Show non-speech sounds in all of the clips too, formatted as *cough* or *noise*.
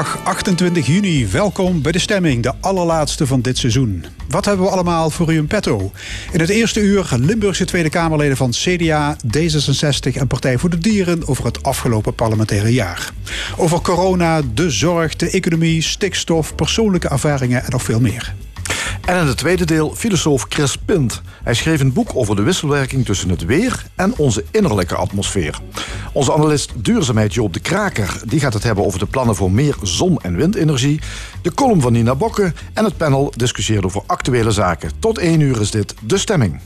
Zondag 28 juni, welkom bij de stemming, de allerlaatste van dit seizoen. Wat hebben we allemaal voor u in petto? In het eerste uur Limburgse Tweede Kamerleden van CDA, D66 en Partij voor de Dieren over het afgelopen parlementaire jaar. Over corona, de zorg, de economie, stikstof, persoonlijke ervaringen en nog veel meer. En in het tweede deel filosoof Chris Pint. Hij schreef een boek over de wisselwerking tussen het weer en onze innerlijke atmosfeer. Onze analist duurzaamheid Joop de Kraker die gaat het hebben over de plannen voor meer zon- en windenergie. De column van Nina Bokke en het panel discussieert over actuele zaken. Tot één uur is dit De Stemming.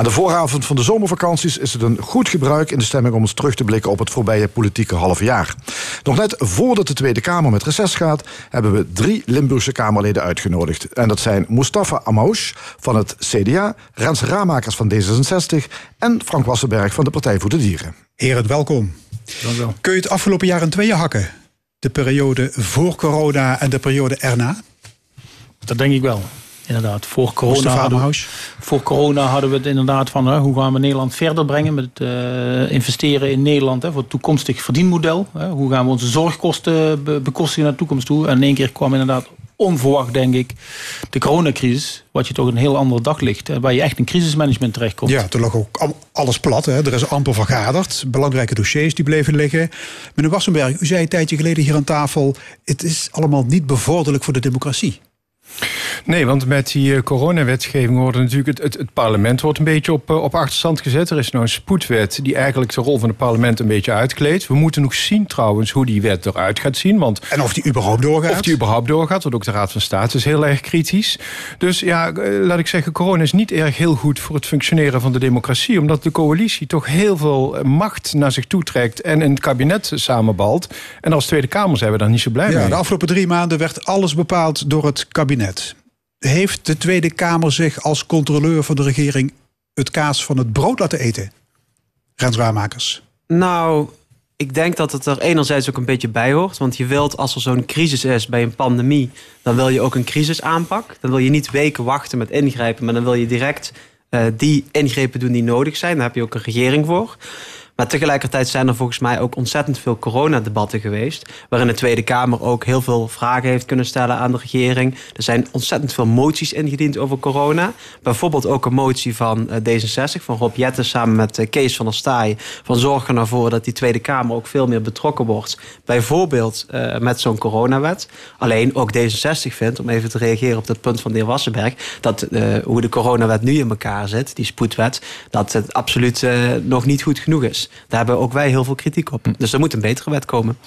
Aan de vooravond van de zomervakanties is het een goed gebruik in de stemming om eens terug te blikken op het voorbije politieke half jaar. Nog net voordat de Tweede Kamer met reces gaat, hebben we drie Limburgse Kamerleden uitgenodigd. En dat zijn Mustafa Amouche van het CDA, Rens Ramakers van D66 en Frank Wassenberg van de Partij voor de Dieren. Heren, welkom. Dank wel. Kun je het afgelopen jaar in tweeën hakken? De periode voor corona en de periode erna? Dat denk ik wel inderdaad. Voor corona, hadden, voor corona hadden we het inderdaad van hè, hoe gaan we Nederland verder brengen met uh, investeren in Nederland hè, voor het toekomstig verdienmodel. Hè, hoe gaan we onze zorgkosten be bekostigen naar de toekomst toe. En in één keer kwam inderdaad onverwacht, denk ik, de coronacrisis. Wat je toch een heel andere dag ligt. Hè, waar je echt in crisismanagement terechtkomt. Ja, toen lag ook alles plat. Hè. Er is amper vergaderd. Belangrijke dossiers die bleven liggen. Meneer Wassenberg, u zei een tijdje geleden hier aan tafel... het is allemaal niet bevorderlijk voor de democratie. Nee, want met die uh, coronawetgeving wordt natuurlijk het, het, het, parlement wordt een beetje op, uh, op achterstand gezet. Er is nou een spoedwet die eigenlijk de rol van het parlement een beetje uitkleedt. We moeten nog zien trouwens hoe die wet eruit gaat zien. Want en of die überhaupt doorgaat? Of die überhaupt doorgaat, want ook de Raad van State is heel erg kritisch. Dus ja, uh, laat ik zeggen, corona is niet erg heel goed voor het functioneren van de democratie. Omdat de coalitie toch heel veel macht naar zich toe trekt en in het kabinet samenbalt. En als Tweede Kamer zijn we daar niet zo blij ja, mee. De afgelopen drie maanden werd alles bepaald door het kabinet heeft de Tweede Kamer zich als controleur van de regering het kaas van het brood laten eten? Rens Nou, ik denk dat het er enerzijds ook een beetje bij hoort. Want je wilt, als er zo'n crisis is bij een pandemie, dan wil je ook een crisisaanpak. Dan wil je niet weken wachten met ingrijpen, maar dan wil je direct uh, die ingrepen doen die nodig zijn. Daar heb je ook een regering voor. Maar tegelijkertijd zijn er volgens mij ook ontzettend veel coronadebatten geweest. Waarin de Tweede Kamer ook heel veel vragen heeft kunnen stellen aan de regering. Er zijn ontzettend veel moties ingediend over corona. Bijvoorbeeld ook een motie van eh, D66, van Rob Jetten samen met eh, Kees van der Staaij. Van zorg er nou voor dat die Tweede Kamer ook veel meer betrokken wordt. Bijvoorbeeld uh, met zo'n coronawet. Alleen ook D66 vindt, om even te reageren op dat punt van de heer Wassenberg. Dat hoe de coronawet nu in elkaar zit, die spoedwet. Dat het absoluut nog niet goed genoeg is. Daar hebben ook wij heel veel kritiek op. Dus er moet een betere wet komen.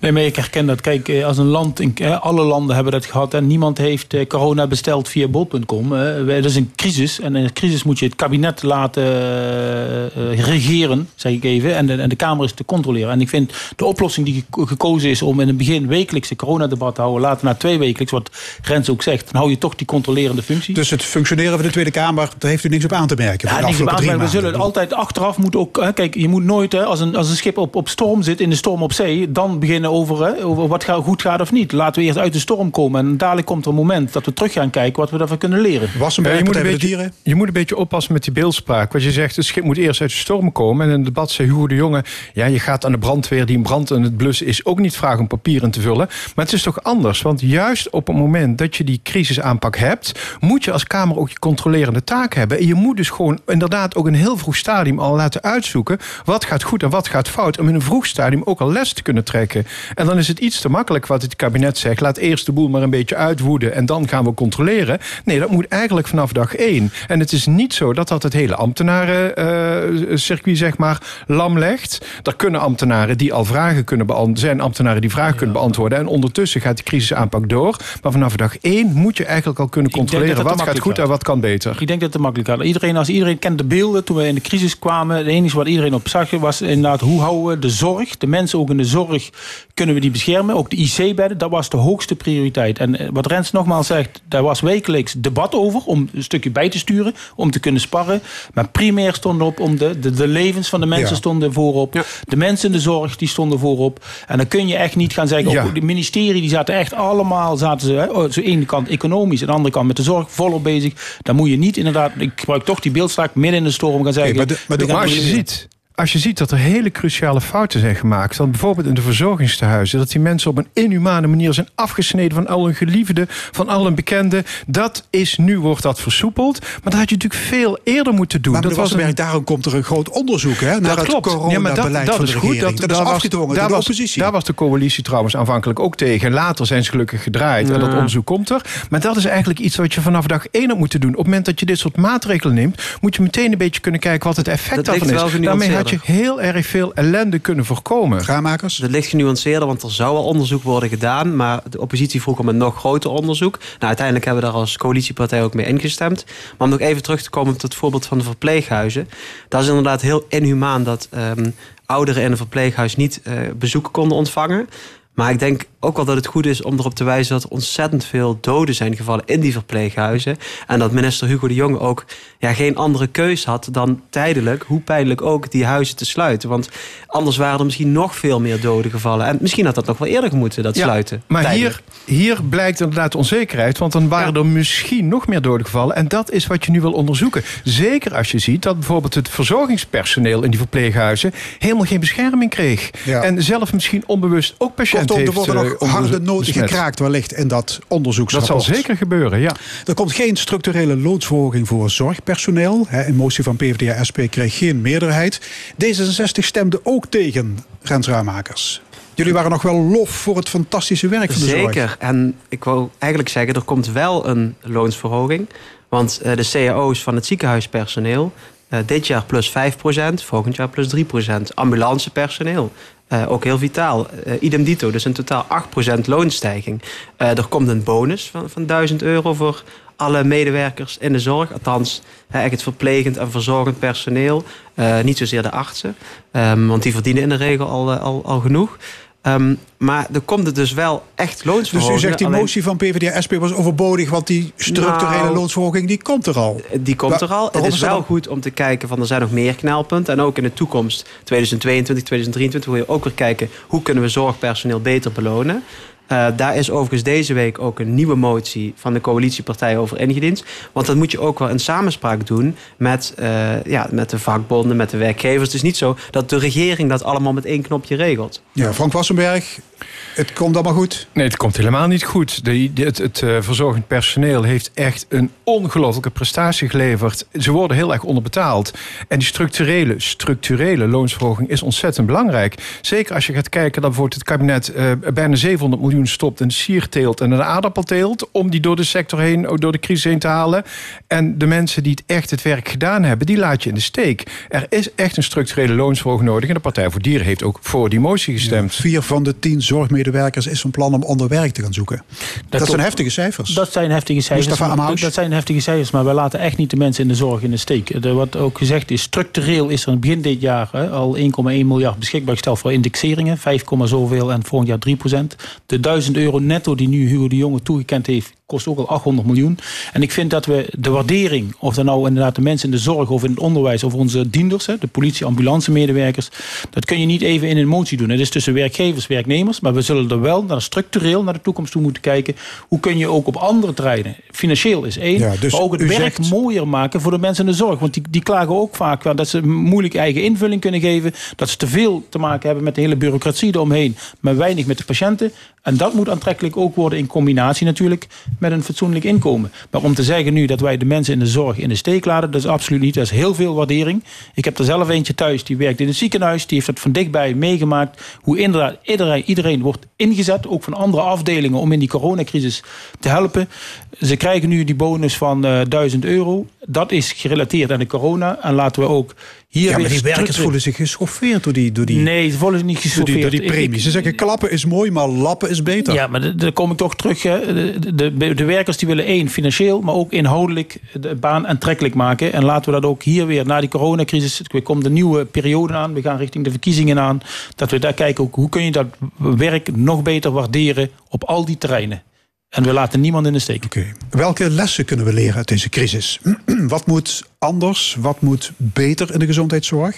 Nee, maar ik herken dat. Kijk, eh, als een land, alle landen hebben dat gehad. En niemand heeft eh, corona besteld via bol.com. Dat is een crisis. En in een crisis moet je het kabinet laten eh, regeren, zeg ik even. En de, en de Kamer is te controleren. En ik vind de oplossing die gekozen is om in het begin wekelijkse coronadebat te houden. Later naar twee wekelijks, wat Rens ook zegt. Dan hou je toch die controlerende functie. Dus het functioneren van de Tweede Kamer, daar heeft u niks op aan te merken. Ja, niks op aan te merken. We zullen altijd achteraf moeten ook. Kijk, je moet nooit, als een, als een schip op, op storm zit, in de storm op zee. Dan beginnen over, hè, over wat goed gaat of niet. Laten we eerst uit de storm komen. En dadelijk komt er een moment dat we terug gaan kijken wat we daarvan kunnen leren. Was een ja, je, moet een beetje, je moet een beetje oppassen met die beeldspraak. Wat je zegt, het schip moet eerst uit de storm komen. En in het debat zei Hugo de Jonge... ja, je gaat aan de brandweer die een brand in het blussen is... ook niet vragen om papier in te vullen. Maar het is toch anders. Want juist op het moment dat je die crisisaanpak hebt... moet je als Kamer ook je controlerende taak hebben. En je moet dus gewoon inderdaad ook in een heel vroeg stadium al laten uitzoeken... wat gaat goed en wat gaat fout. Om in een vroeg stadium ook al les te kunnen trekken. En dan is het iets te makkelijk wat het kabinet zegt. Laat eerst de boel maar een beetje uitwoeden en dan gaan we controleren. Nee, dat moet eigenlijk vanaf dag één. En het is niet zo dat dat het hele ambtenarencircuit zeg maar lam legt. Er kunnen ambtenaren die al vragen kunnen beantwoorden. zijn ambtenaren die vragen kunnen beantwoorden. En ondertussen gaat de crisisaanpak door. Maar vanaf dag één moet je eigenlijk al kunnen controleren wat gaat goed en wat kan beter. Ik denk dat het makkelijk gaat. Iedereen, als iedereen kent de beelden toen we in de crisis kwamen. Het enige wat iedereen op zag was inderdaad hoe houden we de zorg, de mensen ook in de zorg kunnen we die beschermen. Ook de IC-bedden, dat was de hoogste prioriteit. En eh, wat Rens nogmaals zegt, daar was wekelijks debat over... om een stukje bij te sturen, om te kunnen sparren. Maar primair stond op om de, de, de levens van de mensen stonden voorop. De mensen in de zorg, die stonden voorop. En dan kun je echt niet gaan zeggen... Ja. de ministerie, die zaten echt allemaal... zaten ze hè, oh, zo ene kant economisch, aan de andere kant met de zorg volop bezig. Dan moet je niet inderdaad, ik gebruik toch die beeldspraak... midden in de storm gaan zeggen... maar, de, maar, de, maar als je ziet als je ziet dat er hele cruciale fouten zijn gemaakt, dan bijvoorbeeld in de verzorgingstehuizen, dat die mensen op een inhumane manier zijn afgesneden van al hun geliefden, van al hun bekenden, dat is nu wordt dat versoepeld. Maar dat had je natuurlijk veel eerder moeten doen. Maar dat was een... daarom komt er een groot onderzoek hè, naar dat het coronabeleid ja, van de regering. Dat, dat, is afgedwongen door de was, oppositie. Daar was de coalitie trouwens aanvankelijk ook tegen. Later zijn ze gelukkig gedraaid en dat onderzoek komt er. Maar dat is eigenlijk iets wat je vanaf dag één had moeten doen. Op het moment dat je dit soort maatregelen neemt, moet je meteen een beetje kunnen kijken wat het effect daarvan is. Daarmee had je heel erg veel ellende kunnen voorkomen. Graanmakers? Dat ligt genuanceerder, want er zou al onderzoek worden gedaan. Maar de oppositie vroeg om een nog groter onderzoek. Nou, uiteindelijk hebben we daar als coalitiepartij ook mee ingestemd. Maar om nog even terug te komen op het voorbeeld van de verpleeghuizen. Dat is inderdaad heel inhumaan dat um, ouderen in een verpleeghuis niet uh, bezoeken konden ontvangen. Maar ik denk ook wel dat het goed is om erop te wijzen dat er ontzettend veel doden zijn gevallen in die verpleeghuizen. En dat minister Hugo de Jong ook ja, geen andere keus had dan tijdelijk, hoe pijnlijk ook, die huizen te sluiten. Want anders waren er misschien nog veel meer doden gevallen. En misschien had dat nog wel eerder moeten, dat sluiten. Maar hier, hier blijkt inderdaad onzekerheid, want dan waren er misschien nog meer doden gevallen. En dat is wat je nu wil onderzoeken. Zeker als je ziet dat bijvoorbeeld het verzorgingspersoneel in die verpleeghuizen helemaal geen bescherming kreeg. En zelf misschien onbewust ook patiënten Kortom, er worden nog uh, harde noten gekraakt wellicht in dat onderzoeksrapport. Dat zal zeker gebeuren, ja. Er komt geen structurele loonsverhoging voor zorgpersoneel. Een motie van PvdA-SP kreeg geen meerderheid. D66 stemde ook tegen, Rens Jullie waren nog wel lof voor het fantastische werk van de Zeker. zorg. Zeker. En ik wou eigenlijk zeggen, er komt wel een loonsverhoging. Want uh, de cao's van het ziekenhuispersoneel... Uh, dit jaar plus 5%, volgend jaar plus 3%. Ambulancepersoneel uh, ook heel vitaal. Uh, idem dito, dus in totaal 8% loonstijging. Uh, er komt een bonus van, van 1000 euro voor alle medewerkers in de zorg. Althans, echt het verplegend en verzorgend personeel. niet zozeer de artsen, um, want die verdienen in de regel al, al, al genoeg. Um, maar er komt er dus wel echt loonsverhoging. Dus u zegt die motie van PvdA-SP was overbodig... want die structurele nou, loonsverhoging die komt er al. Die komt er al. Het is wel goed om te kijken van er zijn nog meer knelpunten. En ook in de toekomst, 2022, 2023... wil je ook weer kijken hoe kunnen we zorgpersoneel beter belonen. Uh, daar is overigens deze week ook een nieuwe motie van de coalitiepartijen over ingediend. Want dat moet je ook wel in samenspraak doen met, uh, ja, met de vakbonden, met de werkgevers. Het is niet zo dat de regering dat allemaal met één knopje regelt. Ja, Frank Wassenberg, het komt allemaal goed? Nee, het komt helemaal niet goed. De, het het uh, verzorgend personeel heeft echt een ongelofelijke prestatie geleverd. Ze worden heel erg onderbetaald. En die structurele, structurele loonsverhoging is ontzettend belangrijk. Zeker als je gaat kijken dat bijvoorbeeld het kabinet uh, bijna 700 miljoen stopt in sierteelt en een aardappelteelt. Om die door de sector heen, door de crisis heen te halen. En de mensen die het echt het werk gedaan hebben, die laat je in de steek. Er is echt een structurele loonsverhoging nodig. En de Partij voor Dieren heeft ook voor die motie gestemd. Ja, vier van de tien zorgmedewerkers medewerkers is van plan om onder werk te gaan zoeken. Dat, dat zijn heftige cijfers. Dat zijn heftige cijfers. Maar, dat zijn heftige cijfers, maar we laten echt niet de mensen in de zorg in de steek. Wat ook gezegd is, structureel is er begin dit jaar hè, al 1,1 miljard beschikbaar gesteld voor indexeringen. 5, zoveel en volgend jaar 3 procent. De 1000 euro netto die nu Hugo de Jonge toegekend heeft, kost ook al 800 miljoen. En ik vind dat we de waardering, of dat nou inderdaad de mensen in de zorg of in het onderwijs of onze dienders, de politie, ambulance medewerkers, dat kun je niet even in een motie doen. Het is tussen werkgevers, werknemers, maar we zullen er wel naar structureel naar de toekomst toe moeten kijken. Hoe kun je ook op andere terreinen, financieel is één, ja, dus maar ook het werk mooier maken voor de mensen in de zorg. Want die, die klagen ook vaak dat ze moeilijk eigen invulling kunnen geven, dat ze te veel te maken hebben met de hele bureaucratie eromheen, maar weinig met de patiënten. En dat moet aantrekkelijk ook worden in combinatie natuurlijk met een fatsoenlijk inkomen. Maar om te zeggen nu dat wij de mensen in de zorg in de steek laten, dat is absoluut niet. Dat is heel veel waardering. Ik heb er zelf eentje thuis, die werkt in het ziekenhuis. Die heeft dat van dichtbij meegemaakt. Hoe inderdaad iedereen, iedereen wordt ingezet, ook van andere afdelingen, om in die coronacrisis te helpen. Ze krijgen nu die bonus van uh, eh, 1000 euro. Dat is gerelateerd aan de corona. En laten we ook hier ja, maar die werkers voelen zich geschoffeerd door die... Door die nee, ze voelen zich niet geschoffeerd. Door die, door die premies. Ze zeggen klappen is mooi, maar lappen is beter. Ja, maar dan kom ik toch terug. De, de, de, werkers die willen één, financieel, maar ook inhoudelijk de baan aantrekkelijk maken. En laten we dat ook hier weer, na die coronacrisis, er komt een nieuwe periode aan. We gaan richting de verkiezingen aan. Dat we daar kijken, ook, hoe kun je dat werk nog beter waarderen op al die terreinen. En we laten niemand in de steek. Okay. Welke lessen kunnen we leren uit deze crisis? *clears throat* wat moet anders? Wat moet beter in de gezondheidszorg?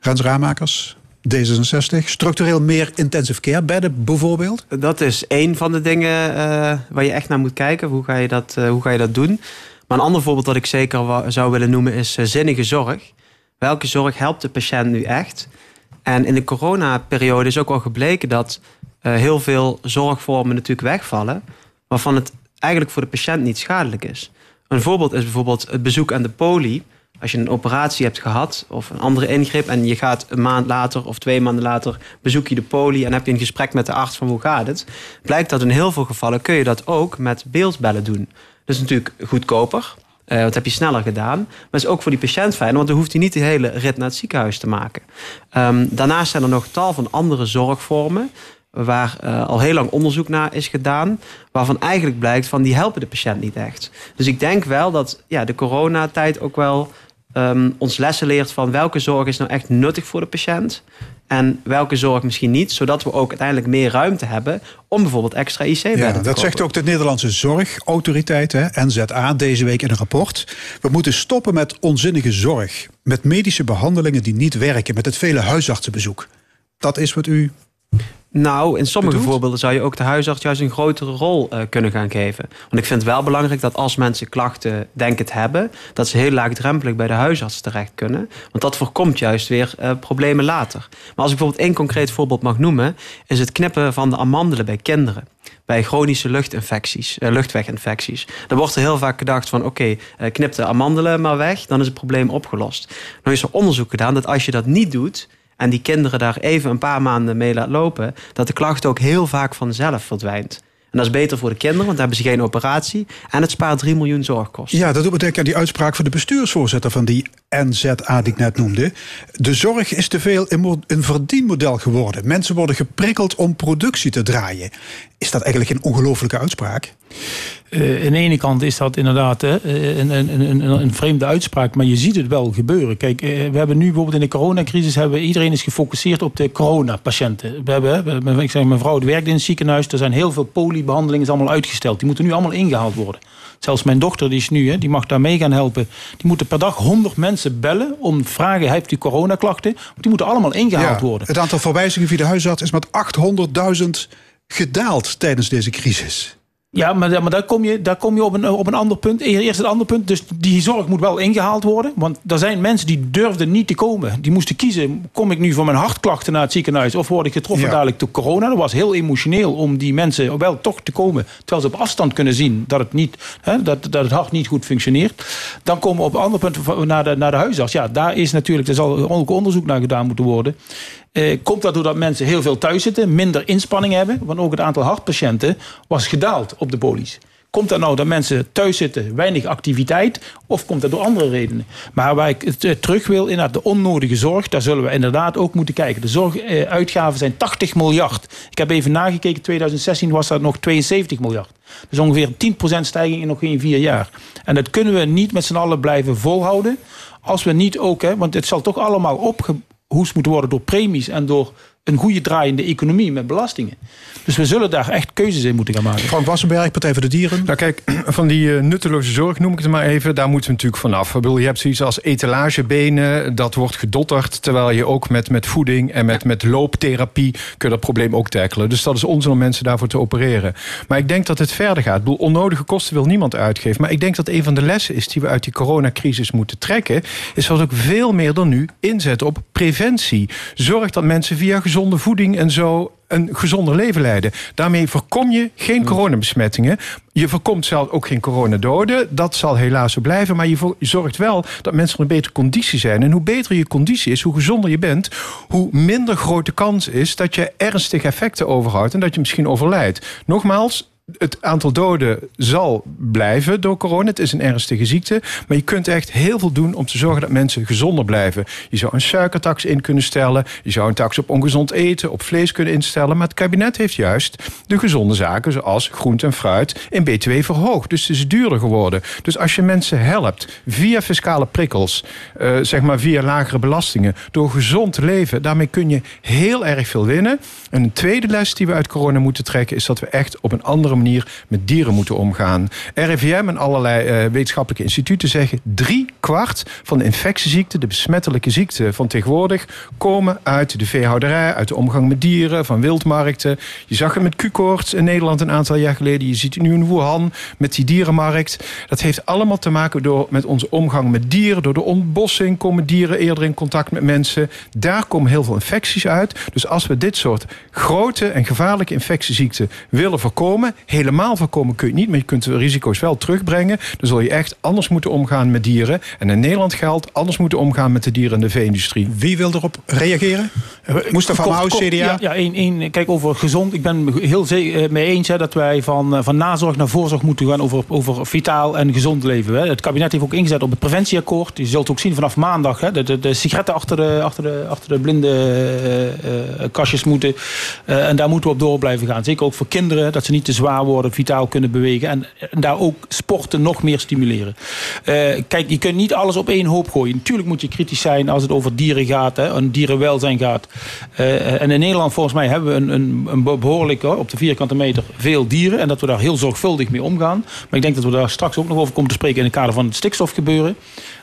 Rens Raamakers, D66. Structureel meer intensive care bedden bijvoorbeeld? Dat is één van de dingen uh, waar je echt naar moet kijken. Hoe ga je dat, uh, hoe ga je dat doen? Maar een ander voorbeeld dat ik zeker zou willen noemen is uh, zinnige zorg. welke zorg helpt de patiënt nu echt? En in de coronaperiode is ook al gebleken dat heel veel zorgvormen natuurlijk wegvallen, waarvan het eigenlijk voor de patiënt niet schadelijk is. Een voorbeeld is bijvoorbeeld het bezoek aan de poli. Als je een operatie hebt gehad of een andere ingreep en je gaat een maand later of twee maanden later bezoek je de poli en heb je een gesprek met de arts van hoe gaat het, blijkt dat in heel veel gevallen kun je dat ook met beeldbellen doen. Dat is natuurlijk goedkoper, uh, dat heb je sneller gedaan. Maar is ook voor die patiënt fijn, want dan hoeft hij niet de hele rit naar het ziekenhuis te maken. Um, daarnaast zijn er nog tal van andere zorgvormen waar uh, al heel lang onderzoek naar is gedaan, waarvan eigenlijk blijkt van die helpen de patiënt niet echt. Dus ik denk wel dat ja, de coronatijd ook wel um, ons lessen leert van welke zorg is nou echt nuttig voor de patiënt en welke zorg misschien niet, zodat we ook uiteindelijk meer ruimte hebben om bijvoorbeeld extra IC-bedden ja, te Dat zegt ook de Nederlandse Zorgautoriteit, hè, NZA, deze week in een rapport. We moeten stoppen met onzinnige zorg, met medische behandelingen die niet werken, met het vele huisartsenbezoek. Dat is wat u nou, in sommige voorbeelden zou je ook de huisarts juist een grotere rol uh, kunnen gaan geven. Want ik vind het wel belangrijk dat als mensen klachten denken te hebben, dat ze heel laagdrempelig bij de huisarts terecht kunnen. Want dat voorkomt juist weer uh, problemen later. Maar als ik bijvoorbeeld één concreet voorbeeld mag noemen, is het knippen van de amandelen bij kinderen bij chronische luchtinfecties, uh, luchtweginfecties. Dan wordt er heel vaak gedacht van oké, okay, knip de amandelen maar weg, dan is het probleem opgelost. Nu is er onderzoek gedaan dat als je dat niet doet, en die kinderen daar even een paar maanden mee laat lopen, dat de klacht ook heel vaak vanzelf verdwijnt. En dat is beter voor de kinderen, want dan hebben ze geen operatie. En het spaart 3 miljoen zorgkosten. Ja, dat doet aan die uitspraak van de bestuursvoorzitter van die NZA die ik net noemde. De zorg is te veel een verdienmodel geworden. Mensen worden geprikkeld om productie te draaien. Is dat eigenlijk een ongelofelijke uitspraak? Uh, aan de ene kant is dat inderdaad uh, een, een, een, een, vreemde uitspraak, maar je ziet het wel gebeuren. Kijk, uh, we hebben nu bijvoorbeeld in de coronacrisis, hebben, iedereen is gefocust op de coronapatiënten. We hebben, ik zeg, mijn vrouw werkt in het ziekenhuis, er zijn heel veel poliebehandelingen allemaal uitgesteld. Die moeten nu allemaal ingehaald worden. Zelfs mijn dochter, die is nu, hè, die mag daar mee gaan helpen. Die moeten per dag 100 mensen bellen om vragen: heeft u coronaklachten? Die moeten allemaal ingehaald ja, worden. Het aantal verwijzingen via de huisarts is met 800.000 gedaald tijdens deze crisis. Ja, maar, maar daar kom je, daar kom je op, een, op een ander punt. Eerst het andere punt. Dus die zorg moet wel ingehaald worden. Want er zijn mensen die durfden niet te komen. Die moesten kiezen. Kom ik nu voor mijn hartklachten naar het ziekenhuis? Of word ik getroffen dadelijk door corona? Dat was heel emotioneel om die mensen wel toch te komen. Terwijl ze op afstand kunnen zien dat het, niet, hè, dat, dat het hart niet goed functioneert. Dan komen we op een ander punt naar de, naar de huisarts. Ja, daar is natuurlijk, er zal ook onderzoek naar gedaan moeten worden. Eh, komt dat doordat mensen heel veel thuis zitten, minder inspanning hebben? Want ook het aantal hartpatiënten was gedaald op de polies. Komt dat nou dat mensen thuis zitten, weinig activiteit? Of komt dat door andere redenen? Maar waar ik het, eh, terug wil, inderdaad, de onnodige zorg, daar zullen we inderdaad ook moeten kijken. De zorguitgaven zijn 80 miljard. Ik heb even nagekeken, 2016 was dat nog 72 miljard. Dus ongeveer 10% stijging in nog geen vier jaar. En dat kunnen we niet met z'n allen blijven volhouden. Als we niet ook, hè, want het zal toch allemaal opge moeten worden door premies en door een goede draaiende economie met belastingen. Dus we zullen daar echt keuzes in moeten gaan maken. Frank Wassenberg, Partij voor de Dieren. Nou kijk, *clears throat* van die uh, nutteloze zorg noem ik het maar even, daar moeten we natuurlijk vanaf. Ik bedoel, je hebt zoiets als etalagebenen, dat wordt gedotterd, terwijl je ook met, met voeding en met, met looptherapie kun je dat probleem ook tackelen. Dus dat is onzin om mensen daarvoor te opereren. Maar ik denk dat het verder gaat. Ik bedoel, onnodige kosten wil niemand uitgeven. Maar ik denk dat een van de lessen is die we uit die coronacrisis moeten trekken, is dat we ook veel meer dan nu inzetten op preventie. Zorg dat mensen via gezondheid gezonde voeding en zo een gezonder leven leiden. Daarmee voorkom je geen coronabesmettingen. Je voorkomt zelf ook geen coronadoden. Dat zal helaas zo blijven. Maar je zorgt wel dat mensen in een betere conditie zijn. En hoe beter je conditie is, hoe gezonder je bent... hoe minder grote kans is dat je ernstige effecten overhoudt... en dat je misschien overlijdt. Nogmaals, het aantal doden zal blijven door corona. Het is een ernstige ziekte. Maar je kunt echt heel veel doen om te zorgen dat mensen gezonder blijven. Je zou een suikertax in kunnen stellen. Je zou een tax op ongezond eten, op vlees kunnen instellen. Maar het kabinet heeft juist de gezonde zaken, zoals groente en fruit, in BTW verhoogd. Dus het is duurder geworden. Dus als je mensen helpt via fiscale prikkels, uh, zeg maar via lagere belastingen, door gezond te leven, daarmee kun je heel erg veel winnen. En een tweede les die we uit corona moeten trekken, is dat we echt op een andere manier met dieren moeten omgaan. RIVM en allerlei uh, wetenschappelijke instituten zeggen... drie kwart van de infectieziekten, de besmettelijke ziekten van tegenwoordig... komen uit de veehouderij, uit de omgang met dieren, van wildmarkten. Je zag het met Q-koorts in Nederland een aantal jaar geleden. Je ziet het nu in Wuhan met die dierenmarkt. Dat heeft allemaal te maken door, met onze omgang met dieren. Door de ontbossing komen dieren eerder in contact met mensen. Daar komen heel veel infecties uit. Dus als we dit soort grote en gevaarlijke infectieziekten willen voorkomen... helemaal voorkomen kun je niet, maar je kunt de risico's wel terugbrengen. Dan zul je echt anders moeten omgaan met dieren. En in Nederland geldt anders moeten omgaan met de dieren in de vee-industrie. Wie wil erop reageren? Mustafa Maus, CDA? Ja, ja één, één, kijk, over gezond. Ik ben heel eh, mee eens hè, dat wij van, eh, van nazorg naar voorzorg moeten gaan over, over vitaal en gezond leven. Hè. Het kabinet heeft ook ingezet op het preventieakkoord. Je zult ook zien vanaf maandag hè, de, de, de sigaretten achter de, achter de, achter de blinde uh, kastjes moeten. Uh, en daar moeten we op door blijven gaan. Zeker ook voor kinderen, dat ze niet te zwaar worden, vitaal kunnen bewegen. En, daar ook sporten nog meer stimuleren. kijk, je kunt niet alles op één hoop gooien. Natuurlijk moet je kritisch zijn als het over dieren gaat, hè, en dierenwelzijn gaat. en in Nederland volgens mij hebben we een, een, een op de vierkante meter veel dieren. En dat we daar heel zorgvuldig mee omgaan. Maar ik denk dat we daar straks ook nog over komen te spreken in het kader van het stikstofgebeuren.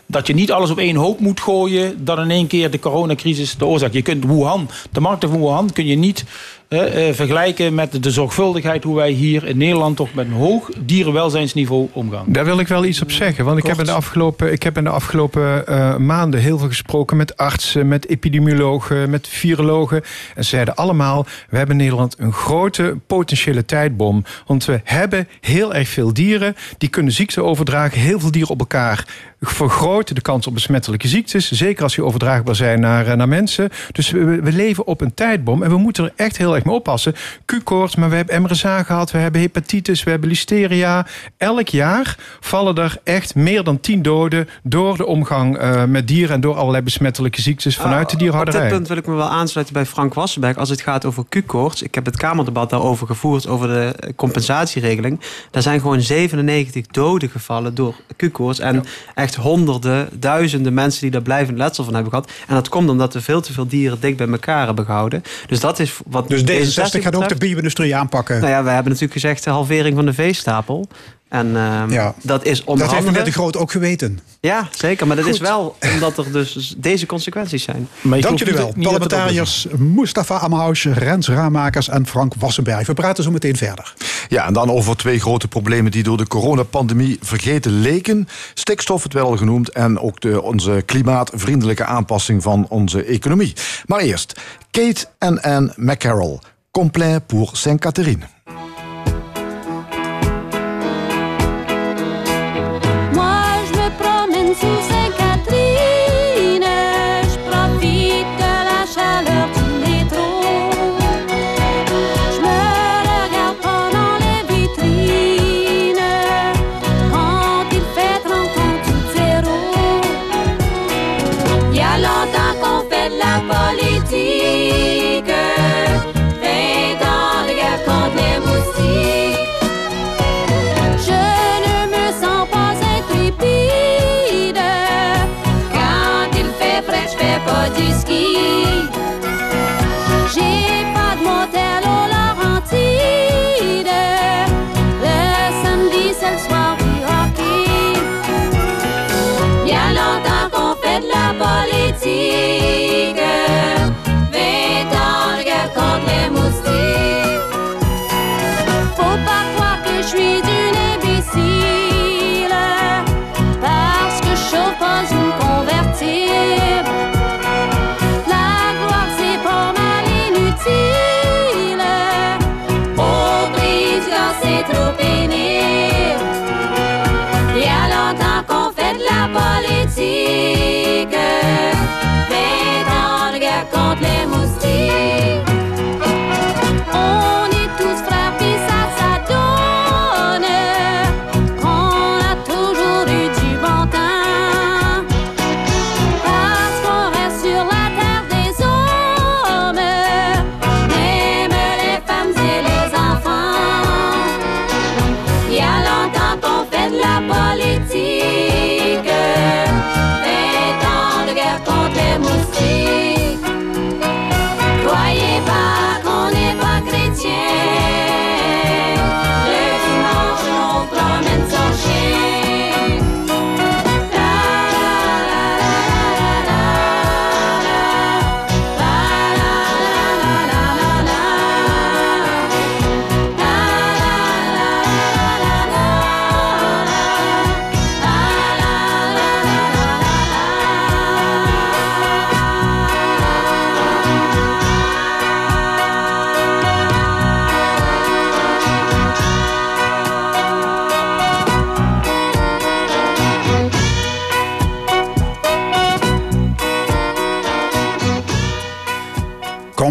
Dat je niet alles op één hoop moet gooien. Dat in één keer de coronacrisis de oorzaak. Je kunt Wuhan, de markten van Wuhan kun je niet vergelijken met de zorgvuldigheid hoe wij hier in Nederland toch met een hoog dierenwelzijnsniveau omgaan. Daar wil ik wel iets op zeggen. Want ik heb in de afgelopen, ik heb in de afgelopen uh, maanden heel veel gesproken met artsen, met epidemiologen, met virologen. En ze zeiden allemaal: we hebben in Nederland een grote potentiële tijdbom. Want we hebben heel erg veel dieren die kunnen ziekte overdragen, heel veel dieren op elkaar vergroot de kans op besmettelijke ziektes. Zeker als die overdraagbaar zijn naar, naar mensen. Dus we, we leven op een tijdbom en we moeten er echt heel erg mee oppassen. Q-koorts, maar we hebben MRSA gehad, we hebben hepatitis, we hebben listeria. Elk jaar vallen er echt meer dan tien doden door de omgang uh, met dieren en door allerlei besmettelijke ziektes vanuit de dierhouderij. Op dit punt wil ik me wel aansluiten bij Frank Wassenberg als het gaat over Q-koorts. Ik heb het Kamerdebat daarover gevoerd over de compensatieregeling. Daar zijn gewoon 97 doden gevallen door Q-koorts en ja. echt honderden, duizenden mensen die daar blijvend letsel van hebben gehad. En dat komt omdat we veel te veel dieren dik bij elkaar hebben gehouden. Dus dat is wat dus D66 gaat ook de bio-industrie aanpakken. Nou ja, we hebben natuurlijk gezegd de halvering van de veestapel. En uh, ja. dat is Dat heeft meneer De Groot ook geweten. Ja, zeker. Maar dat Goed. is wel omdat er dus deze consequenties zijn. Dank jullie wel. Parlementariërs Mustafa Amhaus, Rens Raamakers en Frank Wassenberg. We praten zo meteen verder. Ja, en dan over twee grote problemen die door de coronapandemie vergeten leken. Stikstof, het wel al genoemd, en ook de, onze klimaatvriendelijke aanpassing van onze economie. Maar eerst, Kate en Anne McCarroll. Complet pour Saint-Catherine.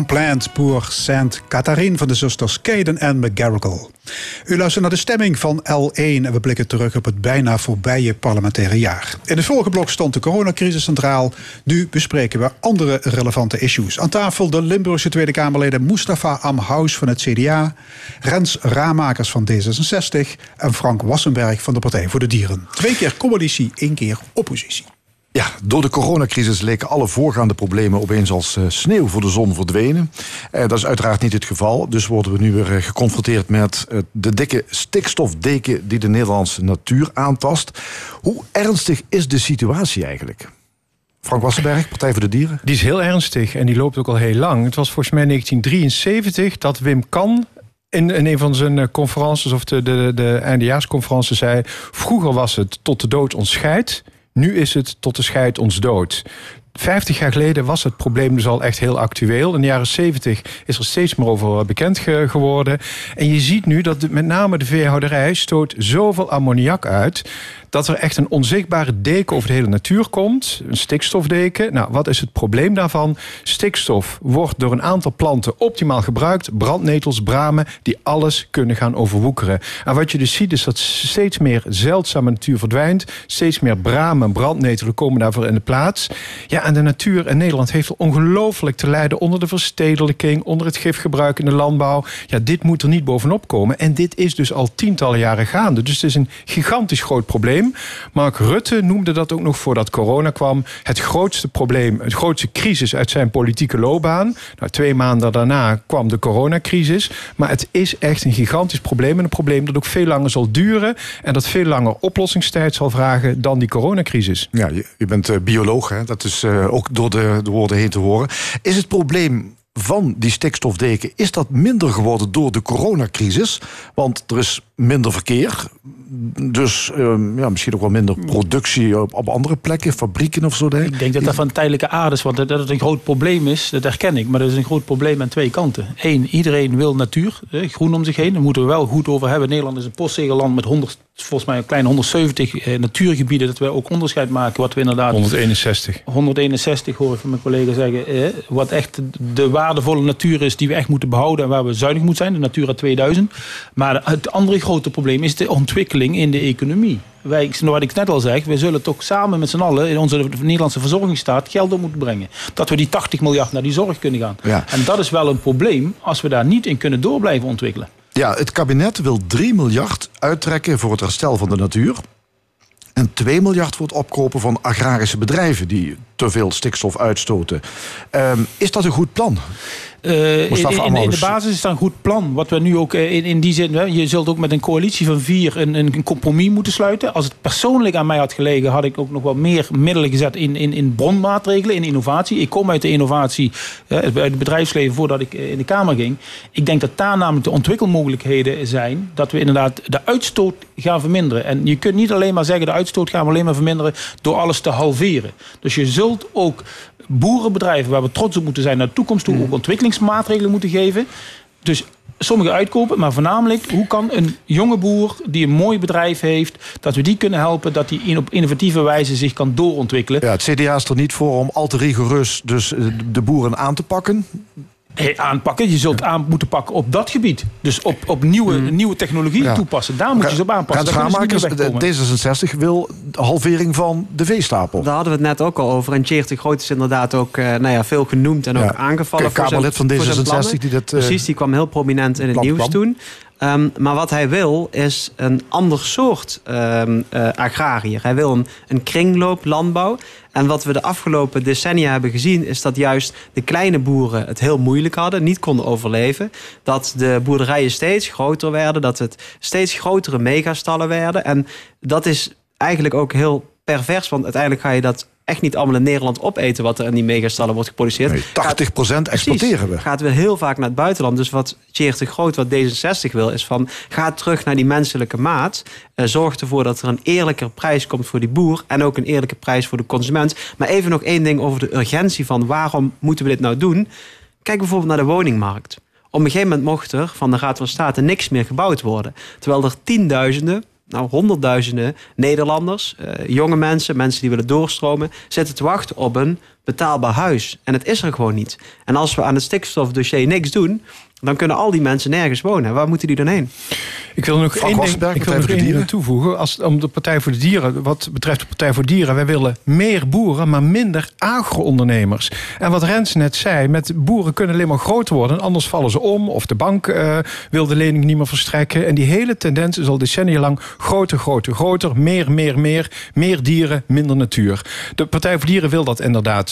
Complaint pour Saint Catherine van de zusters Caden en McGarrigle. U luistert naar de stemming van L1 en we blikken terug op het bijna voorbije parlementaire jaar. In het vorige blok stond de coronacrisis centraal. Nu bespreken we andere relevante issues. Aan tafel de Limburgse Tweede Kamerleden Mustafa Amhaus van het CDA, Rens Ramakers van D66 en Frank Wassenberg van de Partij voor de Dieren. Twee keer coalitie, één keer oppositie. Ja, door de coronacrisis leken alle voorgaande problemen opeens als eh, sneeuw voor de zon verdwenen. Eh, dat is uiteraard niet het geval. Dus worden we nu weer eh, geconfronteerd met de dikke stikstofdeken die de Nederlandse natuur aantast. Hoe ernstig is de situatie eigenlijk? Frank Wassenberg, Partij voor de Dieren. Die is heel ernstig en die loopt ook al heel lang. Het was volgens mij 1973 dat Wim Kan in, een van zijn conferences of de, de, de eindejaarsconferentie zei... vroeger was het tot de dood ons scheidt, nu is het tot de scheid ons dood. 50 jaar geleden was het probleem dus al echt heel actueel. In de jaren 70 is er steeds meer over bekend ge- geworden. En je ziet nu dat met name de veehouderij stoot zoveel ammoniak uit dat er echt een onzichtbare deken over de hele natuur komt. Een stikstofdeken. Nou, wat is het probleem daarvan? Stikstof wordt door een aantal planten optimaal gebruikt. Brandnetels, bramen, die alles kunnen gaan overwoekeren. En wat je dus ziet is dat steeds meer zeldzame natuur verdwijnt. Steeds meer bramen en brandnetelen komen daarvoor in de plaats. Ja, en de natuur in Nederland heeft ongelooflijk te lijden onder de verstedelijking, onder het gifgebruik in de landbouw. Ja, dit moet er niet bovenop komen. En dit is dus al tientallen jaren gaande. Dus het is een gigantisch groot probleem. Mark Rutte noemde dat ook nog voordat corona kwam. Het grootste probleem, het grootste crisis uit zijn politieke loopbaan. Nou, twee maanden daarna kwam de coronacrisis. Maar het is echt een gigantisch probleem. En een probleem dat ook veel langer zal duren. En dat veel langer oplossingstijd zal vragen dan die coronacrisis. Ja, je, bent eh, bioloog, hè? dat is eh, ook door de, de woorden heen te horen. Is het probleem van die stikstofdeken, is dat minder geworden door de coronacrisis? Want er is minder verkeer, dus ehm, ja, misschien ook wel minder productie op, op andere plekken, fabrieken of zo. Ik denk dat dat van tijdelijke aard is, want dat dat het een groot probleem is, dat herken ik. Maar dat is een groot probleem aan twee kanten. Eén, iedereen wil natuur, hè, groen om zich heen. Daar moeten we wel goed over hebben. Nederland is een postzegelland met 100, volgens mij een klein 170 eh, natuurgebieden. Dat we ook onderscheid maken wat we inderdaad... 161. 161 hoor ik van mijn collega zeggen. Eh, wat echt de waardevolle natuur is die we echt moeten behouden en waar we zuinig moeten zijn. De Natura 2000. Maar het andere grote probleem is de ontwikkeling in de economie. Wij, wat ik net al zeg, we zullen toch samen met z'n allen in onze Nederlandse verzorgingsstaat geld op moeten brengen. Dat we die 80 miljard naar die zorg kunnen gaan. Ja. En dat is wel een probleem als we daar niet in kunnen door blijven ontwikkelen. Ja, het kabinet wil 3 miljard uittrekken voor het herstel van de natuur. En 2 miljard voor het opkopen van agrarische bedrijven die te veel stikstof uitstoten. Ehm, is dat een goed plan? Eh, in, Mustafa in, in de basis is dat een goed plan. Wat we nu ook eh, in, in die zin. hè, Je zult ook met een coalitie van vier een, een compromis moeten sluiten. Als het persoonlijk aan mij had gelegen, had ik ook nog wat meer middelen gezet in, in, in bronmaatregelen, in innovatie. Ik kom uit de innovatie, eh, uit het bedrijfsleven voordat ik eh, in de Kamer ging. Ik denk dat daar namelijk de ontwikkelmogelijkheden zijn. Dat we inderdaad de uitstoot gaan verminderen. En je kunt niet alleen maar zeggen de uitstoot gaan we alleen maar verminderen door alles te halveren. Dus je zult ook boerenbedrijven waar we trots op moeten zijn naar de toekomst toe ook ontwikkelingsmaatregelen moeten geven. Dus sommige uitkopen, maar voornamelijk hoe kan een jonge boer die een mooi bedrijf heeft, dat we die kunnen helpen dat die op innovatieve wijze zich kan doorontwikkelen. Ja, het CDA is er niet voor om al te rigoureus dus de boeren aan te pakken. Eh, aanpakken. Je zult aan moeten pakken op dat gebied. Dus op, op nieuwe, nieuwe technologie Ja. toepassen. Daar moet je ze op aanpassen. De- D66 wil de halvering van de veestapel. Daar hadden we het net ook al over. En Tjeerd de Groot is inderdaad ook eh, nou ja, veel genoemd en Ja. ook aangevallen. K- Kamerlid van voor zijn D66 plannen. die dat, eh, Precies, die kwam heel prominent in het nieuws kwam. toen. Ehm, maar wat hij wil is een ander soort ehm, eh, agrariër. Hij wil een, een kringlooplandbouw. En wat we de afgelopen decennia hebben gezien... is dat juist de kleine boeren het heel moeilijk hadden. Niet konden overleven. Dat de boerderijen steeds groter werden. Dat het steeds grotere megastallen werden. En dat is eigenlijk ook heel pervers. Want uiteindelijk ga je dat echt niet allemaal in Nederland opeten... wat er in die megastallen wordt geproduceerd. Nee, 80% exporteren we. Gaat weer heel vaak naar het buitenland. Dus wat Tjeerd de Groot, wat D66 wil, is van... ga terug naar die menselijke maat. Eh, zorg ervoor dat er een eerlijker prijs komt voor die boer... en ook een eerlijke prijs voor de consument. Maar even nog één ding over de urgentie van... waarom moeten we dit nou doen? Kijk bijvoorbeeld naar de woningmarkt. Op een gegeven moment mocht er van de Raad van State niks meer gebouwd worden. Terwijl er tienduizenden nou, honderdduizenden Nederlanders, eh, jonge mensen, mensen die willen doorstromen, zitten te wachten op een betaalbaar huis. En het is er gewoon niet. En als we aan het stikstofdossier niks doen, dan kunnen al die mensen nergens wonen. Waar moeten die dan heen? Ik wil nog één ding, ik wil nog één ding toevoegen. Als het om de Partij voor de Dieren, wat betreft de Partij voor Dieren, wij willen meer boeren, maar minder agro-ondernemers. En wat Rens net zei, met boeren kunnen alleen maar groter worden, anders vallen ze om, of de bank eh, wil de lening niet meer verstrekken. En die hele tendens is al decennia lang groter, groter, groter, meer, meer, meer, meer dieren, minder natuur. De Partij voor Dieren wil dat inderdaad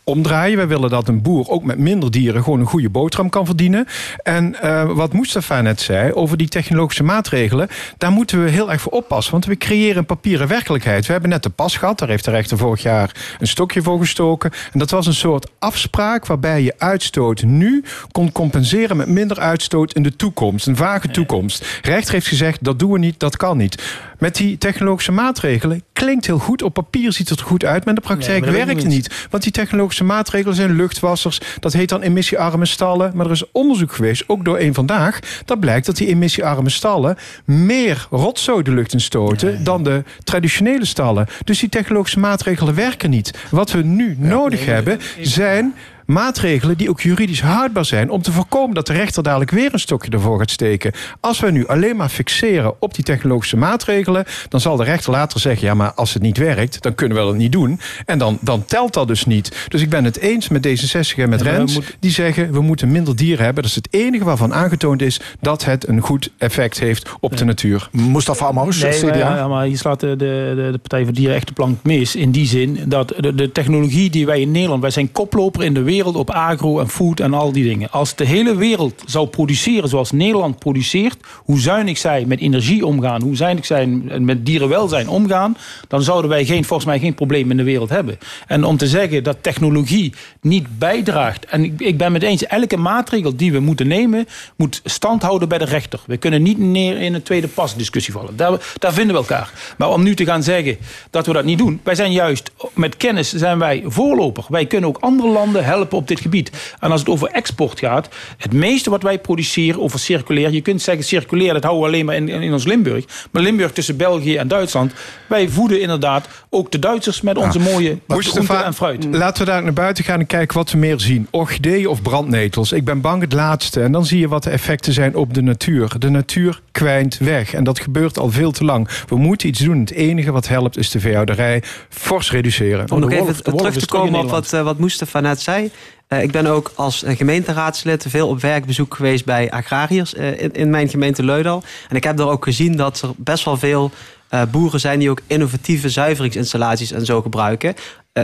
omdraaien. Wij willen dat een boer ook met minder dieren gewoon een goede boterham kan verdienen. En eh, wat Mustafa net zei over die technologische maatregelen, daar moeten we heel erg voor oppassen. Want we creëren een papieren werkelijkheid. We hebben net de pas gehad, daar heeft de rechter vorig jaar een stokje voor gestoken. En dat was een soort afspraak waarbij je uitstoot nu kon compenseren met minder uitstoot in de toekomst. Een vage toekomst. De rechter heeft gezegd dat doen we niet, dat kan niet. Met die technologische maatregelen klinkt heel goed. Op papier ziet het er goed uit, maar in de praktijk werkt het niet. niet. Want die technologische maatregelen zijn luchtwassers. Dat heet dan emissiearme stallen. Maar er is onderzoek geweest, ook door één vandaag. Dat blijkt dat die emissiearme stallen meer rotzooi de lucht instoten dan de traditionele stallen. Dus die technologische maatregelen werken niet. Wat we nu nodig hebben zijn maatregelen die ook juridisch houdbaar zijn om te voorkomen dat de rechter dadelijk weer een stokje ervoor gaat steken. Als we nu alleen maar fixeren op die technologische maatregelen, dan zal de rechter later zeggen: ja, maar als het niet werkt, dan kunnen we het niet doen. En dan, dan telt dat dus niet. Dus ik ben het eens met D66 en met Rens, die zeggen: we moeten minder dieren hebben. Dat is het enige waarvan aangetoond is dat het een goed effect heeft op de natuur. Mustafa Amous, Nee, CDA. maar, ja, maar hier slaat de, de, de Partij voor Dieren echt de plank mis. In die zin dat de, de technologie die wij in Nederland... Wij zijn koploper in de wereld op agro en food en al die dingen. Als de hele wereld zou produceren zoals Nederland produceert... hoe zuinig zij met energie omgaan... hoe zuinig zij met dierenwelzijn omgaan... dan zouden wij geen, volgens mij geen probleem in de wereld hebben. En om te zeggen dat technologie niet bijdraagt... en ik, ik ben met eens, elke maatregel die we moeten nemen... moet stand houden bij de rechter. We kunnen niet neer in een tweede pas discussie vallen. Daar, daar vinden we elkaar. Maar om nu te gaan zeggen dat we dat niet doen... wij zijn juist, met kennis zijn wij voorloper. Wij kunnen ook andere landen helpen op dit gebied. En als het over export gaat... het meeste wat wij produceren over circulair... je kunt zeggen circulair, dat houden we alleen maar in, in ons Limburg. Maar Limburg tussen België en Duitsland... wij voeden inderdaad ook de Duitsers met onze mooie groenten en fruit. Laten we daar naar buiten gaan en kijken wat we meer zien. Orchideeën of brandnetels. Ik ben bang het laatste. En dan zie je wat de effecten zijn op de natuur. De natuur kwijnt weg. En dat gebeurt al veel te lang. We moeten iets doen. Het enige wat helpt is de veehouderij fors reduceren. Om nog even terug te komen op wat, eh, wat Mustafa net zei. Eh, ik ben ook als eh, gemeenteraadslid veel op werkbezoek geweest bij agrariërs eh, in, mijn gemeente Leudal. En ik heb daar ook gezien dat er best wel veel boeren zijn die ook innovatieve zuiveringsinstallaties en zo gebruiken.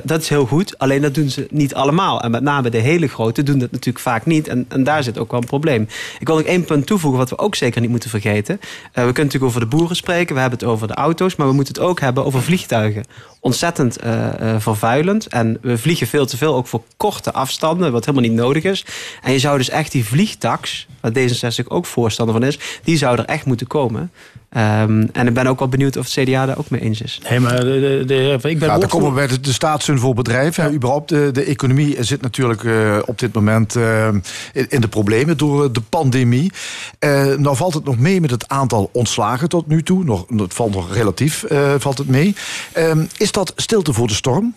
Dat is heel goed, alleen dat doen ze niet allemaal. En met name de hele grote doen dat natuurlijk vaak niet. En, daar zit ook wel een probleem. Ik wil nog één punt toevoegen wat we ook zeker niet moeten vergeten. We kunnen natuurlijk over de boeren spreken, we hebben het over de auto's, maar we moeten het ook hebben over vliegtuigen. Ontzettend eh, eh, vervuilend. En we vliegen veel te veel, ook voor korte afstanden, wat helemaal niet nodig is. En je zou dus echt die vliegtax, waar D66 ook voorstander van is, die zou er echt moeten komen. Ehm, en ik ben ook wel benieuwd of het CDA daar ook mee eens is. Nee, maar de, de, de- ik ben Ja, dan woordvoerder- komen we bij de, de staatssteun voor bedrijven. Ja. überhaupt de, de economie zit natuurlijk eh, op dit moment eh, in, in de problemen door eh, de pandemie. Eh, nou valt het nog mee met het aantal ontslagen tot nu toe. Nog, het valt nog relatief eh, valt het mee. Ehm, is dat stilte voor de storm?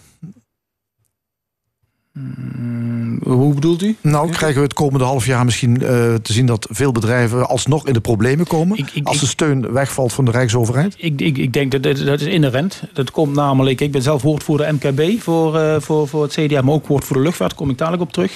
Hoe bedoelt u? Nou, krijgen we het komende half jaar misschien eh, te zien dat veel bedrijven alsnog in de problemen komen. Ik- ik- als de steun wegvalt van de Rijksoverheid? Ik, ik, ik denk dat dat, is inherent. Dat komt namelijk, ik ben zelf woordvoerder MKB voor, eh, voor, voor het CDA, maar ook woordvoerder luchtvaart, daar kom ik dadelijk op terug.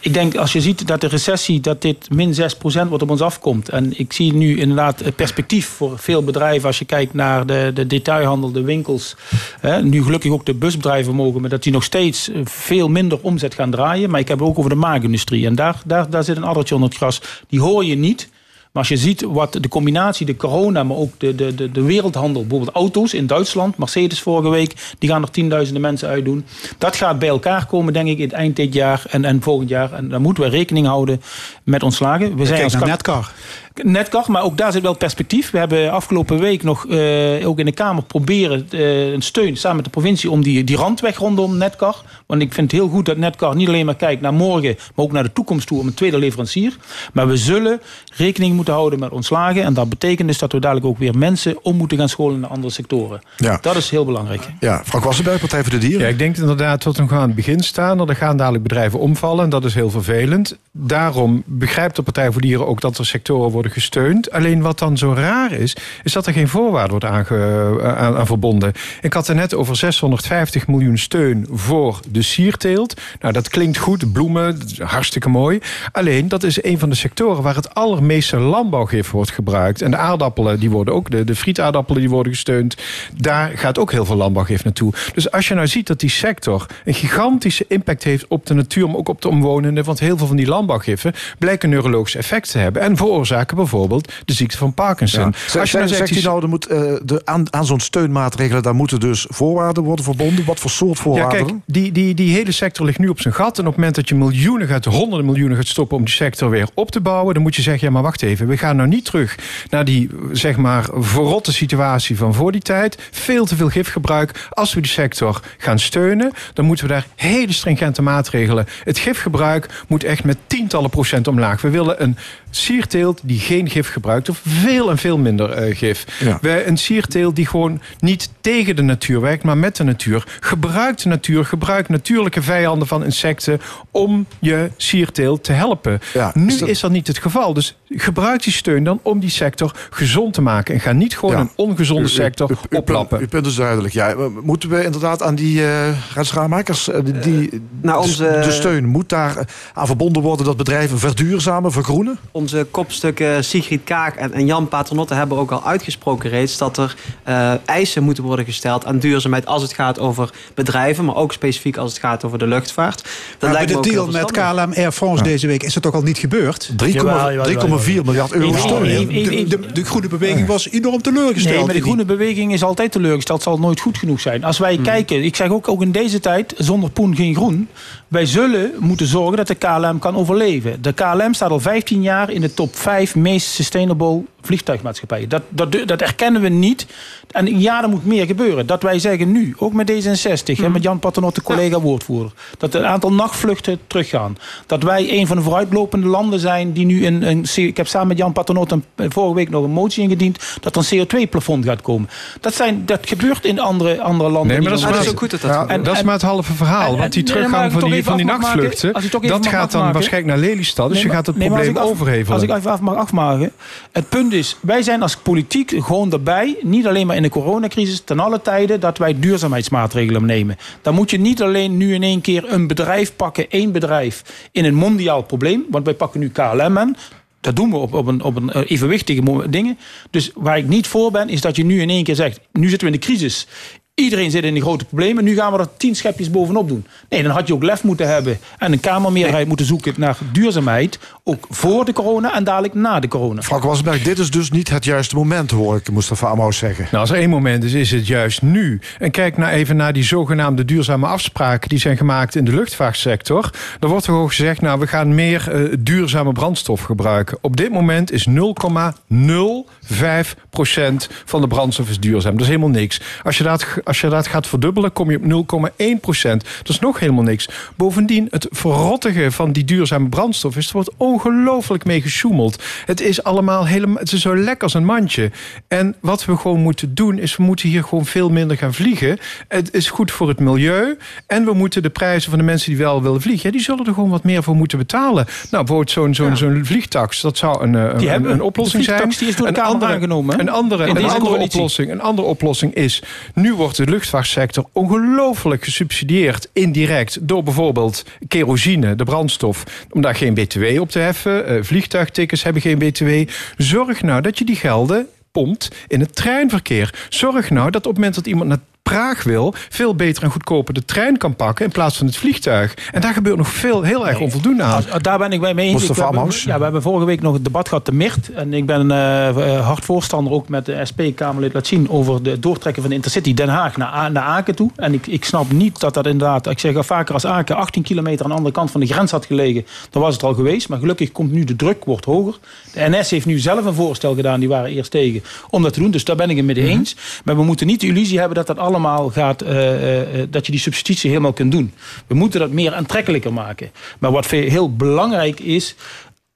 Ik denk als je ziet dat de recessie, dat dit min 6% wat op ons afkomt. En ik zie nu inderdaad perspectief voor veel bedrijven als je kijkt naar de, de detailhandel, de winkels. Hè, nu gelukkig ook de busbedrijven mogen, maar dat die nog steeds veel minder omzet gaan draaien. Maar ik heb het ook over de maakindustrie. En daar, daar, daar zit een addertje onder het gras. Die hoor je niet. Maar als je ziet wat de combinatie, de corona, maar ook de, de, de, de wereldhandel, bijvoorbeeld auto's in Duitsland, Mercedes vorige week, die gaan er tienduizenden mensen uitdoen. Dat gaat bij elkaar komen, denk ik, in het eind dit jaar en, en volgend jaar. En daar moeten we rekening houden met ontslagen. We zijn Kijk als naar kap- Netcar. Netcar, maar ook daar zit wel perspectief. We hebben afgelopen week nog eh, ook in de Kamer proberen eh, een steun samen met de provincie om die, die randweg rondom Netcar. Want ik vind het heel goed dat Netcar niet alleen maar kijkt naar morgen, maar ook naar de toekomst toe om een tweede leverancier. Maar we zullen rekening moeten houden met ontslagen. En dat betekent dus dat we dadelijk ook weer mensen om moeten gaan scholen naar andere sectoren. Ja. Dat is heel belangrijk. Ja, Frank Wassenberg, Partij voor de Dieren. Ja, ik denk inderdaad dat we nog aan het begin staan. Er gaan dadelijk bedrijven omvallen en dat is heel vervelend. Daarom begrijpt de Partij voor Dieren ook dat er sectoren worden gesteund. Alleen wat dan zo raar is, is dat er geen voorwaarden wordt aange, aan, aan verbonden. Ik had er net over 650 miljoen steun voor de sierteelt. Nou, dat klinkt goed, bloemen, hartstikke mooi. Alleen, dat is een van de sectoren waar het allermeeste landbouwgif wordt gebruikt. En de aardappelen, die worden ook, de, de frietaardappelen, die worden gesteund. Daar gaat ook heel veel landbouwgif naartoe. Dus als je nou ziet dat die sector een gigantische impact heeft op de natuur, maar ook op de omwonenden, want heel veel van die landbouwgiffen blijken neurologische effecten te hebben en veroorzaken bijvoorbeeld de ziekte van Parkinson. Ja. Als je nou zegt zegt, nou, er moet, eh, de, aan, aan zo'n steunmaatregelen, daar moeten dus voorwaarden worden verbonden. Wat voor soort Ja, voorwaarden? kijk, die, die, die hele sector ligt nu op zijn gat. En op het moment dat je miljoenen gaat, honderden miljoenen gaat stoppen om die sector weer op te bouwen, dan moet je zeggen: ja, maar wacht even. We gaan nou niet terug naar die, zeg maar, verrotte situatie van voor die tijd. Veel te veel gifgebruik. Als we die sector gaan steunen, dan moeten we daar hele stringente maatregelen. Het gifgebruik moet echt met tientallen procent omlaag. We willen een sierteelt die geen gif gebruikt, of veel en veel minder eh, gif. Ja. Wij, een sierteelt die gewoon niet tegen de natuur werkt, maar met de natuur. Gebruikt de natuur, gebruikt natuurlijke vijanden van insecten om je sierteelt te helpen. Ja, nu is dat- is dat niet het geval. Dus gebruik die steun dan om die sector gezond te maken. En ga niet gewoon Ja. een ongezonde U- u- sector u- u- uw oplappen. Uw punt is duidelijk. Ja, moeten we inderdaad aan die uh, raadsraammakers, eh, die, die, nou, de- onze- de steun, moet daar aan verbonden worden dat bedrijven verduurzamen, vergroenen? Onze kopstukken Sigrid Kaak en, en Jan Paternotte hebben ook al uitgesproken reeds dat er eh, eisen moeten worden gesteld aan duurzaamheid als het gaat over bedrijven, maar ook specifiek als het gaat over de luchtvaart. Dat Maar bij de deal met. KLM Air France deze week is het ook al niet gebeurd. 3,4 Jawel, jawel, jawel. miljard euro steun. De, de, de groene beweging was enorm teleurgesteld. Nee, maar de groene beweging is altijd teleurgesteld. Zal nooit goed genoeg zijn. Als wij kijken, ik zeg ook, ook in deze tijd, zonder poen geen groen. Wij zullen moeten zorgen dat de KLM kan overleven. De KLM staat al 15 jaar in de top 5 meest sustainable vliegtuigmaatschappijen. Dat, dat, dat erkennen we niet. En ja, er moet meer gebeuren. Dat wij zeggen nu, ook met D66 en met Jan Paternotte, collega woordvoerder, dat het aantal nachtvluchten teruggaan. Dat wij een van de vooruitlopende landen zijn die nu een, een ik heb samen met Jan Paternotte een- vorige week nog een motie ingediend dat er een CO2-plafond gaat komen. Dat, zijn, dat gebeurt in andere, andere landen. Nee, maar dat is Maar is ook goed dat dat Ja, gebeurt. dat is En- maar het halve verhaal. en- want die teruggang van die, van die nachtvluchten... Als ik toch even dat gaat dan waarschijnlijk naar Lelystad. Dus Nee, je gaat het probleem overhevelen. Als ik even af mag afmaken. Het punt is, wij zijn als politiek gewoon erbij. Niet alleen maar in de coronacrisis. Ten alle tijden dat wij duurzaamheidsmaatregelen nemen. Dan moet je niet alleen nu in één keer een bedrijf pakken. één bedrijf in een mondiaal probleem. Want wij pakken nu KLM aan. Dat doen we op, op een, op een eh, evenwichtige dingen. Dus waar ik niet voor ben, is dat je nu in één keer zegt... nu zitten we in de crisis. Iedereen zit in die grote problemen. Nu gaan we er tien schepjes bovenop doen. Nee, dan had je ook lef moeten hebben. En een Kamermeerderheid moeten zoeken naar duurzaamheid. Ook voor de corona en dadelijk na de corona. Frank Wassenberg, dit is dus niet het juiste moment, hoor ik Mustafa Amous zeggen. Nou, als er één moment is, is het juist nu. En kijk nou even naar die zogenaamde duurzame afspraken... die zijn gemaakt in de luchtvaartsector. Er wordt gewoon gezegd, nou, we gaan meer eh, duurzame brandstof gebruiken. Op dit moment is 0,05% van de brandstof is duurzaam. Dat is helemaal niks. Als je dat, als je dat gaat verdubbelen, kom je op 0,1% Dat is nog helemaal niks. Bovendien, het verrottigen van die duurzame brandstof... is er wordt ongelooflijk mee gesjoemeld. Het is allemaal helemaal... Het is zo lekker als een mandje. En wat we gewoon moeten doen... is we moeten hier gewoon veel minder gaan vliegen. Het is goed voor het milieu. En we moeten de prijzen van de mensen die wel willen vliegen... Ja, die zullen er gewoon wat meer voor moeten betalen. Nou, bijvoorbeeld zo'n zo'n zo'n vliegtax... dat zou een, eh, een, oplossing zijn. die is door de Een andere- aangenomen? Een andere, een andere oplossing, een andere oplossing is... nu wordt de luchtvaartsector ongelooflijk gesubsidieerd... indirect door bijvoorbeeld kerosine, de brandstof... om daar geen btw op te heffen. Eh, vliegtuigtickets hebben geen btw. Zorg nou dat je die gelden pompt in het treinverkeer. Zorg nou dat op het moment dat iemand naar Praag wil, veel beter en goedkoper de trein kan pakken in plaats van het vliegtuig. En daar gebeurt nog veel, heel erg onvoldoende aan. Als- daar ben ik bij mee eens. Ik- we hebben-? Ja, we hebben vorige week nog het debat gehad te Mirt. En ik ben eh, hard voorstander ook met de SP-Kamerlid laat zien... over de doortrekken van de Intercity Den Haag naar, naar Aken toe. En ik, ik snap niet dat dat inderdaad... Ik zeg al vaker, als Aken 18 kilometer aan de andere kant van de grens had gelegen... dan was het al geweest. Maar gelukkig komt nu de druk, wordt hoger. De NS heeft nu zelf een voorstel gedaan, die waren eerst tegen... om dat te doen, dus daar ben ik het mee eens. Maar we moeten niet de illusie hebben dat dat allemaal gaat... eh, eh, eh, dat je die substitutie helemaal kunt doen. We moeten dat meer aantrekkelijker maken. Maar wat heel belangrijk is...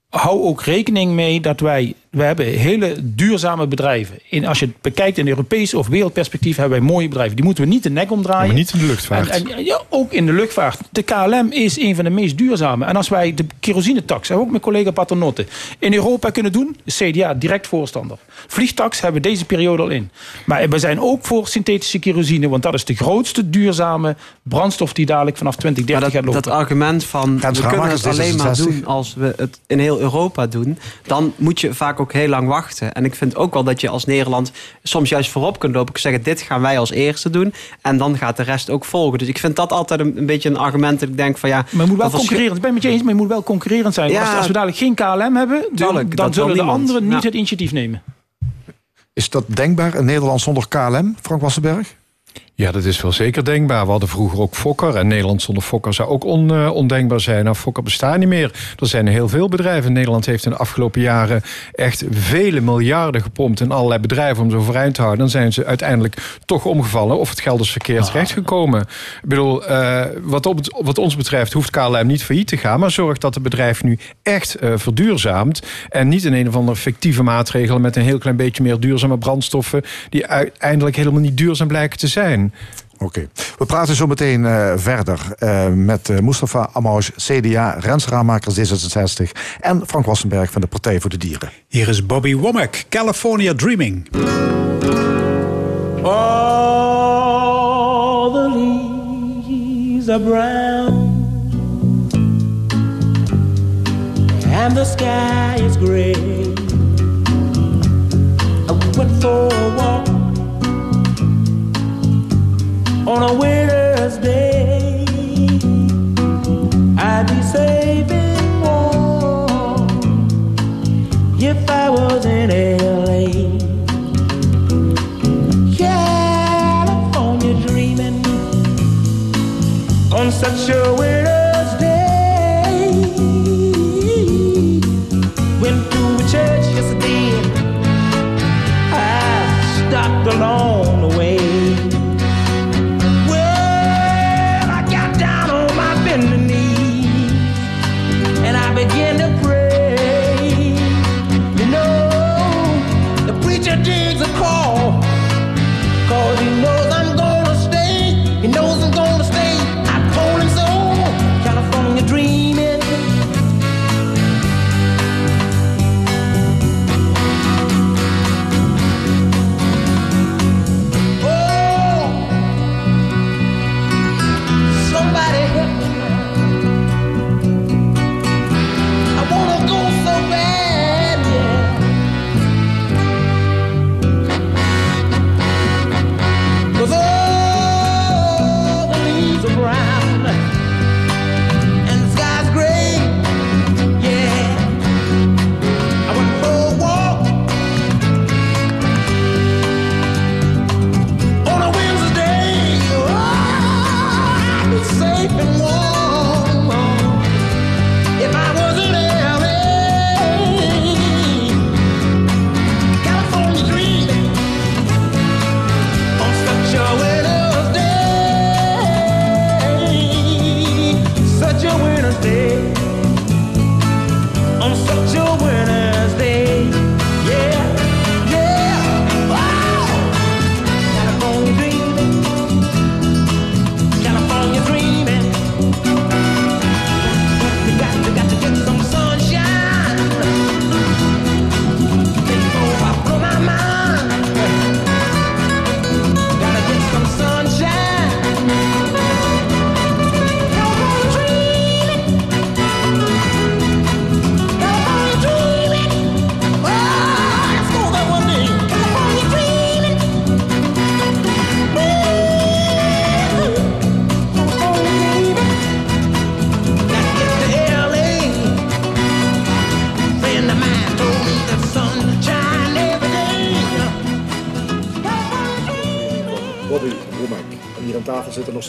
hou ook rekening mee dat wij... we hebben hele duurzame bedrijven. In, als je het bekijkt in Europees of wereldperspectief... hebben wij mooie bedrijven. Die moeten we niet de nek omdraaien. Maar niet in de luchtvaart. En, en, ja, ook in de luchtvaart. De KLM is een van de meest duurzame. En als wij de kerosinetax, hebben we ook mijn collega Paternotte... in Europa kunnen doen, de CDA direct voorstander. Vliegtax hebben we deze periode al in. Maar we zijn ook voor synthetische kerosine... want dat is de grootste duurzame brandstof... die dadelijk vanaf 2030 Maar gaat dat, lopen. dat argument van we kunnen het alleen maar D66. doen als we het in heel Europa doen, dan moet je vaak ook heel lang wachten. En ik vind ook wel dat je als Nederland soms juist voorop kunt lopen. Ik zeggen, dit gaan wij als eerste doen. En dan gaat de rest ook volgen. Dus ik vind dat altijd een, een beetje een argument dat ik denk van ja. Maar moet wel concurrerend. Ik ben het met je eens, maar moet wel concurrerend zijn. Ja. als, als we dadelijk geen KLM hebben, dan, dan zullen de anderen niet Ja. het initiatief nemen. Is dat denkbaar in Nederland zonder KLM, Frank Wassenberg? Ja, dat is wel zeker denkbaar. We hadden vroeger ook Fokker. En Nederland zonder Fokker zou ook on, eh, ondenkbaar zijn. Nou, Fokker bestaat niet meer. Er zijn heel veel bedrijven. Nederland heeft in de afgelopen jaren echt vele miljarden gepompt in allerlei bedrijven om ze overeind te houden. Dan zijn ze uiteindelijk toch omgevallen of het geld is verkeerd terechtgekomen. Ik bedoel, eh, wat, op het- wat ons betreft hoeft KLM niet failliet te gaan. Maar zorg dat het bedrijf nu echt eh, verduurzaamt. En niet in een of andere fictieve maatregelen met een heel klein beetje meer duurzame brandstoffen. die uiteindelijk helemaal niet duurzaam blijken te zijn. Oké. We praten zo meteen eh, verder eh, met eh, Mustafa Amous, CDA, Rens Ramakers D66 en Frank Wassenberg van de Partij voor de Dieren. Hier is Bobby Womack, California Dreaming. All the leaves are brown and the sky is gray. I went for a walk on a winter's day. I'd be saving warm if I was in LA. California dreaming on such a winter's day. Went to a church yesterday. I stopped along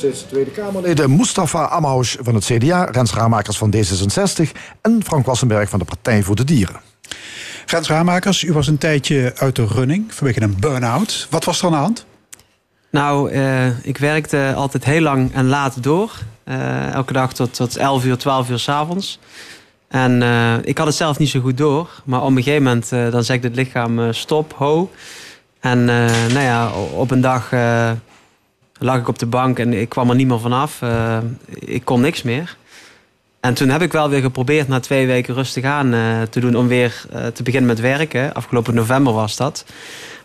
steeds de Tweede Kamerleden Mustafa Amhoush van het CDA, Rens Ramakers van D66 en Frank Wassenberg van de Partij voor de Dieren. Rens Ramakers, u was een tijdje uit de running vanwege een burn-out. Wat was er aan de hand? Nou, eh, ik werkte altijd heel lang en laat door. Eh, elke dag tot, tot 11 uur, 12 uur s'avonds. En eh, ik had het zelf niet zo goed door. Maar op een gegeven moment eh, dan zegt het lichaam stop, ho. En eh, nou ja, op een dag eh, lag ik op de bank en ik kwam er niet meer vanaf. Eh, ik kon niks meer. En toen heb ik wel weer geprobeerd na twee weken rustig aan eh, te doen om weer eh, te beginnen met werken. Afgelopen november was dat.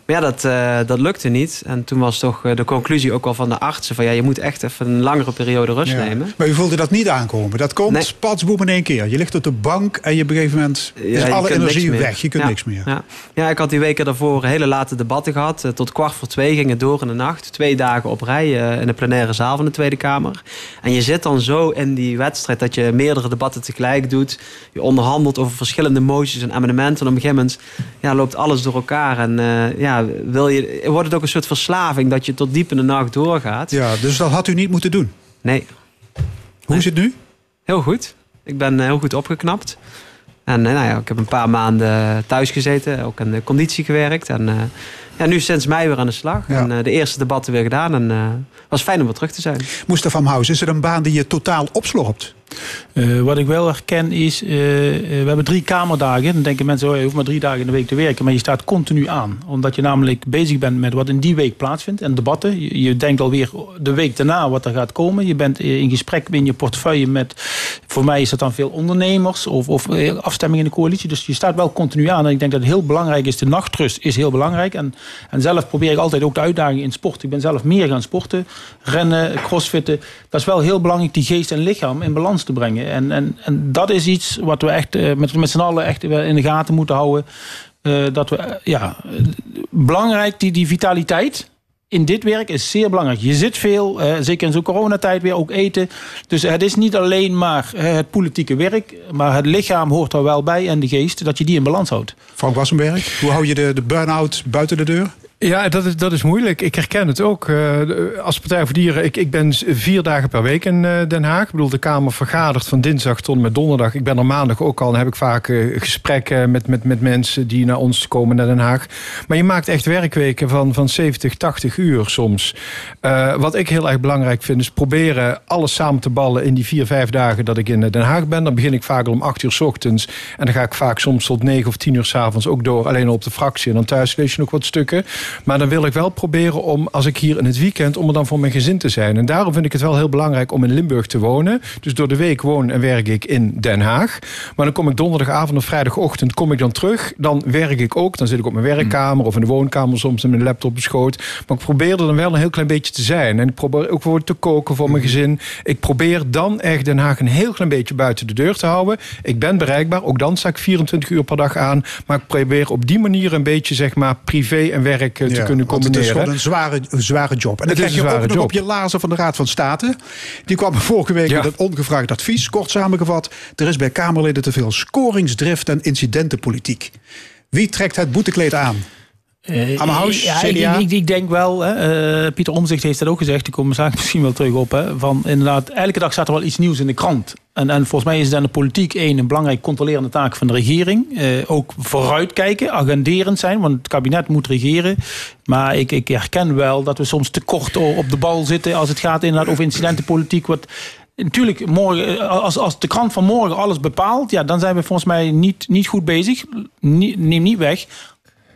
Maar ja, dat, eh, dat lukte niet. En toen was toch eh, de conclusie ook wel van de artsen... van ja, je moet echt even een langere periode rust Ja. nemen. Maar u voelde dat niet aankomen. Dat komt Nee. patsboem in één keer. Je ligt op de bank en je op een gegeven moment is alle energie weg. Je kunt Ja, niks meer. Ja. ja, ik had die weken daarvoor hele late debatten gehad. Eh, Tot kwart voor twee ging het door in de nacht. Twee dagen op rij in de plenaire zaal van de Tweede Kamer. En je zit dan zo in die wedstrijd dat je meerdere debatten tegelijk doet. Je onderhandelt over verschillende moties en amendementen. En op een gegeven moment ja, loopt alles door elkaar. En ja, wil je, wordt het ook een soort verslaving dat je tot diep in de nacht doorgaat. Ja, dus dat had u niet moeten doen. Nee, Hoe is het nu? Heel goed. Ik ben eh, heel goed opgeknapt. En eh, nou ja, ik heb een paar maanden thuis gezeten, ook aan de conditie gewerkt. En eh, ja, nu sinds mei weer aan de slag. Ja. En de eerste debatten weer gedaan. En eh was fijn om weer terug te zijn. Mustafa Amhaus, is het een baan die je totaal opslorpt? Eh, wat ik wel herken is, eh, eh, we hebben drie kamerdagen. Dan denken mensen, oh, je hoeft maar drie dagen in de week te werken. Maar je staat continu aan. Omdat je namelijk bezig bent met wat in die week plaatsvindt. En debatten. Je, je denkt alweer de week daarna wat er gaat komen. Je bent in gesprek in je portefeuille met, voor mij is dat dan veel ondernemers. Of, of afstemming in de coalitie. Dus je staat wel continu aan. En ik denk dat het heel belangrijk is. De nachtrust is heel belangrijk. En, en zelf probeer ik altijd ook de uitdaging in sport. Ik ben zelf meer gaan sporten. Rennen, crossfitten. Dat is wel heel belangrijk, die geest en lichaam in balans te brengen. En, en, en dat is iets wat we echt eh, met, met z'n allen echt in de gaten moeten houden. Eh, dat we, eh, ja, belangrijk, die, die vitaliteit in dit werk is zeer belangrijk. Je zit veel, zeker in zo'n coronatijd weer, ook eten. Dus het is niet alleen maar het politieke werk, maar het lichaam hoort er wel bij en de geest, dat je die in balans houdt. Frank Wassenberg, hoe hou je de, de burn-out buiten de deur? Ja, dat is, dat is moeilijk. Ik herken het ook. Eh, als Partij voor Dieren, ik, ik ben vier dagen per week in eh, Den Haag. Ik bedoel, de Kamer vergadert van dinsdag tot en met donderdag. Ik ben er maandag ook al en heb ik vaak eh, gesprekken met, met, met mensen die naar ons komen naar Den Haag. Maar je maakt echt werkweken van, van 70, 80 uur soms. Wat ik heel erg belangrijk vind, is proberen alles samen te ballen in die vier, vijf dagen dat ik in Den Haag ben. Dan begin ik vaak om acht uur s ochtends. En dan ga ik vaak soms tot negen of tien uur s avonds ook door. Alleen al op de fractie. En dan thuis lees je nog wat stukken. Maar dan wil ik wel proberen om, als ik hier in het weekend, om er dan voor mijn gezin te zijn. En daarom vind ik het wel heel belangrijk om in Limburg te wonen. Dus door de week woon en werk ik in Den Haag. Maar dan kom ik donderdagavond of vrijdagochtend kom ik dan terug. Dan werk ik ook. Dan zit ik op mijn werkkamer of in de woonkamer soms met mijn laptop op. Maar ik probeer er dan wel een heel klein beetje te zijn. En ik probeer ook voor te koken voor mijn gezin. Ik probeer dan echt Den Haag een heel klein beetje buiten de deur te houden. Ik ben bereikbaar. Ook dan sta ik 24 uur per dag aan. Maar ik probeer op die manier een beetje zeg maar privé en werk te Ja, kunnen want het is combineren. gewoon een zware, een zware job. En dan krijg je ook nog op je lazen van de Raad van State. Die kwam vorige week Ja. met een ongevraagd advies. Kort samengevat, er is bij Kamerleden te veel scoringsdrift en incidentenpolitiek. Wie trekt het boetekleed aan? Ammerhuis, ja, ik, ik, ik denk wel, hè, eh, Pieter Omzicht heeft dat ook gezegd, daar komen straks *laughs* misschien wel terug op. Hè, van inderdaad, elke dag staat er wel iets nieuws in de krant. En, en volgens mij is het aan de politiek één een belangrijk controlerende taak van de regering. Eh, ook vooruitkijken, agenderend zijn, want het kabinet moet regeren. Maar ik, ik herken wel dat we soms te kort op de bal zitten als het gaat inderdaad over incidentenpolitiek. Wat, Natuurlijk, morgen, als, als de krant van morgen alles bepaalt, ja, dan zijn we volgens mij niet, niet goed bezig. Nie- neem niet weg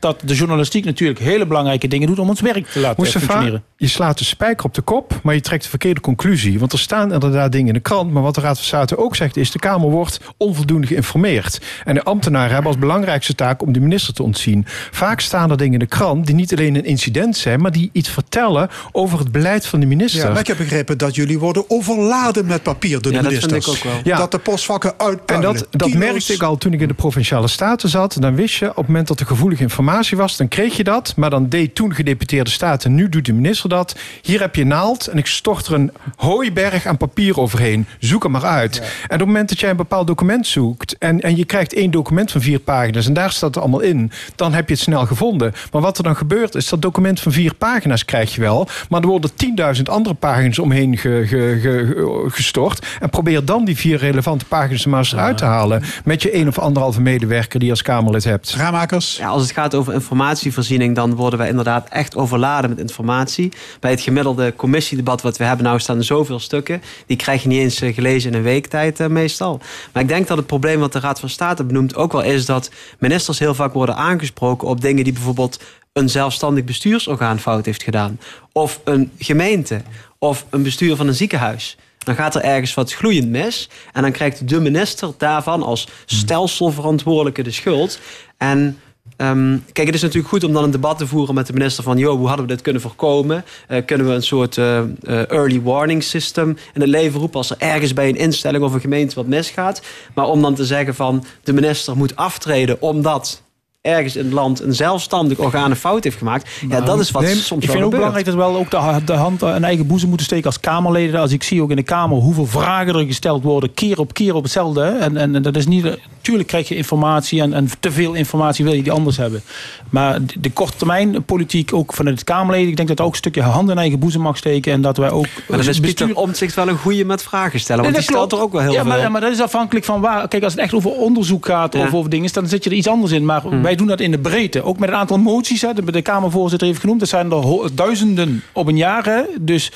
dat de journalistiek natuurlijk hele belangrijke dingen doet om ons werk te laten Mustafa, functioneren. je slaat de spijker op de kop, maar je trekt de verkeerde conclusie. Want er staan inderdaad dingen in de krant. Maar wat de Raad van State ook zegt is... de Kamer wordt onvoldoende geïnformeerd. En de ambtenaren hebben als belangrijkste taak om de minister te ontzien. Vaak staan er dingen in de krant die niet alleen een incident zijn... maar die iets vertellen over het beleid van de minister. Ja, maar ik heb begrepen dat jullie worden overladen met papier door de Ja, dat vind ministers. ik ook wel. Ja. Dat de postvakken En uitpuilen. dat, dat merkte ik al toen ik in de provinciale staten zat. Dan wist je op het moment dat er gevoelige informatie informatie was, dan kreeg je dat. Maar dan deed toen gedeputeerde staten, nu doet de minister dat. Hier heb je naald en ik stort er een hooiberg aan papier overheen. Zoek hem maar uit. En op het moment dat jij een bepaald document zoekt... En, en je krijgt één document van vier pagina's... en daar staat het allemaal in, dan heb je het snel gevonden. Maar wat er dan gebeurt, is dat document van vier pagina's krijg je wel... maar er worden 10.000 andere pagina's omheen ge- ge- ge- gestort... en probeer dan die vier relevante pagina's maar eens uit te halen... met je één of anderhalve medewerker die je als Kamerlid hebt. Raammakers? Ja, als het gaat over informatievoorziening, dan worden wij inderdaad echt overladen met informatie. Bij het gemiddelde commissiedebat wat we hebben nou staan er zoveel stukken. Die krijg je niet eens eh, gelezen in een week tijd eh, meestal. Maar ik denk dat het probleem wat de Raad van State benoemt ook wel is dat ministers heel vaak worden aangesproken op dingen die bijvoorbeeld een zelfstandig bestuursorgaan fout heeft gedaan. Of een gemeente. Of een bestuur van een ziekenhuis. Dan gaat er ergens wat gloeiend mis. En dan krijgt de minister daarvan als stelselverantwoordelijke de schuld. En ehm, kijk, het is natuurlijk goed om dan een debat te voeren met de minister van... joh, hoe hadden we dit kunnen voorkomen? Eh, kunnen we een soort eh, eh, early warning system in het leven roepen... als er ergens bij een instelling of een gemeente wat misgaat? Maar om dan te zeggen van de minister moet aftreden omdat ergens in het land een zelfstandig orgaan een fout heeft gemaakt. ja, dat is wat Nee, soms ik vind ook gebeurt. belangrijk dat we wel ook de, de hand aan eigen boezem moeten steken als Kamerleden. Als ik zie ook in de Kamer hoeveel vragen er gesteld worden, keer op keer op hetzelfde. En, en, en dat is niet. Tuurlijk krijg je informatie en, en te veel informatie wil je die anders hebben. Maar de, de korte termijn politiek, ook vanuit het Kamerleden, ik denk dat ook een stukje hand in eigen boezem mag steken. En dat wij ook. Maar dan is bestuur- Pieter Omtzigt wel een goeie met vragen stellen. Want Nee, die stelt er ook wel heel ja, veel. maar, ja, maar dat is afhankelijk van waar. Kijk, als het echt over onderzoek gaat Ja. of over dingen, dan zit je er iets anders in. Maar Hmm. wij doen dat in de breedte. Ook met een aantal moties. Hè, de, Kamervoorzitter heeft genoemd. Dat zijn er duizenden op een jaar. Hè. Dus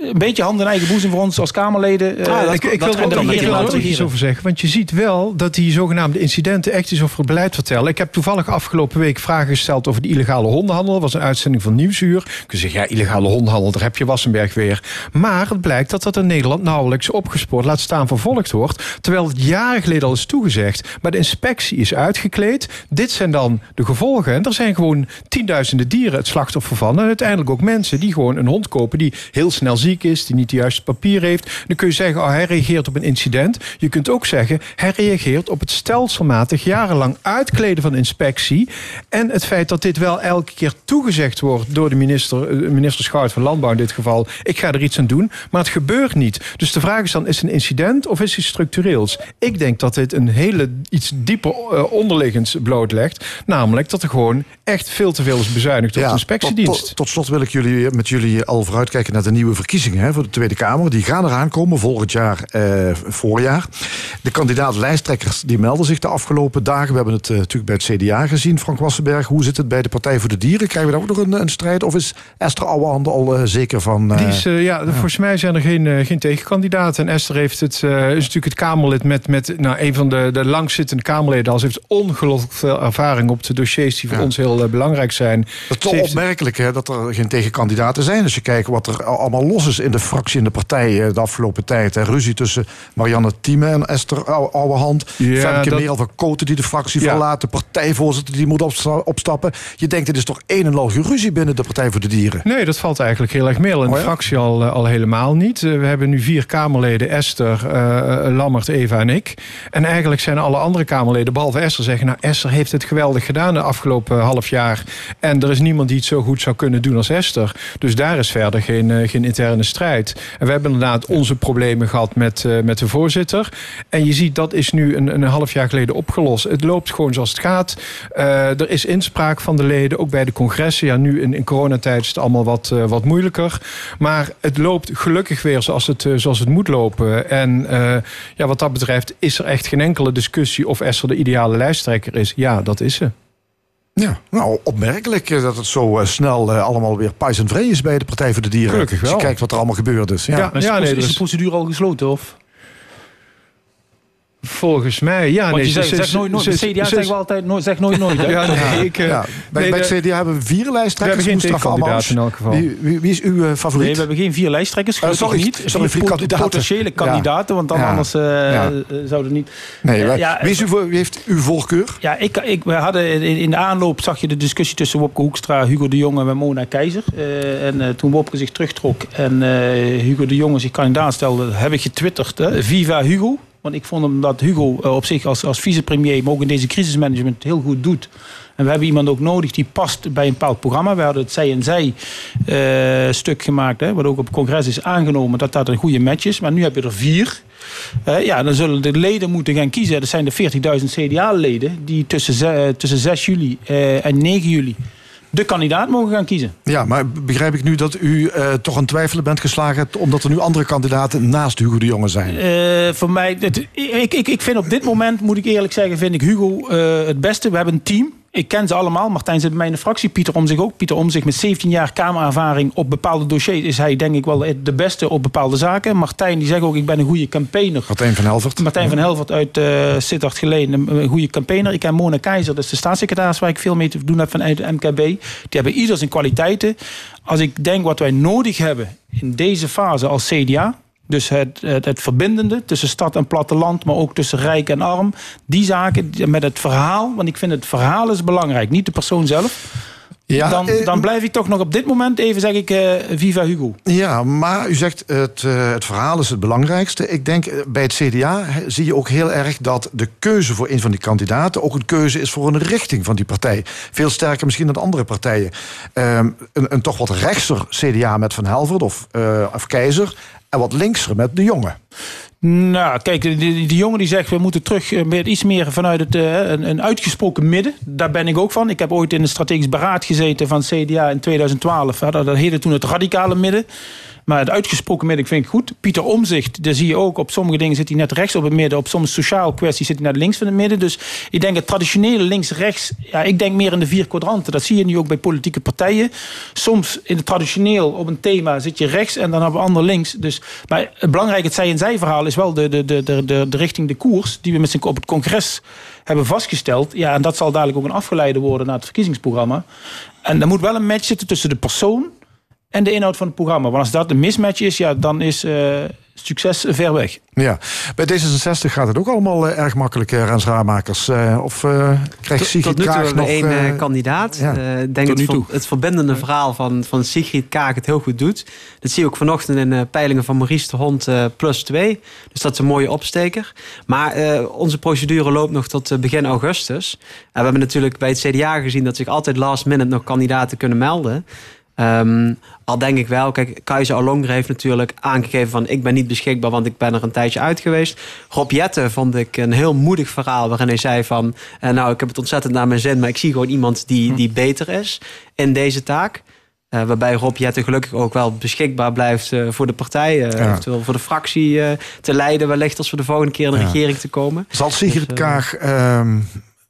een beetje hand in eigen boezem voor ons als Kamerleden. eh, Ah, dat- ik, ik dat wil er ook ik wil er iets over zeggen. Want je ziet wel dat die zogenaamde incidenten echt iets over het beleid vertellen. Ik heb toevallig afgelopen week vragen gesteld over de illegale hondenhandel. Dat was een uitzending van Nieuwsuur. Ik zeg, ja, illegale hondenhandel, daar heb je Wassenberg weer. Maar het blijkt dat dat in Nederland nauwelijks opgespoord, laat staan vervolgd wordt. Terwijl het jaren geleden al is toegezegd. Maar de inspectie is uitgekleed. Dit zijn dan de gevolgen. En er zijn gewoon tienduizenden dieren het slachtoffer van. En uiteindelijk ook mensen die gewoon een hond kopen die heel snel ziek is, die niet de juiste papier heeft. Dan kun je zeggen, oh, hij reageert op een incident. Je kunt ook zeggen, hij reageert op het stelselmatig jarenlang uitkleden van de inspectie. En het feit dat dit wel elke keer toegezegd wordt door de minister, eh, minister Schout van Landbouw in dit geval. Ik ga er iets aan doen, maar het gebeurt niet. Dus de vraag is dan, is het een incident of is het structureels? Ik denk dat dit een hele iets dieper eh, onderliggends blootlegt. Namelijk dat er gewoon echt veel te veel is bezuinigd op de tot, inspectiedienst. tot, tot slot wil ik jullie met jullie al vooruitkijken naar de nieuwe verkiezingen hè, voor de Tweede Kamer. Die gaan eraan komen volgend jaar, eh, voorjaar. De kandidaat-lijsttrekkers die melden zich de afgelopen dagen. We hebben het eh, natuurlijk bij het CDA gezien, Frank Wassenberg. Hoe zit het bij de Partij voor de Dieren? Krijgen we daar ook nog een, een strijd? Of is Esther Ouwehand al eh, zeker van... eh, Die is, ja, Volgens mij zijn er geen, geen tegenkandidaten. En Esther heeft het, is natuurlijk het Kamerlid met, met nou, een van de, de langzittende Kamerleden. Als heeft ongelooflijk veel ervaring op de dossiers die voor Ja. ons heel belangrijk zijn. Dat is toch opmerkelijk hè, dat er geen tegenkandidaten zijn. Als je kijkt wat er al- allemaal los is in de fractie en de partij eh, de afgelopen tijd. Hè. Ruzie tussen Marianne Thieme en Esther Ou- Ouwehand. Ja, Femke dat- Merel van Koten die de fractie Ja. verlaat. De partijvoorzitter die moet opsta- opstappen. Je denkt, dit is toch een en al geruzie binnen de Partij voor de Dieren. Nee, dat valt eigenlijk heel erg mee. In de Oh ja? fractie al, eh, al helemaal niet. Eh, we hebben nu vier Kamerleden. Esther, eh, Lammert, Eva en ik. En eigenlijk zijn alle andere Kamerleden, behalve Esther, zeggen... nou, Esther heeft het geweldig gedaan de afgelopen half jaar. En er is niemand die het zo goed zou kunnen doen als Esther. Dus daar is verder geen, geen interne strijd. En we hebben inderdaad onze problemen gehad met, eh, met de voorzitter. En je ziet, dat is nu een, een half jaar geleden opgelost. Het loopt gewoon zoals het gaat. Eh, er is inspraak van de leden, ook bij de congressen. Ja, nu in, in coronatijd is het allemaal wat, eh, wat moeilijker. Maar het loopt gelukkig weer zoals het, zoals het moet lopen. En ja, wat dat betreft is er echt geen enkele discussie... of Esther de ideale lijsttrekker is. Ja, dat is ze. Ja, nou, opmerkelijk eh, dat het zo eh, snel eh, allemaal weer pais en vree is bij de Partij voor de Dieren. Gelukkig Als je wel. kijkt wat er allemaal gebeurd is. Ja. Ja. Is, nee, is er de is- procedure al gesloten? Of? Volgens mij, ja. Want nee, je zegt, ze- zeg ze- nooit nooit. CDA ze- zeggen we altijd nooit, zeg nooit nooit. hè? Ja, nee, *laughs* ik, eh, Ja, bij, nee, bij de- het CDA hebben we vier we hebben lijsttrekkers. geen in elk geval. Wie, wie, wie is uw eh, favoriet? Nee, we hebben geen vier lijsttrekkers. Gelukkig sorry, niet. sorry, vier kandidaten. Potentiële Ja. kandidaten, want dan Ja. anders eh Ja. eh, zouden niet... nee, wij- wie, is uw, wie heeft uw voorkeur? Ja, ik, ik, we hadden in, in de aanloop zag je de discussie tussen Wopke Hoekstra, Hugo de Jonge en Mona Keizer. Eh, en eh, toen Wopke zich terugtrok en eh, Hugo de Jonge zich kandidaat stelde, heb ik getwitterd. Viva Hugo. Want ik vond hem dat Hugo eh, op zich als, als vicepremier, maar ook in deze crisismanagement heel goed doet. En we hebben iemand ook nodig die past bij een bepaald programma. We hadden het zij en zij eh, stuk gemaakt, hè, wat ook op het congres is aangenomen, dat dat een goede match is. Maar nu heb je er vier. Eh, ja, dan zullen de leden moeten gaan kiezen. Dat zijn de 40.000 CDA-leden die tussen, tussen 6 juli en 9 juli de kandidaat mogen gaan kiezen. Ja, maar begrijp ik nu dat u eh, toch aan twijfelen bent geslagen... omdat er nu andere kandidaten naast Hugo de Jonge zijn? Eh, voor mij, het- ik, ik, ik vind op dit moment, moet ik eerlijk zeggen, vind ik Hugo eh, het beste. We hebben een team. Ik ken ze allemaal. Martijn zit bij mij in de fractie. Pieter Omzig ook. Pieter Omzig met 17 jaar kamerervaring op bepaalde dossiers is hij denk ik wel de beste op bepaalde zaken. Martijn die zegt ook ik ben een goede campaigner. Martijn van Helvert. Martijn van Helvert uit uh, Sittard Geleen, een, een goede campaigner. Ik ken Mona Keizer, dat is de staatssecretaris waar ik veel mee te doen heb vanuit de MKB. Die hebben ieder zijn kwaliteiten. Als ik denk wat wij nodig hebben in deze fase als CDA... Dus het, het, het, verbindende tussen stad en platteland, maar ook tussen rijk en arm. Die zaken met het verhaal, want ik vind het verhaal is belangrijk, niet de persoon zelf. Ja, dan, dan, blijf ik toch nog op dit moment even, zeg ik, uh, Viva Hugo. Ja, maar u zegt het, uh, het verhaal is het belangrijkste. Ik denk uh, bij het CDA zie je ook heel erg dat de keuze voor een van die kandidaten ook een keuze is voor een richting van die partij. Veel sterker misschien dan andere partijen. een, een, toch wat rechtser CDA met Van Helvert of, of Keizer en wat linkser met de jongen. Nou, kijk, die, jongen die zegt we moeten terug met iets meer vanuit het, uh, een, een, uitgesproken midden. Daar ben ik ook van. Ik heb ooit in het strategisch beraad gezeten van CDA in 2012. Hè, dat, dat heette toen het radicale midden. Maar het uitgesproken midden vind ik goed. Pieter Omzicht, daar zie je ook. Op sommige dingen zit hij net rechts op het midden. Op sommige sociaal kwesties zit hij net links van het midden. Dus ik denk het traditionele links-rechts. Ja, ik denk meer in de vier kwadranten. Dat zie je nu ook bij politieke partijen. Soms in het traditioneel op een thema zit je rechts en dan hebben we ander links. Dus, maar het belangrijke, het zij en zij verhaal is wel de, de, de, de, de, de richting, de koers. Die we met z'n op het congres hebben vastgesteld. Ja, en dat zal dadelijk ook een afgeleide worden naar het verkiezingsprogramma. En er moet wel een match zitten tussen de persoon en de inhoud van het programma. Want als dat een mismatch is, ja, dan is uh, succes ver weg. Ja, bij D66 gaat het ook allemaal uh, erg makkelijk, uh, Rens Raamakers. of krijgt Sigrid Tot nu toe Kaag nog... één kandidaat. ja. Ik denk het, het verbindende verhaal van, van Sigrid Kaag het heel goed doet. Dat zie je ook vanochtend in de peilingen van Maurice de Hond plus 2. Dus dat is een mooie opsteker. Maar onze procedure loopt nog tot begin augustus. En we hebben natuurlijk bij het CDA gezien... dat zich altijd last minute nog kandidaten kunnen melden... Um, al denk ik wel, kijk, Keizer Alongre heeft natuurlijk aangegeven van ik ben niet beschikbaar, want ik ben er een tijdje uit geweest. Rob Jette vond ik een heel moedig verhaal waarin hij zei van, uh, nou ik heb het ontzettend naar mijn zin, maar ik zie gewoon iemand die, die beter is in deze taak. Uh, waarbij Rob Jette gelukkig ook wel beschikbaar blijft uh, voor de partij, uh, ja. eventueel voor de fractie te leiden, wellicht als we de volgende keer in de ja. regering te komen. Zal Sigrid dus, Kaag ehm,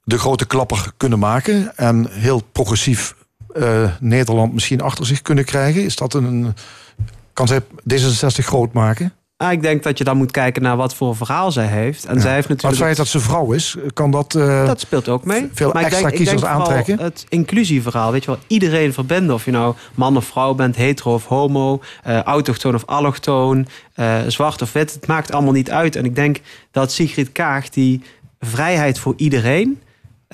de grote klapper kunnen maken en heel progressief uh, Nederland misschien achter zich kunnen krijgen? Is dat een. Kan zij D66 groot maken? Ah, ik denk dat je dan moet kijken naar wat voor verhaal zij heeft. En ja. zij heeft Maar natuurlijk. het feit dat ze vrouw is, kan dat. Uh, dat speelt ook mee. Veel maar extra ik denk, kiezers ik denk aantrekken. Het inclusieverhaal, weet je wel, iedereen verbinden. Of je nou man of vrouw bent, hetero of homo, uh, autochtoon of allochtoon, uh, zwart of wit. Het maakt allemaal niet uit. En ik denk dat Sigrid Kaag die vrijheid voor iedereen.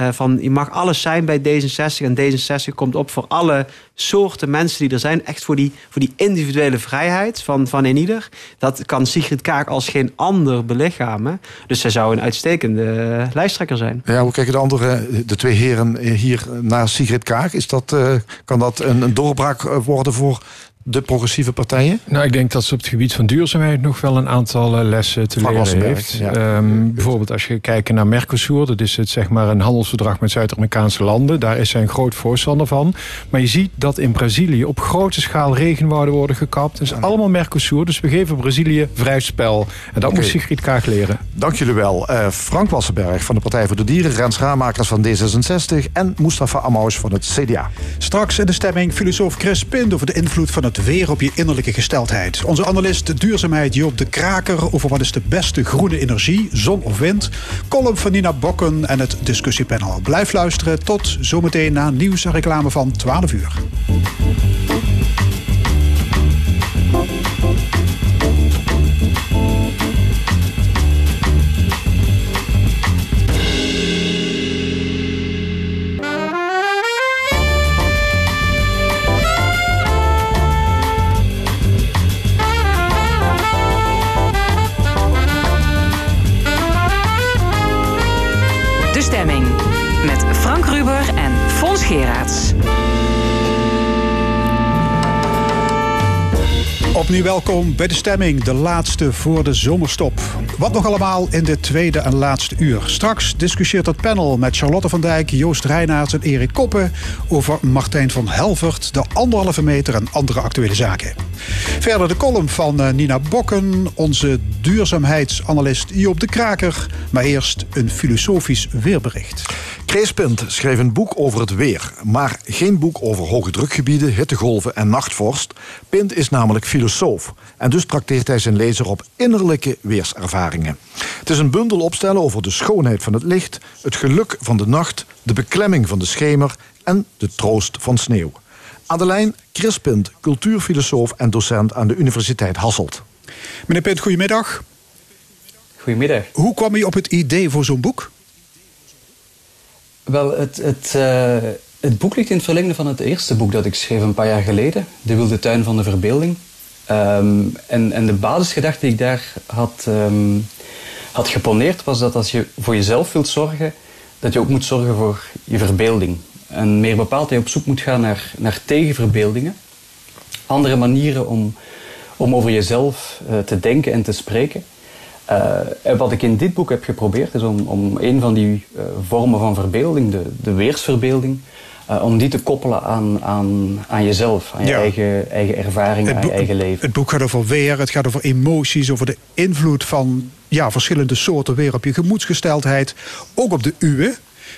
Uh, van je mag alles zijn bij D66 en D66 komt op voor alle soorten mensen die er zijn. Echt voor die, voor die individuele vrijheid van, van ieder. Dat kan Sigrid Kaag als geen ander belichamen. Dus zij zou een uitstekende lijsttrekker zijn. Ja, hoe kijken de andere, de twee heren hier naar Sigrid Kaag? Is dat, kan dat een, een doorbraak worden voor de progressieve partijen? Nou, ik denk dat ze op het gebied van duurzaamheid nog wel een aantal lessen te Van leren heeft. ja. Um, bijvoorbeeld als je kijkt naar Mercosur, dat is het, zeg maar een handelsverdrag met Zuid-Amerikaanse landen. Daar is zij een groot voorstander van. Maar je ziet dat in Brazilië op grote schaal regenwouden worden gekapt. Dat is allemaal Mercosur, dus we geven Brazilië vrij spel. En dat Oké. moet Sigrid Kaag leren. Dank jullie wel. Uh, Frank Wassenberg van de Partij voor de Dieren, Rens Raamakers van D66 en Mustafa Amous van het CDA. Straks in de stemming filosoof Chris Pind over de invloed van het weer op je innerlijke gesteldheid. Onze analist duurzaamheid Joop de Kraker over wat is de beste groene energie, zon of wind. Column van Nina Bokken en het discussiepanel. Blijf luisteren tot zometeen na nieuws en reclame van 12 uur. Stemming. Met Frank Ruber en Fons Geraerts. Opnieuw welkom bij de stemming, de laatste voor de zomerstop. Wat nog allemaal in dit tweede en laatste uur. Straks discussieert het panel met Charlotte van Dijk, Joost Reinaerts en Erik Koppen over Martijn van Helvert, de anderhalve meter en andere actuele zaken. Verder de column van eh, Nina Bokken, onze duurzaamheidsanalist Joop de Kraker, maar eerst een filosofisch weerbericht. Pint schreef een boek over het weer, maar geen boek over hoge drukgebieden, hittegolven en nachtvorst. Pint is namelijk filosoof en dus trakteert hij zijn lezer op innerlijke weerservaringen. Het is een bundel opstellen over de schoonheid van het licht, het geluk van de nacht, de beklemming van de schemer en de troost van sneeuw. Aan de lijn Chris Pint, cultuurfilosoof en docent aan de Universiteit Hasselt. Meneer Pint, goedemiddag. Goedemiddag. Hoe kwam u op het idee voor zo'n boek? Wel, het, het, eh, het boek ligt in het verlengde van het eerste boek dat ik schreef een paar jaar geleden. De Wilde Tuin van de Verbeelding. Ehm, en, en de basisgedachte die ik daar had, ehm, had geponeerd was dat als je voor jezelf wilt zorgen, dat je ook moet zorgen voor je verbeelding. En meer bepaald dat je op zoek moet gaan naar, naar tegenverbeeldingen. Andere manieren om, om over jezelf eh, te denken en te spreken. En wat ik in dit boek heb geprobeerd is om, om een van die uh, vormen van verbeelding, de, de weersverbeelding, uh, om die te koppelen aan, aan, aan jezelf, aan je Ja. eigen, eigen ervaring, aan je eigen leven. Het boek gaat over weer, het gaat over emoties, over de invloed van ja, verschillende soorten weer op je gemoedsgesteldheid, ook op de uwe.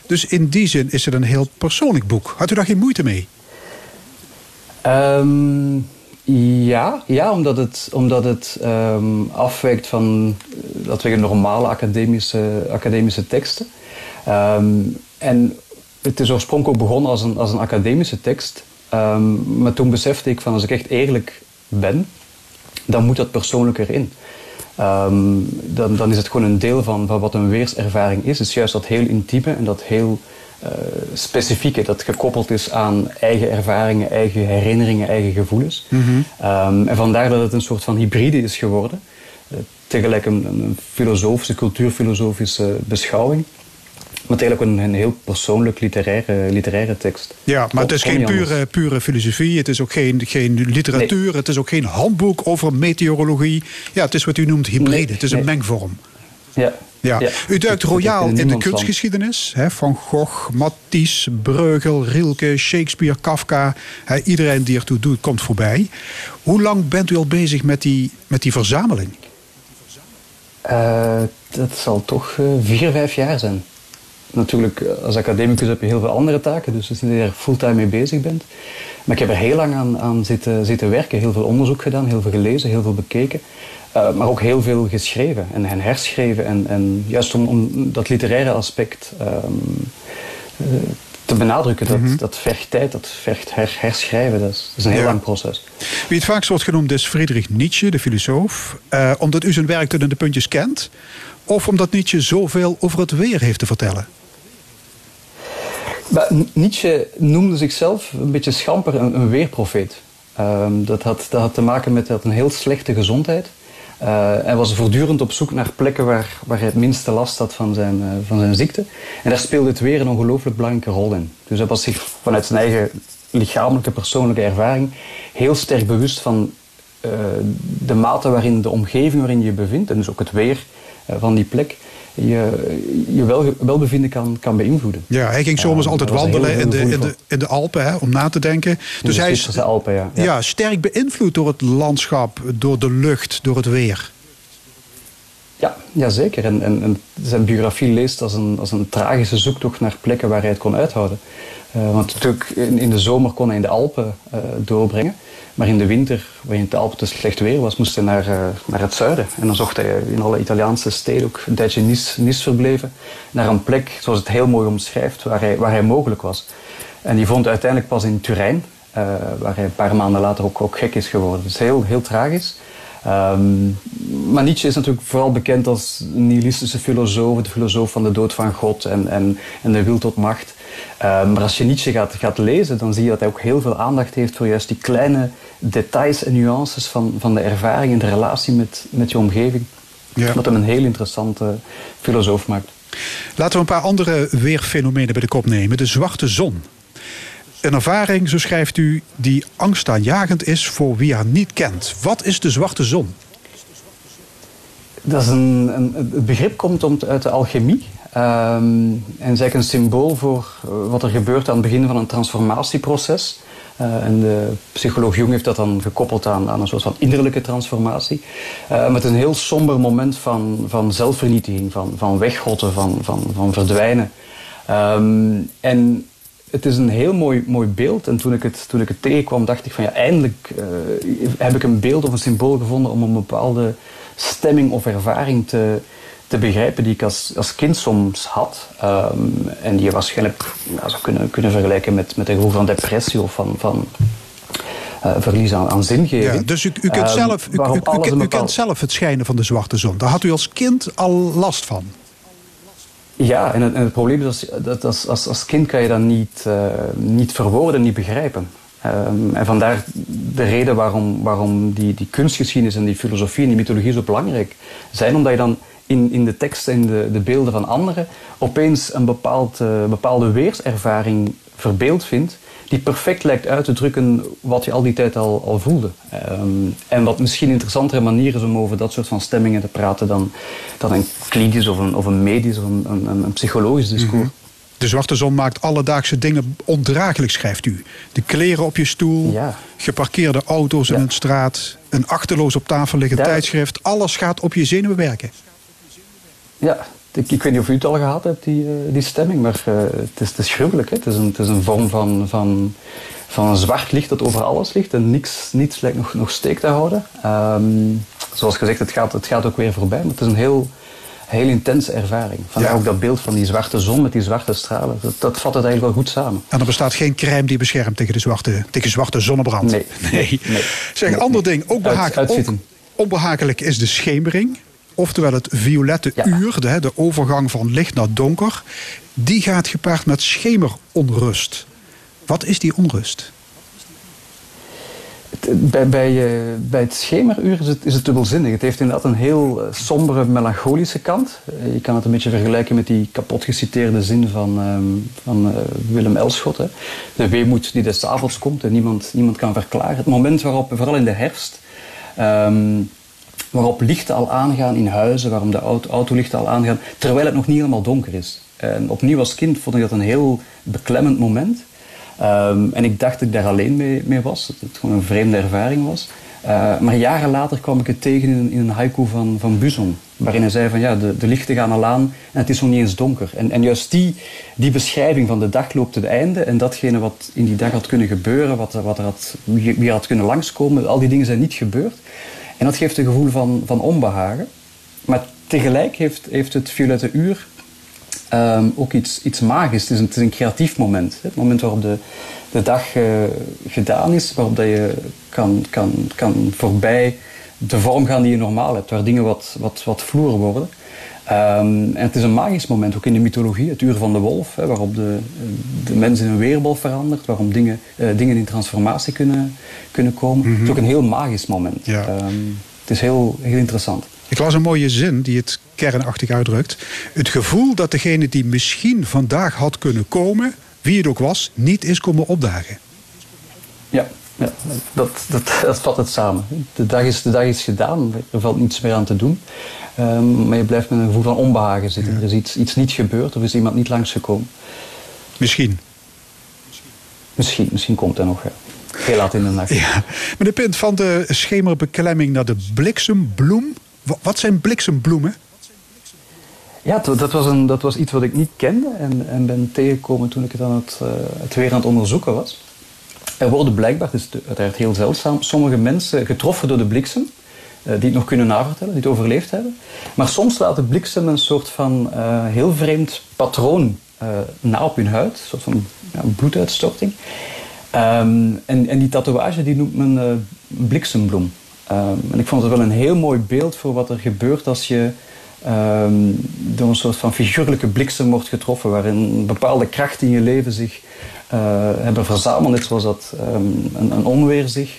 Dus in die zin is het een heel persoonlijk boek. Had u daar geen moeite mee? Ehm, ja, ja, omdat het, omdat het ehm, afwijkt van, eh, laten we normale academische, academische teksten. Ehm, en het is oorspronkelijk begonnen als een, als een academische tekst. Ehm, maar toen besefte ik van als ik echt eerlijk ben, dan moet dat persoonlijk erin. Dan, dan is het gewoon een deel van, van wat een weerservaring is. Het is juist dat heel intieme en dat heel eh, specifieke, dat gekoppeld is aan eigen ervaringen, eigen herinneringen, eigen gevoelens. Ehm, en vandaar dat het een soort van hybride is geworden. Eh, tegelijk een, een filosofische, cultuurfilosofische beschouwing. Maar eigenlijk een, een heel persoonlijk literaire, literaire tekst. Ja, maar het is geen pure, pure filosofie, het is ook geen, geen literatuur, het is ook geen handboek over meteorologie. Ja, het is wat u noemt hybride, Nee, het is een mengvorm. Ja. Ja. Ja. U duikt royaal in de kunstgeschiedenis. Hè, van Gogh, Matisse, Breugel, Rilke, Shakespeare, Kafka. Hè, iedereen die ertoe doet, komt voorbij. Hoe lang bent u al bezig met die, met die verzameling? Eh, dat zal toch eh, vier, vijf jaar zijn. Natuurlijk, eh, als academicus heb je heel veel andere taken, dus het is niet dat je er fulltime mee bezig bent. Maar ik heb er heel lang aan, aan zitten, zitten werken, heel veel onderzoek gedaan, heel veel gelezen, heel veel bekeken. Eh, maar ook heel veel geschreven en, en herschreven. En, en juist om, om dat literaire aspect ehm, eh, te benadrukken, dat, dat vergt tijd, dat vergt her- herschrijven. Dat is, dat is een heel Ja. lang proces. Wie het vaakst wordt genoemd is Friedrich Nietzsche, de filosoof. Eh, omdat u zijn werk tot in de puntjes kent? Of omdat Nietzsche zoveel over het weer heeft te vertellen? Maar Nietzsche noemde zichzelf een beetje schamper een, een weerprofeet. Ehm, dat, had, dat had te maken met een heel slechte gezondheid. Eh, hij was voortdurend op zoek naar plekken waar, waar hij het minste last had van zijn, eh, van zijn ziekte. En daar speelde het weer een ongelooflijk belangrijke rol in. Dus hij was zich vanuit zijn eigen lichamelijke, persoonlijke ervaring heel sterk bewust van eh, de mate waarin de omgeving waarin je je bevindt, en dus ook het weer van die plek, je, je wel, welbevinden kan, kan beïnvloeden. Ja, hij ging zomers Ja, altijd wandelen heel in de, in, de, in de Alpen hè, om na te denken. Dus de hij is Alpen, ja. ja. sterk beïnvloed door het landschap, door de lucht, door het weer. Ja, ja zeker. En, en, en zijn biografie leest als een, als een tragische zoektocht naar plekken waar hij het kon uithouden. Eh, want natuurlijk, in, in de zomer kon hij in de Alpen eh, doorbrengen. Maar in de winter, waarin het Alpen te slecht weer was, moest hij naar, eh, naar het zuiden. En dan zocht hij in alle Italiaanse steden, ook een tijdje Nice verbleven, naar een plek, zoals het heel mooi omschrijft, waar hij, waar hij mogelijk was. En die vond uiteindelijk pas in Turijn, eh, waar hij een paar maanden later ook, ook gek is geworden. Dus heel, heel tragisch. Ehm, maar Nietzsche is natuurlijk vooral bekend als nihilistische filosoof, de filosoof van de dood van God en, en, en de wil tot macht. Ehm, maar als je Nietzsche gaat, gaat lezen, dan zie je dat hij ook heel veel aandacht heeft voor juist die kleine details en nuances van, van de ervaring en de relatie met, met je omgeving. Ja. Wat hem een heel interessante filosoof maakt. Laten we een paar andere weerfenomenen bij de kop nemen. De zwarte zon. Een ervaring, zo schrijft u, die angstaanjagend is voor wie haar niet kent. Wat is de zwarte zon? Dat is een, een, het begrip komt om- uit de alchemie. Ehm, en is een symbool voor eh, wat er gebeurt aan het begin van een transformatieproces. Eh, en de psycholoog Jung heeft dat dan gekoppeld aan, aan een soort van innerlijke transformatie. Eh, met een heel somber moment van, van zelfvernietiging, van, van wegrotten, van, van, van verdwijnen. Ehm, en het is een heel mooi, mooi beeld. En toen ik, het, toen ik het tegenkwam, dacht ik van ja, eindelijk heb ik een beeld of een symbool gevonden om een bepaalde stemming of ervaring te, te begrijpen die ik als, als kind soms had. Ehm, en die je waarschijnlijk ja, zou kunnen, kunnen vergelijken met, met een gevoel van depressie of van, van eh, verlies aan, aan zingeving. Ja, dus u, u, kunt Ehm, zelf, u, u, kent zelf het schijnen van de zwarte zon. Daar had u als kind al last van. Ja, en het, en het probleem is dat als, als, als kind kan je dat niet, eh, niet verwoorden, niet begrijpen. Ehm, en vandaar de reden waarom, waarom die, die kunstgeschiedenis en die filosofie en die mythologie zo belangrijk zijn. Omdat je dan in, in de teksten en de, de beelden van anderen opeens een bepaald, eh, bepaalde weerservaring verbeeld vindt die perfect lijkt uit te drukken wat je al die tijd al, al voelde. Ehm, en wat misschien een interessantere manier is om over dat soort van stemmingen te praten dan, dan een klinisch of een, of een medisch of een, een, een psychologisch discours. De zwarte zon maakt alledaagse dingen ondraaglijk, schrijft u. De kleren op je stoel, Ja. geparkeerde auto's in een straat, een achterloos op tafel liggend Daar- tijdschrift. Alles gaat op je zenuwen werken. Ja, ik, ik weet niet of u het al gehad hebt, die, eh, die stemming, maar eh, het, is, het is gruwelijk. Hè? Het, is een, het is een vorm van, van, van een zwart licht dat over alles ligt en niks, niets lijkt nog, nog steek te houden. Ehm, zoals gezegd, het gaat, het gaat ook weer voorbij, maar het is een heel, heel intense ervaring. Vandaar Ja. ook dat beeld van die zwarte zon met die zwarte stralen. Dat, dat vat het eigenlijk wel goed samen. En er bestaat geen crème die beschermt tegen de zwarte, tegen zwarte zonnebrand. Nee, nee. nee. Zeg, Nee, ander ding, ook, behaak- ook onbehagelijk is de schemering. Oftewel het violette Ja. uur, de, de overgang van licht naar donker. Die gaat gepaard met schemeronrust. Wat is die onrust? Het- Bij, bij, eh, bij het schemeruur is het, is het dubbelzinnig. Het heeft inderdaad een heel eh, sombere, melancholische kant. Eh, je kan het een beetje vergelijken met die kapot geciteerde zin van, ehm, van eh, Willem Elschot. Hè. De weemoed die des avonds komt en niemand, niemand kan verklaren. Het moment waarop, vooral in de herfst, ehm, waarop lichten al aangaan in huizen, waarom de auto, autolichten al aangaan, terwijl het nog niet helemaal donker is. En opnieuw als kind vond ik dat een heel beklemmend moment. Ehm, en ik dacht dat ik daar alleen mee, mee was, dat het gewoon een vreemde ervaring was. Eh, maar jaren later kwam ik het tegen in, een- haiku van, van Buzon. Waarin hij zei van ja, de, lichten gaan al aan en het is nog niet eens donker. En, en juist die, die beschrijving van de dag loopt ten einde. En datgene wat in die dag had kunnen gebeuren, wat, wat er had, wie had kunnen langskomen, al die dingen zijn niet gebeurd. En dat geeft een gevoel van, van onbehagen. Maar tegelijk heeft, heeft het violette uur ehm, ook iets, iets magisch. Het is, een, creatief moment. Het moment waarop de, de dag eh, gedaan is, waarop dat je kan, kan, kan voorbij de vorm gaan die je normaal hebt, waar dingen wat, wat, wat vloer worden. Ehm, en het is een magisch moment, ook in de mythologie, het uur van de wolf, hè, waarop de, de mens in een weerwolf verandert, waarom dingen, eh, dingen in transformatie kunnen, kunnen komen. Het is ook een heel magisch moment. Ja. Ehm, het is heel, heel interessant. Ik las een mooie zin die het kernachtig uitdrukt. Het gevoel dat degene die misschien vandaag had kunnen komen, wie het ook was, niet is komen opdagen. Ja, ja dat, dat, *laughs* dat vat het samen. De dag, is, de dag is gedaan, er valt niets meer aan te doen. Ehm, maar je blijft met een gevoel van onbehagen zitten. Er is iets, iets niet gebeurd of is iemand niet langsgekomen. Misschien. Misschien, misschien komt er nog. Ja. Heel laat in de nacht. Ja. Meneer Pint, van de schemerbeklemming naar de bliksembloem. Wa- Wat zijn bliksembloemen? Ja, dat, was een, dat was iets wat ik niet kende en, en ben tegengekomen toen ik het, aan het, eh, het weer aan het onderzoeken was. Er worden blijkbaar, het is de- uiteraard heel zeldzaam, sommige mensen getroffen door de bliksem, die het nog kunnen navertellen, die het overleefd hebben. Maar soms laat de bliksem een soort van eh, heel vreemd patroon eh, na op hun huid, een soort van bloeduitstorting. Ehm, en, en die tatoeage die noemt men eh, bliksembloem. Ehm, en ik vond het wel een heel mooi beeld voor wat er gebeurt als je ehm, door een soort van figuurlijke bliksem wordt getroffen, waarin bepaalde krachten in je leven zich eh, hebben verzameld, net zoals dat een, een onweer zich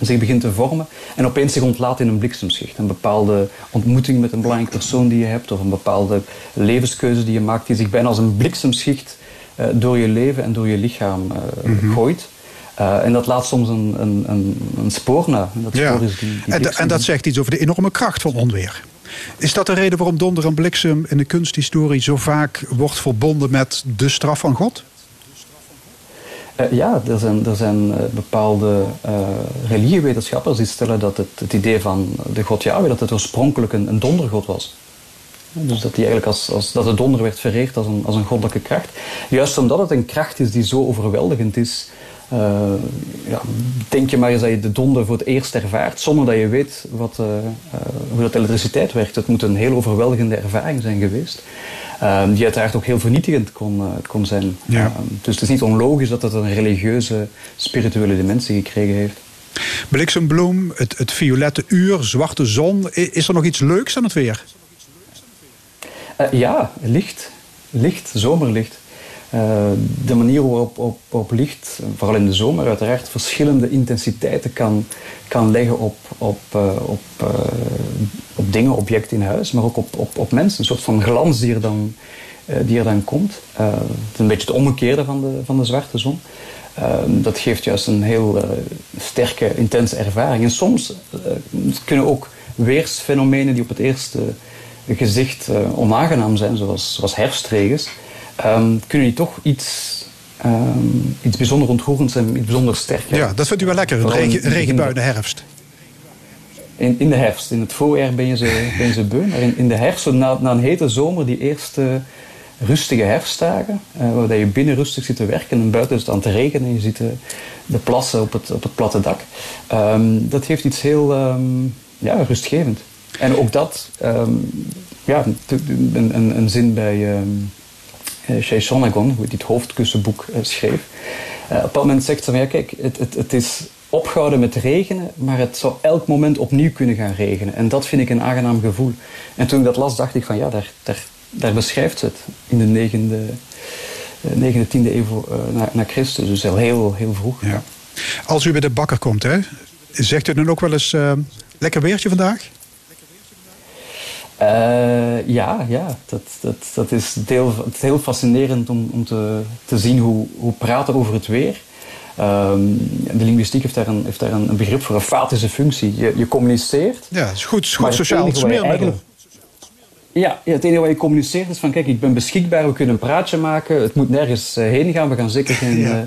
zich begint te vormen en opeens zich ontlaat in een bliksemschicht. Een bepaalde ontmoeting met een belangrijk persoon die je hebt of een bepaalde levenskeuze die je maakt die zich bijna als een bliksemschicht eh, door je leven en door je lichaam eh, gooit. Eh, en dat laat soms een, een, een, een spoor na. Dat Ja. spoor is die, die En, da- en dat zegt iets over de enorme kracht van onweer. Is dat de reden waarom donder en bliksem in de kunsthistorie zo vaak wordt verbonden met de straf van God? Eh, ja, er zijn, er zijn eh, bepaalde eh, religiewetenschappers die stellen dat het, het idee van de god Yahweh, dat het oorspronkelijk een, een dondergod was. Dus dat, die eigenlijk als, als, dat de donder werd vereerd als een, als een goddelijke kracht. Juist omdat het een kracht is die zo overweldigend is, ja, denk je maar eens dat je de donder voor het eerst ervaart, zonder dat je weet wat, hoe dat elektriciteit werkt. Het moet een heel overweldigende ervaring zijn geweest, eh, die uiteraard ook heel vernietigend kon, eh, kon zijn. Ja. Eh, dus het is niet onlogisch dat het een religieuze, spirituele dimensie gekregen heeft. Bliksembloem, het, het violette uur, zwarte zon. Is er nog iets leuks aan het weer? Eh, ja, licht. Licht, zomerlicht. Eh, de manier waarop op, op licht, vooral in de zomer, uiteraard verschillende intensiteiten kan, kan leggen op, op, eh, op, eh, op dingen, objecten in huis, maar ook op, op, op mensen. Een soort van glans die er dan, die er dan komt. Het is een beetje het omgekeerde van de, van de zwarte zon. Dat geeft juist een heel sterke, intense ervaring. En soms kunnen ook weersfenomenen die op het eerste gezicht onaangenaam zijn, zoals, zoals herfstregens, ehm, kunnen die toch iets, ehm, iets bijzonder ontroerends en iets bijzonder sterk. Ja, dat vindt u wel lekker, een regen, regenbui in de herfst. In, in de herfst. In het voorjaar ben je ze, ben je ze beu. Maar in, in de herfst, zo na, na een hete zomer, die eerste rustige herfstdagen, eh, waar je binnen rustig zit te werken en buiten is het aan het regenen en je ziet de, de plassen op het, op het platte dak. Ehm, dat heeft iets heel ehm, ja, rustgevend. En ook dat, ja, een, een, een zin bij Shay Sonagon, hoe hij het hoofdkussenboek eh, schreef. Eh, op bepaald moment zegt ze van ja, kijk, het, het, is opgehouden met regenen, maar het zou elk moment opnieuw kunnen gaan regenen. En dat vind ik een aangenaam gevoel. En toen ik dat las, dacht ik van ja, daar, daar, beschrijft ze het in de negende, eh, negende tiende eeuw eh, na, na Christus. Dus al heel, heel vroeg. Ja. Als u bij de bakker komt, hè, zegt u dan ook wel eens eh, lekker weertje vandaag? Eh, ja, ja. Dat, dat, dat is heel, het is heel fascinerend om, om te, te zien hoe, hoe praten over het weer. Ehm, de linguïstiek heeft daar, een, heeft daar een, een begrip voor, een fatische functie. Je, je communiceert. Ja, is goed, is goed het sociaal smeermiddel. Ja, ja, het enige wat je communiceert is van kijk, ik ben beschikbaar, we kunnen een praatje maken. Het moet nergens eh, heen gaan, we gaan zeker geen *laughs* Ja. eh,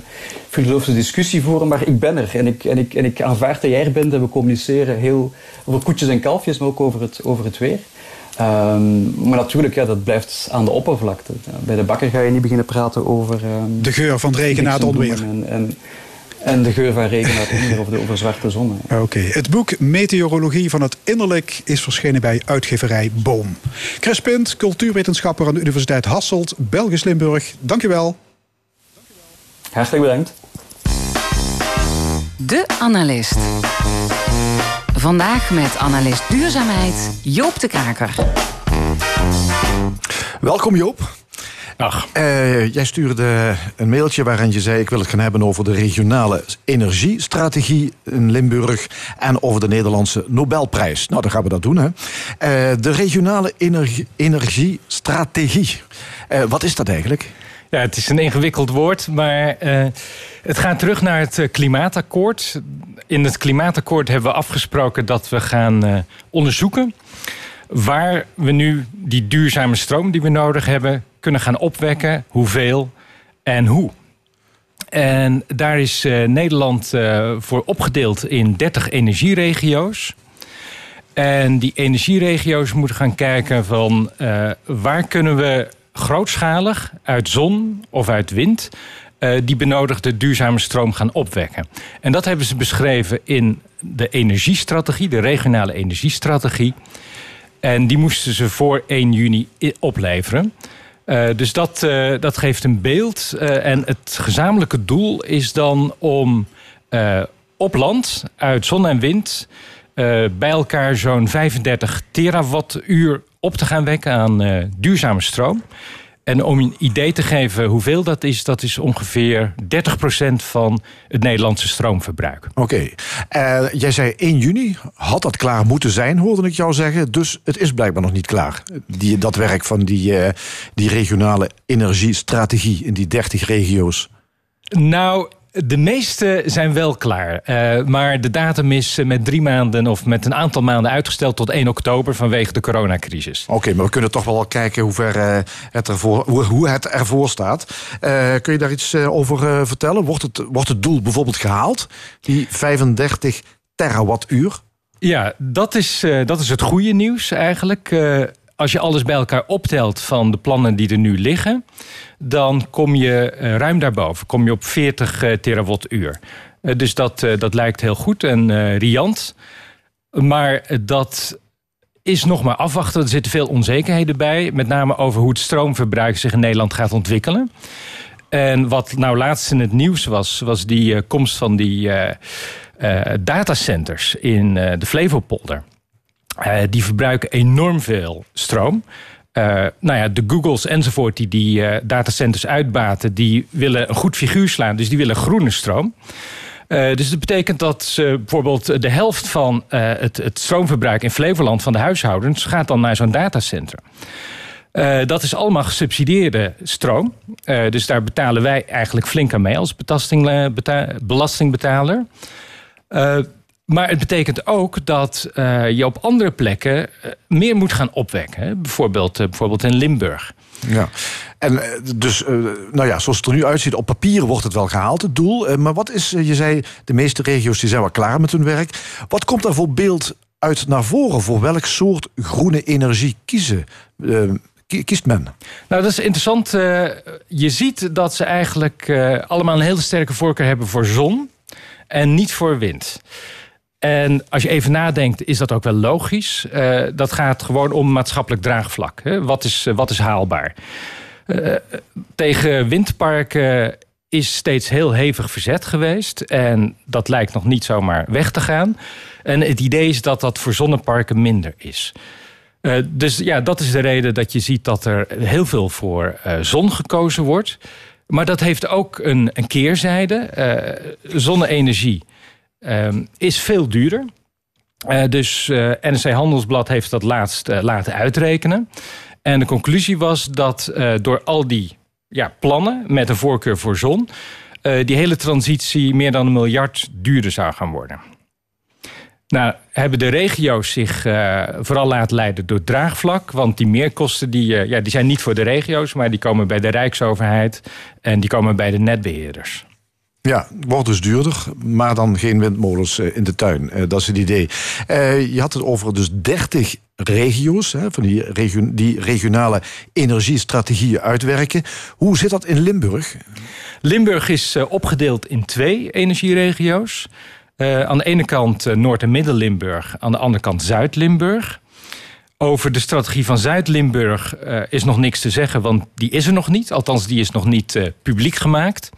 filosofische discussie voeren, maar ik ben er. En ik, en ik, en ik aanvaard dat jij er bent en we communiceren heel over koetjes en kalfjes, maar ook over het, over het weer. Ehm, maar natuurlijk, ja, dat blijft aan de oppervlakte. Ja, bij de bakker ga je niet beginnen praten over... ehm, De geur van het regen na het onweer. En, en, en de geur van regen na het onweer of de over zwarte zon. *laughs* Oké, het boek Meteorologie van het Innerlijk is verschenen bij uitgeverij Boom. Chris Pint, cultuurwetenschapper aan de Universiteit Hasselt, Belgisch Limburg. Dankjewel. Hartelijk bedankt. De Analist. Vandaag met analist duurzaamheid Joop de Kaker. Welkom Joop. Ach, Eh, jij stuurde een mailtje waarin je zei: Ik wil het gaan hebben over de regionale energiestrategie in Limburg. En over de Nederlandse Nobelprijs. Nou, dan gaan we dat doen. Hè. Eh, de regionale energie, energiestrategie. Eh, wat is dat eigenlijk? Ja, het is een ingewikkeld woord, maar eh, het gaat terug naar het eh, klimaatakkoord. In het klimaatakkoord hebben we afgesproken dat we gaan eh, onderzoeken waar we nu die duurzame stroom die we nodig hebben kunnen gaan opwekken, hoeveel en hoe. En daar is Nederland voor opgedeeld in 30 energieregio's. En die energieregio's moeten gaan kijken van waar kunnen we grootschalig uit zon of uit wind eh, die benodigde duurzame stroom gaan opwekken. En dat hebben ze beschreven in de energiestrategie, de regionale energiestrategie. En die moesten ze voor 1 juni opleveren. Eh, dus dat, eh, dat geeft een beeld. En het gezamenlijke doel is dan om op land uit zon en wind bij elkaar zo'n 35 terawattuur op te gaan wekken aan eh, duurzame stroom. En om een idee te geven hoeveel dat is, dat is ongeveer 30% van het Nederlandse stroomverbruik. Oké. Eh, jij zei 1 juni had dat klaar moeten zijn, hoorde ik jou zeggen. Dus het is blijkbaar nog niet klaar. Die, dat werk van die, eh, die regionale energiestrategie in die 30 regio's. Nou, de meeste zijn wel klaar. Eh, maar de datum is eh, met drie maanden of met een aantal maanden uitgesteld tot 1 oktober vanwege de coronacrisis. Oké, maar we kunnen toch wel kijken hoe, ver, eh, het ervoor, hoe, hoe het ervoor staat. Kun je daar iets over vertellen? Wordt het, wordt het doel bijvoorbeeld gehaald? Die 35 terawattuur? Ja, dat is, dat is het goede nieuws eigenlijk. Als je alles bij elkaar optelt van de plannen die er nu liggen, dan kom je eh, ruim daarboven. Kom je op 40 eh, terawattuur. Eh, dus dat, dat lijkt heel goed en riant. Maar dat is nog maar afwachten. Er zitten veel onzekerheden bij. Met name over hoe het stroomverbruik zich in Nederland gaat ontwikkelen. En wat nou laatst in het nieuws was, was die komst van die datacenters in eh, de Flevopolder. Eh, die verbruiken enorm veel stroom. Eh, nou ja, de Googles enzovoort die die eh, datacenters uitbaten, die willen een goed figuur slaan, dus die willen groene stroom. Dus dat betekent dat bijvoorbeeld de helft van het, het stroomverbruik in Flevoland van de huishoudens gaat dan naar zo'n datacenter. Dat is allemaal gesubsidieerde stroom. Dus daar betalen wij eigenlijk flink aan mee als belasting, beta- belastingbetaler. Maar het betekent ook dat eh, je op andere plekken eh, meer moet gaan opwekken. Hè? Bijvoorbeeld, eh, bijvoorbeeld in Limburg. Ja. En dus, nou ja, zoals het er nu uitziet, op papier wordt het wel gehaald, het doel. Maar wat is, je zei, de meeste regio's die zijn wel klaar met hun werk. Wat komt daar voor beeld uit naar voren? Voor welk soort groene energie kiezen? ki- kiest men? Nou, dat is interessant. Je ziet dat ze eigenlijk allemaal een hele sterke voorkeur hebben voor zon en niet voor wind. En als je even nadenkt, is dat ook wel logisch. Eh, dat gaat gewoon om maatschappelijk draagvlak. Hè? Wat, is, eh, wat is haalbaar? Eh, tegen windparken is steeds heel hevig verzet geweest. En dat lijkt nog niet zomaar weg te gaan. En het idee is dat dat voor zonneparken minder is. Dus ja, dat is de reden dat je ziet dat er heel veel voor zon gekozen wordt. Maar dat heeft ook een, een keerzijde. Zonne-energie ehm, is veel duurder. Eh, dus eh NRC Handelsblad heeft dat laatst eh, laten uitrekenen. En de conclusie was dat door al die ja, plannen met een voorkeur voor zon... die hele transitie meer dan een miljard duurder zou gaan worden. Nou, hebben de regio's zich vooral laten leiden door draagvlak. Want die meerkosten die, ja, die zijn niet voor de regio's, maar die komen bij de Rijksoverheid en die komen bij de netbeheerders. Ja, wordt dus duurder, maar dan geen windmolens eh, in de tuin. Eh, dat is het idee. Eh, je had het over dus 30 regio's, van die, regio die regionale energiestrategieën uitwerken. Hoe zit dat in Limburg? Limburg is opgedeeld in twee energieregio's. Aan de ene kant Noord- en Midden-Limburg, aan de andere kant Zuid-Limburg. Over de strategie van Zuid-Limburg is nog niks te zeggen, want die is er nog niet. Althans, die is nog niet publiek gemaakt.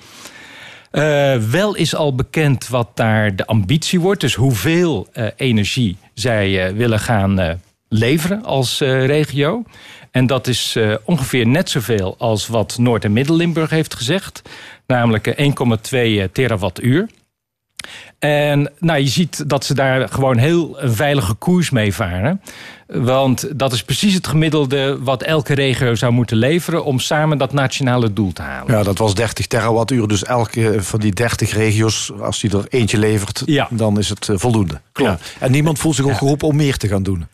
Eh, wel is al bekend wat daar de ambitie wordt. Dus hoeveel eh, energie zij eh, willen gaan leveren als regio. En dat is ongeveer net zoveel als wat Noord- en Midden-Limburg heeft gezegd. Namelijk eh, 1,2 terawattuur. En nou, je ziet dat ze daar gewoon heel een veilige koers mee varen. Want dat is precies het gemiddelde wat elke regio zou moeten leveren... om samen dat nationale doel te halen. Ja, dat was 30 terawattuur. Dus elke van die 30 regio's, als die er eentje levert, Ja. dan is het eh, voldoende. Klopt. Ja. En niemand voelt zich ook geroepen om meer te gaan doen.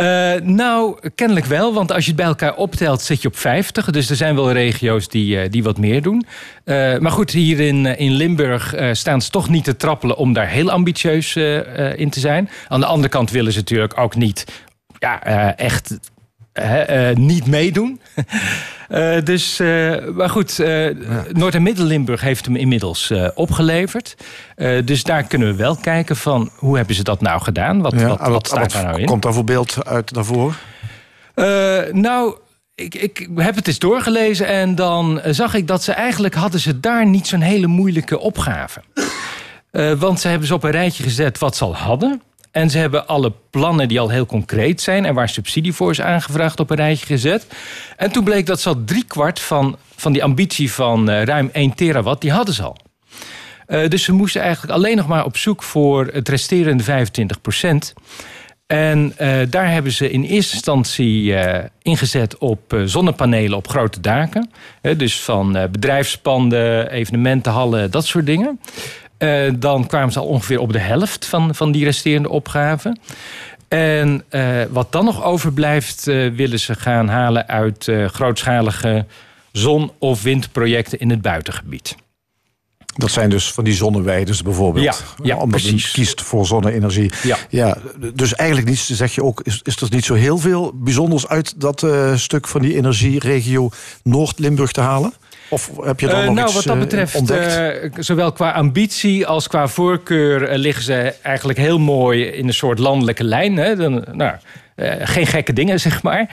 Eh, nou, kennelijk wel, want als je het bij elkaar optelt zit je op 50. Dus er zijn wel regio's die, eh, die wat meer doen. Eh, maar goed, hier in, in Limburg staan ze toch niet te trappelen om daar heel ambitieus in te zijn. Aan de andere kant willen ze natuurlijk ook niet ja, echt niet meedoen. *laughs* Eh, dus, eh, maar goed, eh, Noord- en Midden-Limburg heeft hem inmiddels opgeleverd. Dus daar kunnen we wel kijken van hoe hebben ze dat nou gedaan? Wat, Ja, wat, wat staat daar nou in? Komt daar voor beeld uit daarvoor? Nou, ik, ik heb het eens doorgelezen en dan zag ik dat ze eigenlijk hadden ze daar niet zo'n hele moeilijke opgave. Want ze hebben ze op een rijtje gezet wat ze al hadden. En ze hebben alle plannen die al heel concreet zijn... en waar subsidie voor is aangevraagd op een rijtje gezet. En toen bleek dat ze al driekwart van, van die ambitie van eh, ruim 1 terawatt... die hadden ze al. Eh, dus ze moesten eigenlijk alleen nog maar op zoek voor het resterende 25 procent. En eh, daar hebben ze in eerste instantie ingezet op zonnepanelen op grote daken. Dus van bedrijfspanden, evenementenhallen, dat soort dingen. Eh, dan kwamen ze al ongeveer op de helft van, van die resterende opgaven. En eh, wat dan nog overblijft, eh, willen ze gaan halen uit grootschalige zon- of windprojecten in het buitengebied. Dat zijn dus van die zonneweiders bijvoorbeeld. Ja, ja, Omdat precies. kiest voor zonne-energie. Ja. dus eigenlijk niet, zeg je ook, is, is er niet zo heel veel bijzonders uit dat stuk van die energieregio Noord-Limburg te halen? Of heb je dan Eh, nog nou, iets wat dat eh, betreft, eh, zowel qua ambitie als qua voorkeur liggen ze eigenlijk heel mooi in een soort landelijke lijn. Hè? Dan, nou, geen gekke dingen, *laughs* zeg maar.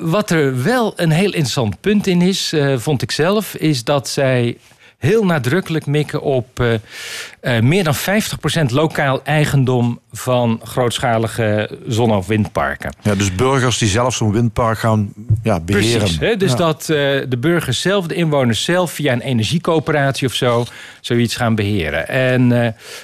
Wat er wel een heel interessant punt in is, vond ik zelf, is dat zij heel nadrukkelijk mikken op eh, eh, meer dan 50% lokaal eigendom van grootschalige zonne- of windparken. ja, dus burgers die zelf zo'n windpark gaan ja, beheren. Precies. Hè? Dus Ja. dat eh, de burgers zelf, de inwoners zelf, via een energiecoöperatie of zo, zoiets gaan beheren. En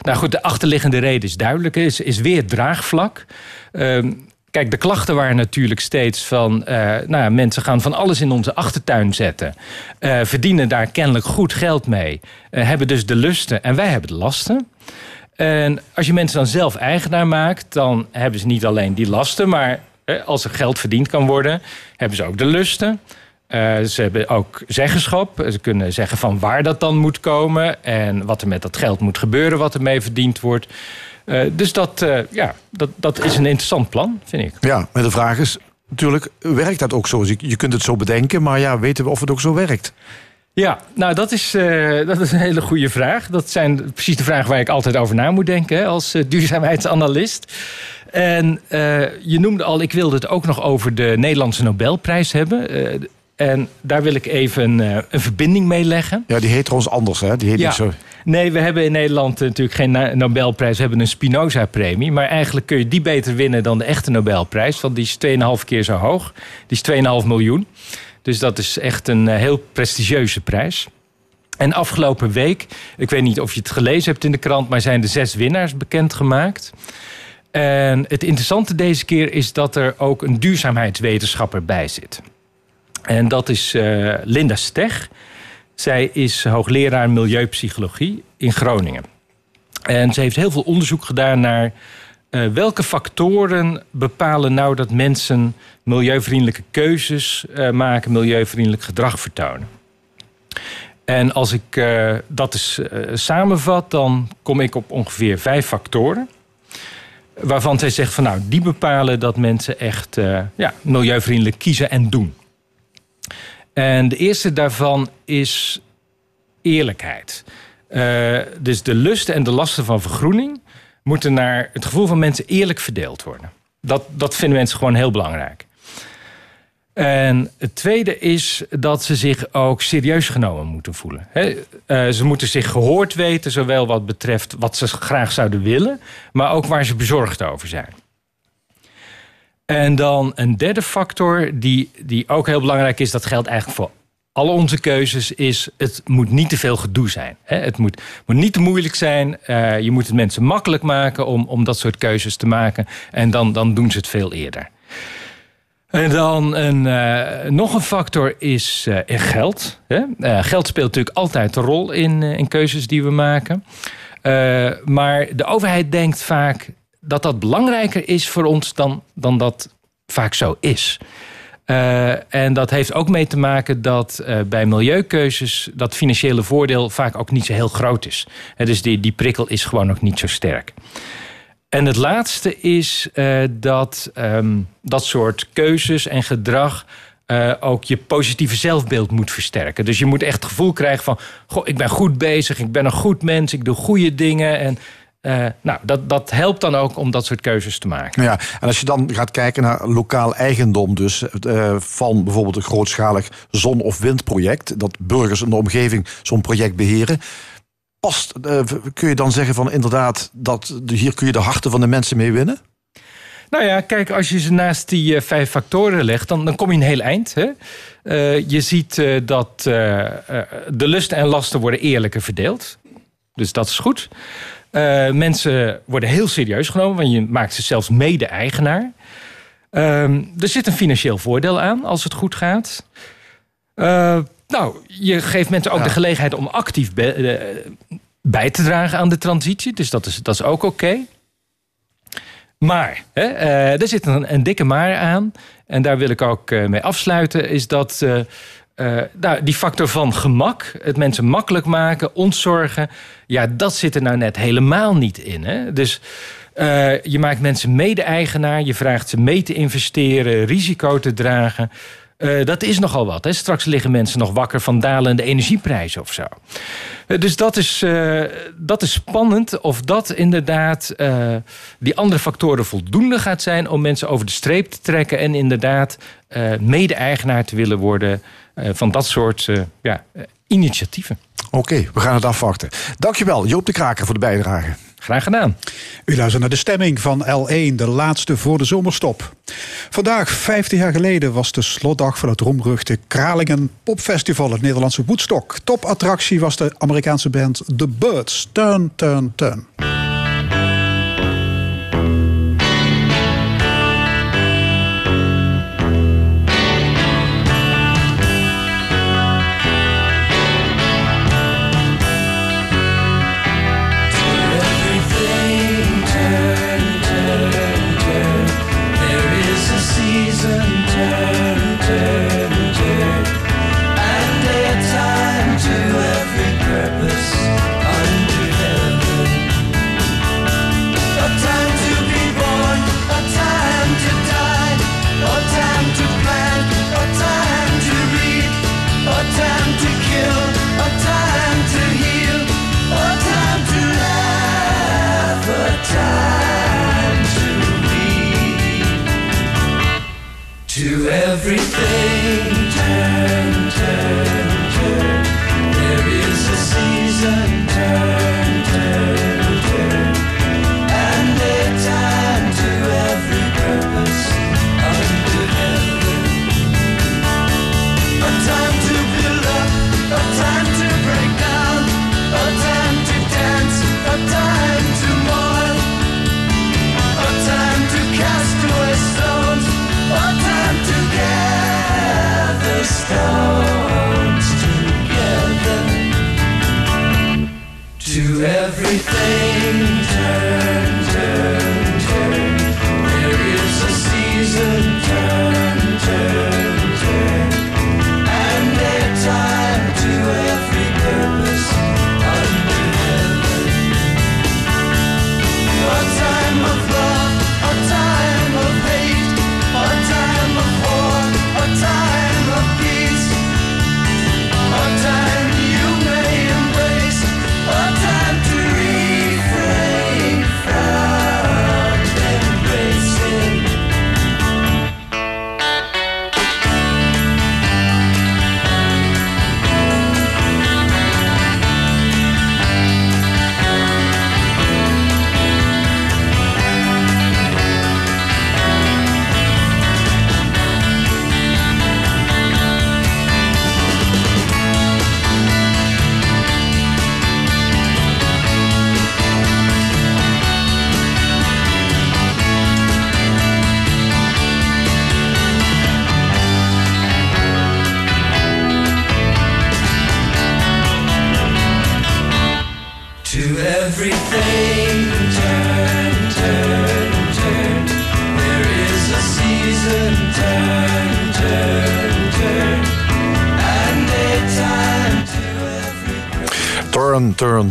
nou goed, de achterliggende reden is duidelijk, is, is weer draagvlak. Ehm, Kijk, de klachten waren natuurlijk steeds van... eh, nou, ja, mensen gaan van alles in onze achtertuin zetten. eh, verdienen daar kennelijk goed geld mee. eh, hebben dus de lusten en wij hebben de lasten. En als je mensen dan zelf eigenaar maakt... dan hebben ze niet alleen die lasten... maar als er geld verdiend kan worden... hebben ze ook de lusten. Ze hebben ook zeggenschap. Ze kunnen zeggen van waar dat dan moet komen... en wat er met dat geld moet gebeuren... wat ermee verdiend wordt... Eh, dus dat, eh, ja, dat, dat is een interessant plan, vind ik. Ja, maar de vraag is natuurlijk, werkt dat ook zo? Je je kunt het zo bedenken, maar ja, weten we of het ook zo werkt? Ja, nou dat is, eh, dat is een hele goede vraag. Dat zijn precies de vragen waar ik altijd over na moet denken hè, als eh, duurzaamheidsanalist. En je noemde al, ik wilde het ook nog over de Nederlandse Nobelprijs hebben. En daar wil ik even eh, een verbinding mee leggen. Ja, die heet trouwens anders, hè? Die heet Ja. niet zo... Nee, we hebben in Nederland eh, natuurlijk geen Nobelprijs. We hebben een Spinoza-premie. Maar eigenlijk kun je die beter winnen dan de echte Nobelprijs. Want die is 2,5 keer zo hoog. Die is 2,5 miljoen. Dus dat is echt een eh, heel prestigieuze prijs. En afgelopen week, ik weet niet of je het gelezen hebt in de krant... maar zijn de zes winnaars bekendgemaakt. En het interessante deze keer is dat er ook een duurzaamheidswetenschapper bij zit. En dat is eh, Linda Steg. Zij is hoogleraar milieupsychologie in Groningen. En ze heeft heel veel onderzoek gedaan naar eh, welke factoren bepalen nou dat mensen milieuvriendelijke keuzes eh, maken, milieuvriendelijk gedrag vertonen. En als ik eh, dat eens samenvat, dan kom ik op ongeveer vijf factoren. Waarvan zij zegt van nou, die bepalen dat mensen echt ja, milieuvriendelijk kiezen en doen. En de eerste daarvan is eerlijkheid. Eh, dus de lusten en de lasten van vergroening moeten naar het gevoel van mensen eerlijk verdeeld worden. Dat, dat vinden mensen gewoon heel belangrijk. En het tweede is dat ze zich ook serieus genomen moeten voelen. Eh, ze moeten zich gehoord weten, zowel wat betreft wat ze graag zouden willen, maar ook waar ze bezorgd over zijn. En dan een derde factor die, die ook heel belangrijk is, dat geldt eigenlijk voor alle onze keuzes, is het moet niet te veel gedoe zijn. Het moet, moet niet te moeilijk zijn. Eh, je moet het mensen makkelijk maken om, om dat soort keuzes te maken. En dan, dan doen ze het veel eerder. En dan een, eh, nog een factor is eh, geld. Geld speelt natuurlijk altijd een rol in, in keuzes die we maken. Maar de overheid denkt vaak dat dat belangrijker is voor ons dan, dan dat vaak zo is. Eh, en dat heeft ook mee te maken dat eh, bij milieukeuzes dat financiële voordeel vaak ook niet zo heel groot is. Hè, dus die, die prikkel is gewoon ook niet zo sterk. En het laatste is eh, dat ehm, dat soort keuzes en gedrag eh, ook je positieve zelfbeeld moet versterken. Dus je moet echt het gevoel krijgen van: Goh, ik ben goed bezig, ik ben een goed mens, ik doe goede dingen. En eh, nou, dat, dat helpt dan ook om dat soort keuzes te maken. Ja, en als je dan gaat kijken naar lokaal eigendom, dus eh, van bijvoorbeeld een grootschalig zon- of windproject, dat burgers in de omgeving zo'n project beheren. past, eh, kun je dan zeggen van inderdaad, dat hier kun je de harten van de mensen mee winnen? Nou ja, kijk, als je ze naast die vijf factoren legt, dan, dan kom je een heel eind. Hè? Je ziet dat de lusten en lasten worden eerlijker verdeeld. Dus dat is goed. Eh, mensen worden heel serieus genomen, want je maakt ze zelfs mede-eigenaar. Ehm, er zit een financieel voordeel aan als het goed gaat. Eh, nou, je geeft mensen ook de gelegenheid om actief eh, bij te dragen aan de transitie. Dus dat is, dat is ook oké. Maar, hè, er zit een, een dikke maar aan. En daar wil ik ook mee afsluiten. Is dat eh, nou, die factor van gemak, het mensen makkelijk maken, ontzorgen. Ja, dat zit er nou net helemaal niet in. Hè? Dus eh, je maakt mensen mede-eigenaar. Je vraagt ze mee te investeren, risico te dragen. Eh, dat is nogal wat. Hè? Straks liggen mensen nog wakker van dalende energieprijzen of zo. Eh, dus dat is, eh, dat is spannend of dat inderdaad die andere factoren voldoende gaat zijn om mensen over de streep te trekken en inderdaad mede-eigenaar te willen worden van dat soort ja, initiatieven. Oké, we gaan het afwachten. Dankjewel, Joop de Kraker, voor de bijdrage. Graag gedaan. U luistert naar de stemming van L1, de laatste voor de zomerstop. Vandaag, 50 jaar geleden, was de slotdag van het roemruchte Kralingen Popfestival, het Nederlandse Woodstock. Topattractie was de Amerikaanse band The Birds. Turn, turn, turn.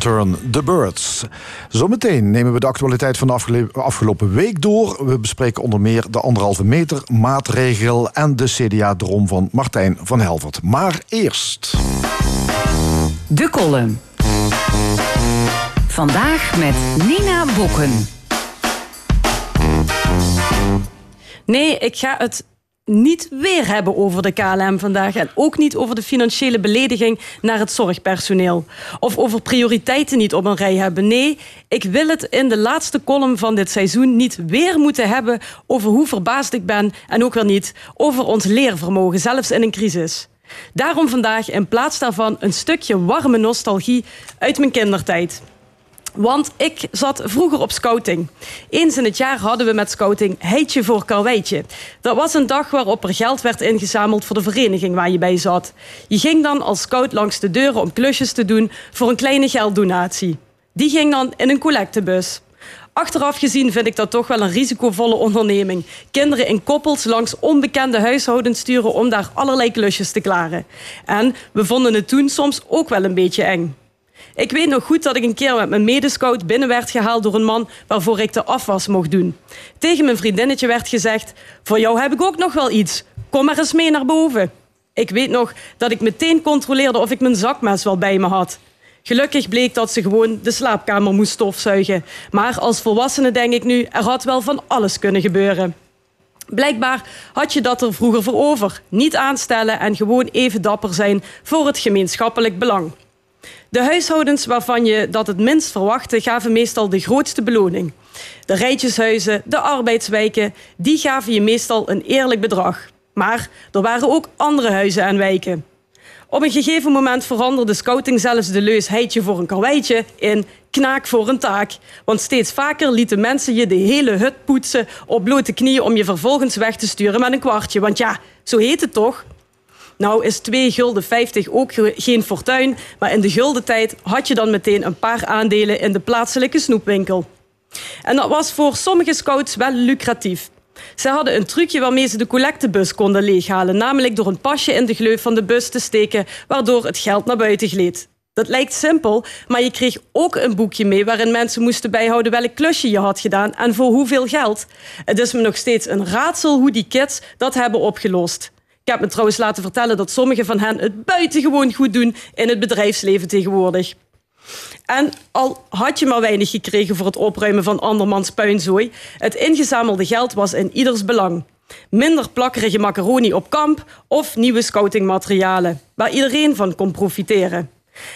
Turn, The Birds. Zometeen nemen we de actualiteit van de afgelopen week door. We bespreken onder meer de anderhalve meter maatregel... en de CDA-drom van Martijn van Helvert. Maar eerst... De column. Vandaag met Nina Bokken. Nee, ik ga het niet weer hebben over de KLM vandaag. En ook niet over de financiële belediging naar het zorgpersoneel. Of over prioriteiten niet op een rij hebben. Nee, ik wil het in de laatste column van dit seizoen niet weer moeten hebben over hoe verbaasd ik ben. En ook weer niet over ons leervermogen, zelfs in een crisis. Daarom vandaag in plaats daarvan een stukje warme nostalgie uit mijn kindertijd. Want ik zat vroeger op scouting. Eens in het jaar hadden we met scouting Heitje voor Karweitje. Dat was een dag waarop er geld werd ingezameld voor de vereniging waar je bij zat. Je ging dan als scout langs de deuren om klusjes te doen voor een kleine gelddonatie. Die ging dan in een collectebus. Achteraf gezien vind ik dat toch wel een risicovolle onderneming. Kinderen in koppels langs onbekende huishoudens sturen om daar allerlei klusjes te klaren. En we vonden het toen soms ook wel een beetje eng. Ik weet nog goed dat ik een keer met mijn medescout binnen werd gehaald door een man waarvoor ik de afwas mocht doen. Tegen mijn vriendinnetje werd gezegd: Voor jou heb ik ook nog wel iets. Kom maar eens mee naar boven. Ik weet nog dat ik meteen controleerde of ik mijn zakmes wel bij me had. Gelukkig bleek dat ze gewoon de slaapkamer moest stofzuigen. Maar als volwassene denk ik nu, er had wel van alles kunnen gebeuren. Blijkbaar had je dat er vroeger voor over. Niet aanstellen en gewoon even dapper zijn voor het gemeenschappelijk belang. De huishoudens waarvan je dat het minst verwachtte, gaven meestal de grootste beloning. De rijtjeshuizen, de arbeidswijken, die gaven je meestal een eerlijk bedrag. Maar er waren ook andere huizen en wijken. Op een gegeven moment veranderde scouting zelfs de leus heitje voor een karweitje in knaak voor een taak. Want steeds vaker lieten mensen je de hele hut poetsen op blote knieën om je vervolgens weg te sturen met een kwartje. Want ja, zo heet het toch? Nou is 2 gulden 50 ook ge- geen fortuin, maar in de gulden tijd had je dan meteen een paar aandelen in de plaatselijke snoepwinkel. En dat was voor sommige scouts wel lucratief. Ze hadden een trucje waarmee ze de collectebus konden leeghalen, namelijk door een pasje in de gleuf van de bus te steken, waardoor het geld naar buiten gleed. Dat lijkt simpel, maar je kreeg ook een boekje mee waarin mensen moesten bijhouden welk klusje je had gedaan en voor hoeveel geld. Het is me nog steeds een raadsel hoe die kids dat hebben opgelost. Ik heb me trouwens laten vertellen dat sommige van hen het buitengewoon goed doen in het bedrijfsleven tegenwoordig. En al had je maar weinig gekregen voor het opruimen van andermans puinzooi, het ingezamelde geld was in ieders belang. Minder plakkerige macaroni op kamp of nieuwe scoutingmaterialen, waar iedereen van kon profiteren.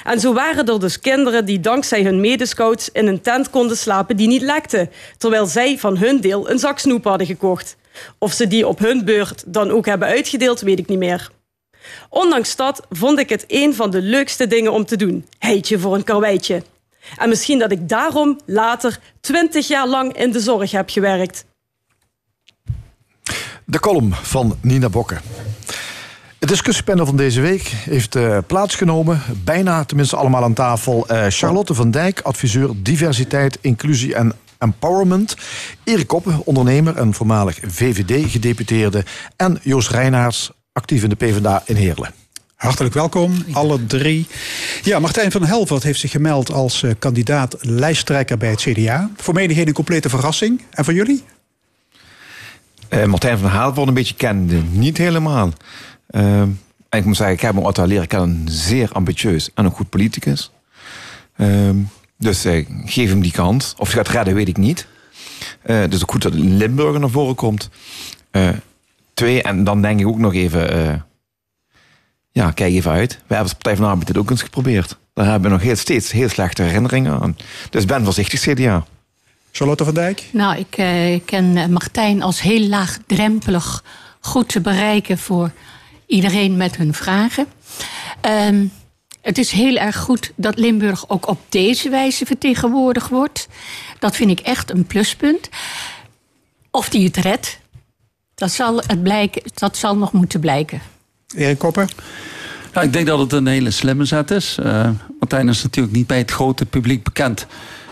En zo waren er dus kinderen die dankzij hun medescouts in een tent konden slapen die niet lekte, terwijl zij van hun deel een zak snoep hadden gekocht. Of ze die op hun beurt dan ook hebben uitgedeeld, weet ik niet meer. Ondanks dat vond ik het een van de leukste dingen om te doen. Heitje voor een karweitje. En misschien dat ik daarom later twintig jaar lang in de zorg heb gewerkt. De column van Nina Bokke. Het discussiepanel van deze week heeft eh, plaatsgenomen. Bijna, tenminste allemaal aan tafel. Eh, Charlotte van Dijk, adviseur diversiteit, inclusie en empowerment. Erik Koppen, ondernemer en voormalig VVD-gedeputeerde. En Joost Reinaerts, actief in de PvdA in Heerlen. Hartelijk welkom, alle drie. Ja, Martijn van Helvert heeft zich gemeld als eh, kandidaat lijsttrekker bij het CDA. Voor menigeen een complete verrassing. En voor jullie? Eh, Martijn van wordt een beetje kende. Niet helemaal. Eh, en ik moet zeggen, ik heb hem ooit al leren kennen. Zeer ambitieus en een goed politicus. Eh, dus eh, geef hem die kans. Of hij gaat redden, weet ik niet. Eh, dus ook goed dat Limburger naar voren komt. Eh, twee, en dan denk ik ook nog even... eh, ja, kijk even uit. We hebben als Partij van de Arbeid dit ook eens geprobeerd. Daar hebben we nog heel, steeds heel slechte herinneringen aan. Dus ben voorzichtig, CDA. Charlotte van Dijk? Nou, ik ken Martijn als heel laagdrempelig, goed te bereiken voor iedereen met hun vragen. Ehm, het is heel erg goed dat Limburg ook op deze wijze vertegenwoordigd wordt. Dat vind ik echt een pluspunt. Of die het redt, dat zal, het blijken, dat zal nog moeten blijken. Erik Koppen? Ja, ik denk dat het een hele slimme zet is. Eh Martijn is natuurlijk niet bij het grote publiek bekend.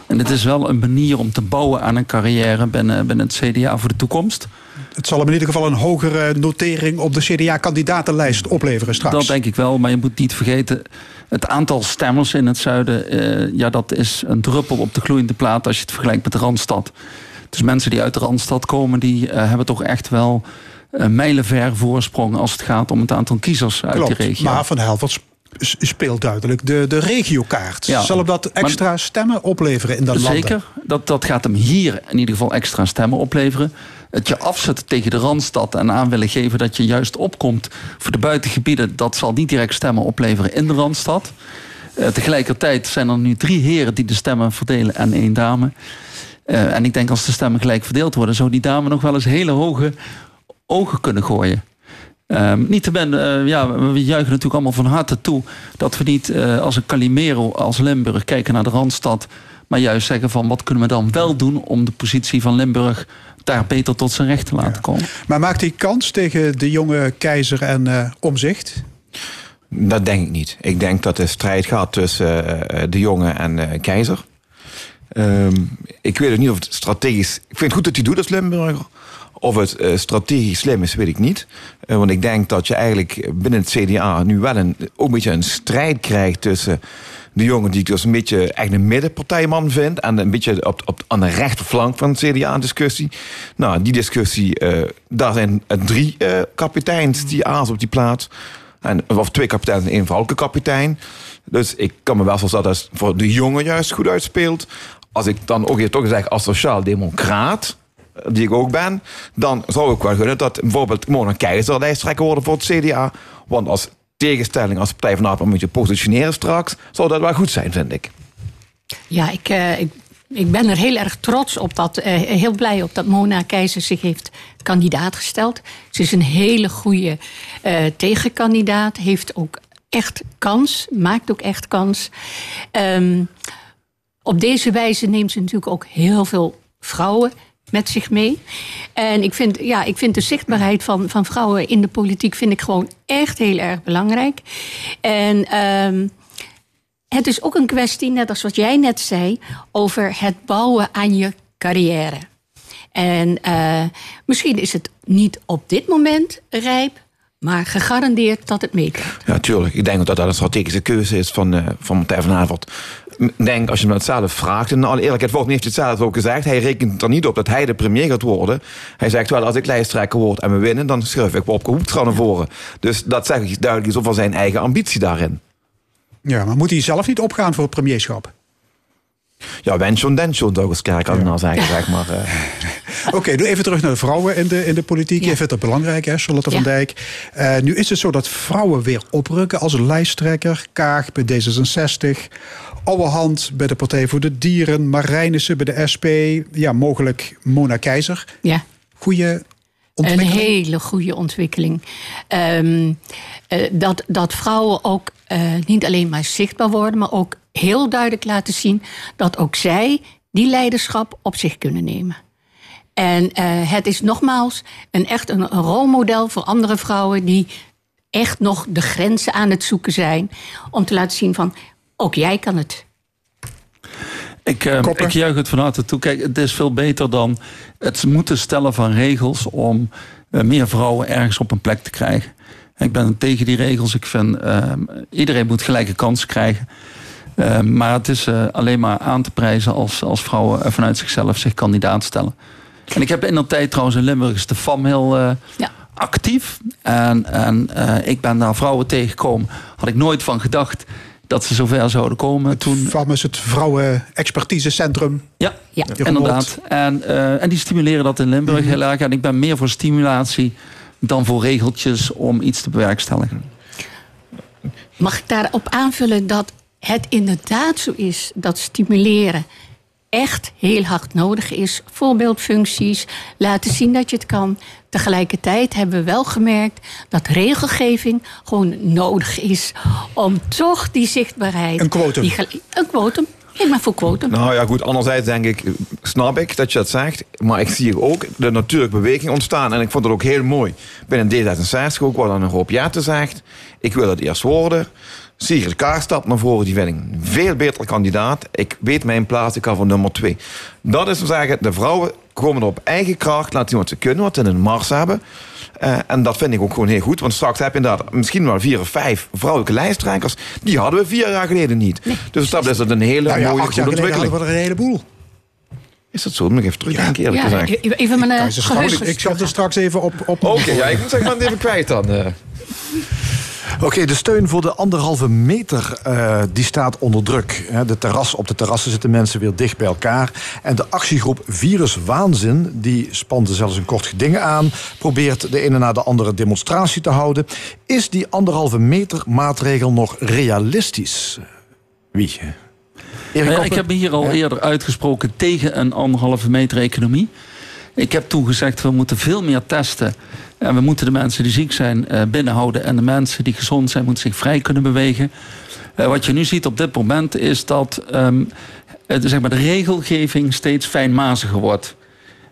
En het is wel een manier om te bouwen aan een carrière binnen, binnen het CDA voor de toekomst. Het zal hem in ieder geval een hogere notering op de CDA-kandidatenlijst opleveren straks. Dat denk ik wel, maar je moet niet vergeten... het aantal stemmers in het zuiden... eh, ja, dat is een druppel op de gloeiende plaat als je het vergelijkt met de Randstad. Dus mensen die uit de Randstad komen... die eh, hebben toch echt wel uh, mijlenver voorsprong... als het gaat om het aantal kiezers uit Klopt, die regio. maar Van Helvert speelt duidelijk de, de regiokaart. Ja, Zal hem dat extra maar- stemmen opleveren in de landen? Zeker, dat, dat gaat hem hier in ieder geval extra stemmen opleveren. Het je afzetten tegen de Randstad en aan willen geven dat je juist opkomt voor de buitengebieden, dat zal niet direct stemmen opleveren in de Randstad. Eh, tegelijkertijd zijn er nu drie heren die de stemmen verdelen en één dame. Eh, en ik denk als de stemmen gelijk verdeeld worden, zou die dame nog wel eens hele hoge ogen kunnen gooien. Ehm niet te ben, eh, ja, we juichen natuurlijk allemaal van harte toe dat we niet als een Calimero als Limburg kijken naar de Randstad, maar juist zeggen van wat kunnen we dan wel doen om de positie van Limburg daar beter tot zijn recht te laten komen. Maar maakt hij kans tegen de jonge keizer en eh, omzicht? Dat denk ik niet. Ik denk dat de strijd gaat tussen eh, de jongen en eh, keizer. Ehm, ik weet ook niet of het strategisch... Ik vind het goed dat hij doet als Limburger. Of het eh, strategisch slim is, weet ik niet. Eh, want ik denk dat je eigenlijk binnen het CDA nu wel een, ook een beetje een strijd krijgt tussen de jongen die ik dus een beetje echt een middenpartijman vind. En een beetje op, op, aan de rechterflank van het CDA een discussie. Nou, die discussie, eh, daar zijn drie eh, kapiteins die aas op die plaats. En, of twee kapiteins en één vrouwelijke kapitein. Dus ik kan me wel voorstellen dat het voor de jongen juist goed uitspeelt. Als ik dan ook hier toch zeg als sociaal-democraat, eh, die ik ook ben, dan zou ik wel gunnen dat bijvoorbeeld Mona Keizer lijsttrekker worden voor het CDA. Want als tegenstelling als Partij van de Arbeid moet je positioneren straks, zou dat wel goed zijn, vind ik. Ja, ik, eh, ik, ik ben er heel erg trots op dat, eh, heel blij op dat Mona Keizer zich heeft kandidaat gesteld. Ze is een hele goede eh, tegenkandidaat, heeft ook echt kans, maakt ook echt kans. Ehm, op deze wijze neemt ze natuurlijk ook heel veel vrouwen met zich mee. En ik vind, ja, ik vind de zichtbaarheid van, van vrouwen in de politiek vind ik gewoon echt heel erg belangrijk. En ehm, het is ook een kwestie, net als wat jij net zei, over het bouwen aan je carrière. En eh, misschien is het niet op dit moment rijp, maar gegarandeerd dat het meekrijgt. Ja, tuurlijk. Ik denk dat dat een strategische keuze is van, eh van Partij van denk, als je hem dat zelf vraagt, en in alle eerlijkheid, volgens mij heeft hij het zelf ook gezegd, hij rekent er niet op dat hij de premier gaat worden. Hij zegt wel, als ik lijsttrekker word en we winnen, dan schrijf ik Wopke Hoekstra naar voren. Dus dat zeg ik duidelijk iets over zijn eigen ambitie daarin. Ja, maar moet hij zelf niet opgaan voor het premierschap? Ja, zou ik eens kerk als nou zeggen, zeg maar. eh. *laughs* Oké, doe even terug naar de vrouwen in de, in de politiek. Je vindt dat belangrijk, hè, Charlotte van Ja. Dijk. Eh, nu is het zo dat vrouwen weer oprukken als lijsttrekker. Kaag bij D66. Ouwehand bij de Partij voor de Dieren. Marijnissen bij de SP. Ja, mogelijk Mona Keizer. Ja. Goeie Een hele goede ontwikkeling. Ehm, eh, dat, dat vrouwen ook eh, niet alleen maar zichtbaar worden, maar ook heel duidelijk laten zien dat ook zij die leiderschap op zich kunnen nemen. En eh, het is nogmaals een echt een, een rolmodel voor andere vrouwen die echt nog de grenzen aan het zoeken zijn. Om te laten zien van, ook jij kan het. Ik, eh, ik juich het van harte toe. Kijk, het is veel beter dan het moeten stellen van regels om eh, meer vrouwen ergens op een plek te krijgen. Ik ben tegen die regels. Ik vind eh, iedereen moet gelijke kansen krijgen. Eh, maar het is eh, alleen maar aan te prijzen als, als vrouwen vanuit zichzelf zich kandidaat stellen. En ik heb in de tijd trouwens in Limburg is de FAM heel eh, actief. En, en eh, ik ben daar vrouwen tegengekomen. Had ik nooit van gedacht dat ze zover zouden komen. Toen... FAM is het Vrouwen-Expertisecentrum. Ja, ja. inderdaad. En, eh, en die stimuleren dat in Limburg Mhm. heel erg. En ik ben meer voor stimulatie dan voor regeltjes om iets te bewerkstelligen. Mag ik daarop aanvullen dat het inderdaad zo is dat stimuleren echt heel hard nodig is. Voorbeeldfuncties, laten zien dat je het kan. Tegelijkertijd hebben we wel gemerkt dat regelgeving gewoon nodig is om toch die zichtbaarheid. Een quotum. die een quotum. Ik ben voor quotum. Nou ja, goed. Anderzijds denk ik, snap ik dat je dat zegt. Maar ik zie hier ook de natuurlijke beweging ontstaan. En ik vond het ook heel mooi. Binnen D66 ook wat dan een hoop ja te zegt. Ik wil het eerst worden. Sigrid Kaag stapt naar voren. Die vind ik een veel betere kandidaat. Ik weet mijn plaats. Ik ga voor nummer twee. Dat is te zeggen, de vrouwen komen er op eigen kracht. Laten zien wat ze kunnen. Wat ze in een mars hebben. Eh, en dat vind ik ook gewoon heel goed. Want straks heb je inderdaad misschien wel vier of vijf vrouwelijke lijsttrekkers. Die hadden we vier jaar geleden niet. Dus dat is het een hele Nou ja, mooie acht jaar ontwikkeling. hadden we er een heleboel. Is dat zo? Dan moet ik even terugdenken, eerlijk Ja, gezegd. e- even mijn uh, Schout, ik zal er straks even op... op Oké, ja, ik moet ben het even kwijt dan. eh. Oké, de steun voor de anderhalve meter eh, die staat onder druk. De terras, op de terrassen zitten mensen weer dicht bij elkaar. En de actiegroep Virus Waanzin, die spande zelfs een kort geding aan... probeert de ene na de andere demonstratie te houden. Is die anderhalve meter maatregel nog realistisch? Wie? Erik Nou ja, ik heb me hier al eerder uitgesproken tegen een anderhalve meter economie. Ik heb toen gezegd, we moeten veel meer testen. En we moeten de mensen die ziek zijn eh, binnenhouden. En de mensen die gezond zijn, moeten zich vrij kunnen bewegen. Eh, wat je nu ziet op dit moment is dat ehm, eh, zeg maar de regelgeving steeds fijnmaziger wordt.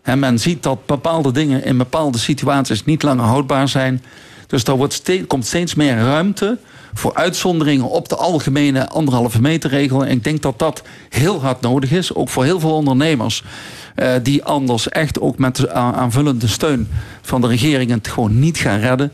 En men ziet dat bepaalde dingen in bepaalde situaties niet langer houdbaar zijn. Dus er wordt steeds, komt steeds meer ruimte voor uitzonderingen op de algemene anderhalve meter regel. En ik denk dat dat heel hard nodig is, ook voor heel veel ondernemers. Eh, die anders echt ook met aanvullende steun van de regering het gewoon niet gaan redden.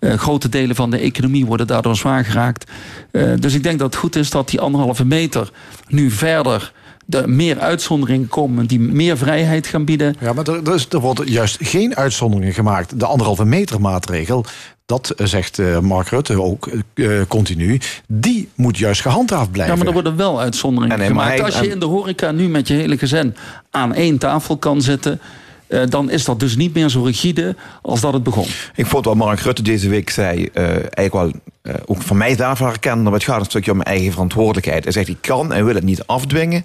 Eh, grote delen van de economie worden daardoor zwaar geraakt. Eh, dus ik denk dat het goed is dat die anderhalve meter nu verder de meer uitzonderingen komen die meer vrijheid gaan bieden. Ja, maar er, er, er worden juist geen uitzonderingen gemaakt. De anderhalve meter maatregel, dat eh, zegt eh, Mark Rutte ook eh, continu... die moet juist gehandhaafd blijven. Ja, maar er worden wel uitzonderingen Nee, nee, maar gemaakt. hij- Als je in de horeca nu met je hele gezin aan één tafel kan zitten... eh, dan is dat dus niet meer zo rigide als dat het begon. Ik vond wat Mark Rutte deze week zei, eh, eigenlijk wel eh, ook van mij daarvan herkennen, maar het gaat een stukje om mijn eigen verantwoordelijkheid. Hij zegt, ik kan en wil het niet afdwingen.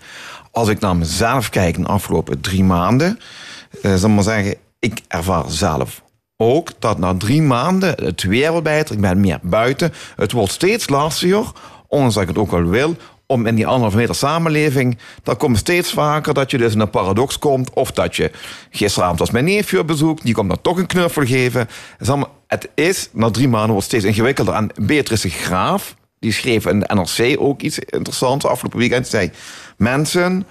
Als ik naar mezelf kijk in de afgelopen drie maanden, eh zal ik maar zeggen, ik ervaar zelf ook dat na drie maanden het weer ik ben meer buiten. Het wordt steeds lastiger, ondanks dat ik het ook wel wil, om in die anderhalve meter samenleving, dan komt steeds vaker dat je dus in een paradox komt. Of dat je gisteravond als mijn neefje op bezoek, die komt dan toch een knuffel geven. Het is, na drie maanden wordt steeds ingewikkelder. En Beatrice Graaf, die schreef in de NRC ook iets interessants afgelopen weekend. Zei, mensen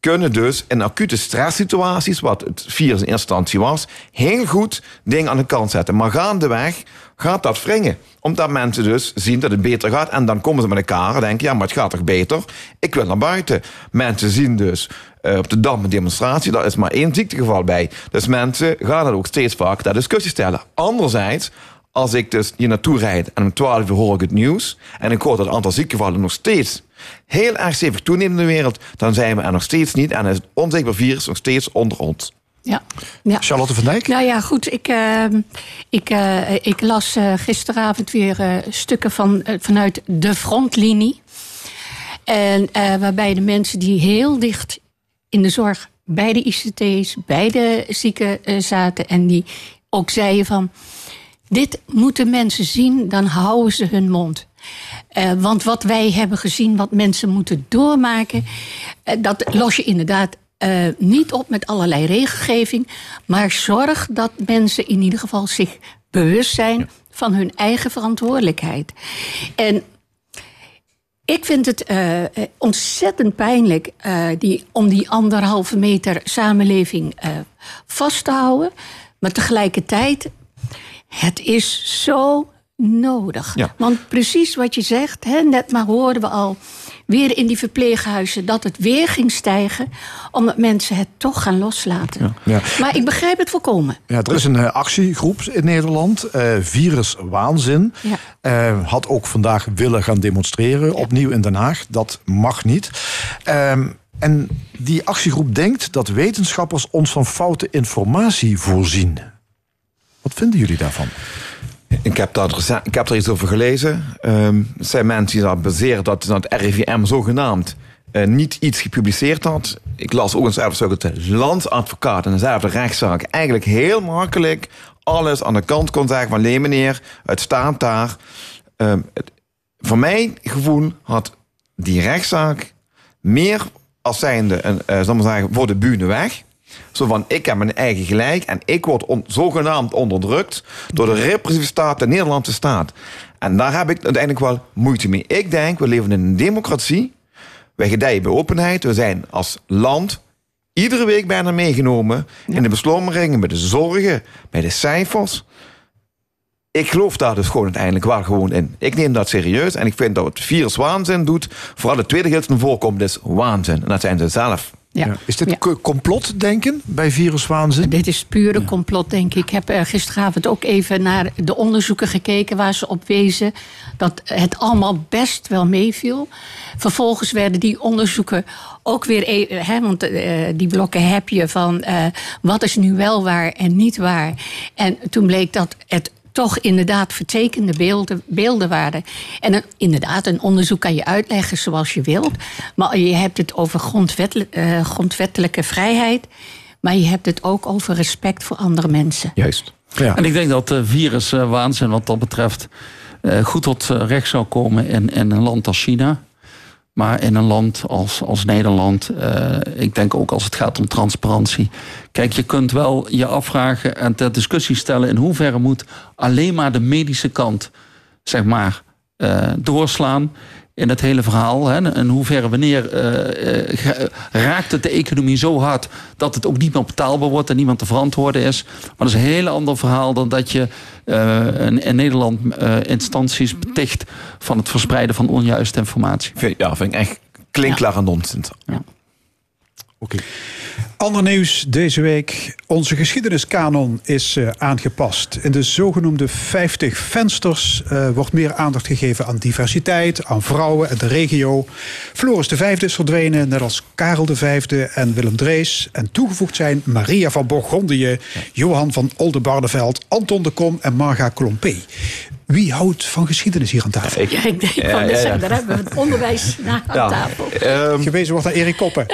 kunnen dus in acute stresssituaties, wat het virus in instantie was, heel goed dingen aan de kant zetten. Maar gaandeweg gaat dat wringen. Omdat mensen dus zien dat het beter gaat. En dan komen ze met elkaar en denken, ja, maar het gaat toch beter? Ik wil naar buiten. Mensen zien dus eh, op de Dam een demonstratie, daar is maar één ziektegeval bij. Dus mensen gaan dan ook steeds vaker ter discussie stellen. Anderzijds, als ik dus hier naartoe rijd en om 12 uur hoor ik het nieuws... en ik hoor dat het aantal ziektegevallen nog steeds heel erg stevig toeneemt in de wereld... dan zijn we er nog steeds niet en is het onzichtbaar virus nog steeds onder ons. Ja. ja. Charlotte van Dijk? Nou ja, goed. Ik, eh, ik, eh, ik las eh, gisteravond weer eh, stukken van, vanuit de frontlinie. En eh, waarbij de mensen die heel dicht in de zorg bij de ICT's, bij de zieken eh, zaten. En die ook zeiden van, dit moeten mensen zien, dan houden ze hun mond. Eh, want wat wij hebben gezien, wat mensen moeten doormaken, eh, dat los je inderdaad eh, niet op met allerlei regelgeving. Maar zorg dat mensen in ieder geval zich bewust zijn van hun eigen verantwoordelijkheid. En ik vind het ontzettend pijnlijk die, om die anderhalve meter samenleving vast te houden. Maar tegelijkertijd, het is zo nodig. Ja. Want precies wat je zegt, hè, net maar hoorden we al weer in die verpleeghuizen dat het weer ging stijgen, omdat mensen het toch gaan loslaten. Ja. Maar ik begrijp het volkomen. Ja, er is een eh, actiegroep in Nederland, eh, Virus Waanzin. Ja. Eh, had ook vandaag willen gaan demonstreren, opnieuw in Den Haag. Dat mag niet. Ehm, en die actiegroep denkt dat wetenschappers ons van foute informatie voorzien. Wat vinden jullie daarvan? Ik heb, daar, ik heb er iets over gelezen. Ehm, het zijn mensen die dat baseren dat, het RIVM zogenaamd eh, niet iets gepubliceerd had. Ik las ook eens even dat de landsadvocaat in dezelfde rechtszaak eigenlijk heel makkelijk alles aan de kant kon zeggen van nee meneer, het staat daar. Ehm, voor mijn gevoel had die rechtszaak meer als zijnde een, eh, zal maar zeggen, voor de bühne weg. Zo van, ik heb mijn eigen gelijk en ik word on- zogenaamd onderdrukt door de repressieve staat, de Nederlandse staat. En daar heb ik uiteindelijk wel moeite mee. Ik denk, we leven in een democratie. Wij gedijen bij openheid. We zijn als land iedere week bijna meegenomen in de beslommeringen, bij de zorgen, bij de cijfers. Ik geloof daar dus gewoon uiteindelijk wel gewoon in. Ik neem dat serieus en ik vind dat het virus waanzin doet. Vooral het tweede gedeelte naar voren komt is waanzin. En dat zijn ze zelf. Ja. Is dit Ja. co- complotdenken bij viruswaanzin? Dit is pure complot, denk ik. Ik heb eh, gisteravond ook even naar de onderzoeken gekeken waar ze op wezen. Dat het allemaal best wel meeviel. Vervolgens werden die onderzoeken ook weer. e- Hè, want eh, die blokken heb je van eh, wat is nu wel waar en niet waar. En toen bleek dat het toch inderdaad vertekende beelden, beelden waren. En een- inderdaad, een onderzoek kan je uitleggen zoals je wilt. Maar je hebt het over eh, grondwettelijke vrijheid. Maar je hebt het ook over respect voor andere mensen. Juist. En ik denk dat de viruswaanzin wat dat betreft eh, goed tot eh, recht zou komen in, in een land als China. Maar in een land als, als Nederland, eh, ik denk ook als het gaat om transparantie. Kijk, je kunt wel je afvragen en ter discussie stellen in hoeverre moet alleen maar de medische kant, zeg maar, eh, doorslaan in het hele verhaal. Hè? In hoeverre, wanneer eh, eh, raakt het de economie zo hard dat het ook niet meer betaalbaar wordt en niemand te verantwoorden is. Maar dat is een heel ander verhaal dan dat je eh, in, in Nederland eh, instanties beticht van het verspreiden van onjuiste informatie. Ja, vind ik echt klinkklaar en nonsens. Ander nieuws deze week. Onze geschiedeniskanon is eh, aangepast. In de zogenoemde 50 vensters eh, wordt meer aandacht gegeven aan diversiteit, aan vrouwen en de regio. Floris V is verdwenen, net als Karel V en Willem Drees. En toegevoegd zijn Maria van Bourgondië, Johan van Oldenbarneveld, Anton de Kom en Marga Colompé. Wie houdt van geschiedenis hier aan tafel? Ja, ik denk van, ja, daar hebben we het onderwijs na aan Ja. tafel. Gewezen wordt naar Erik Koppen.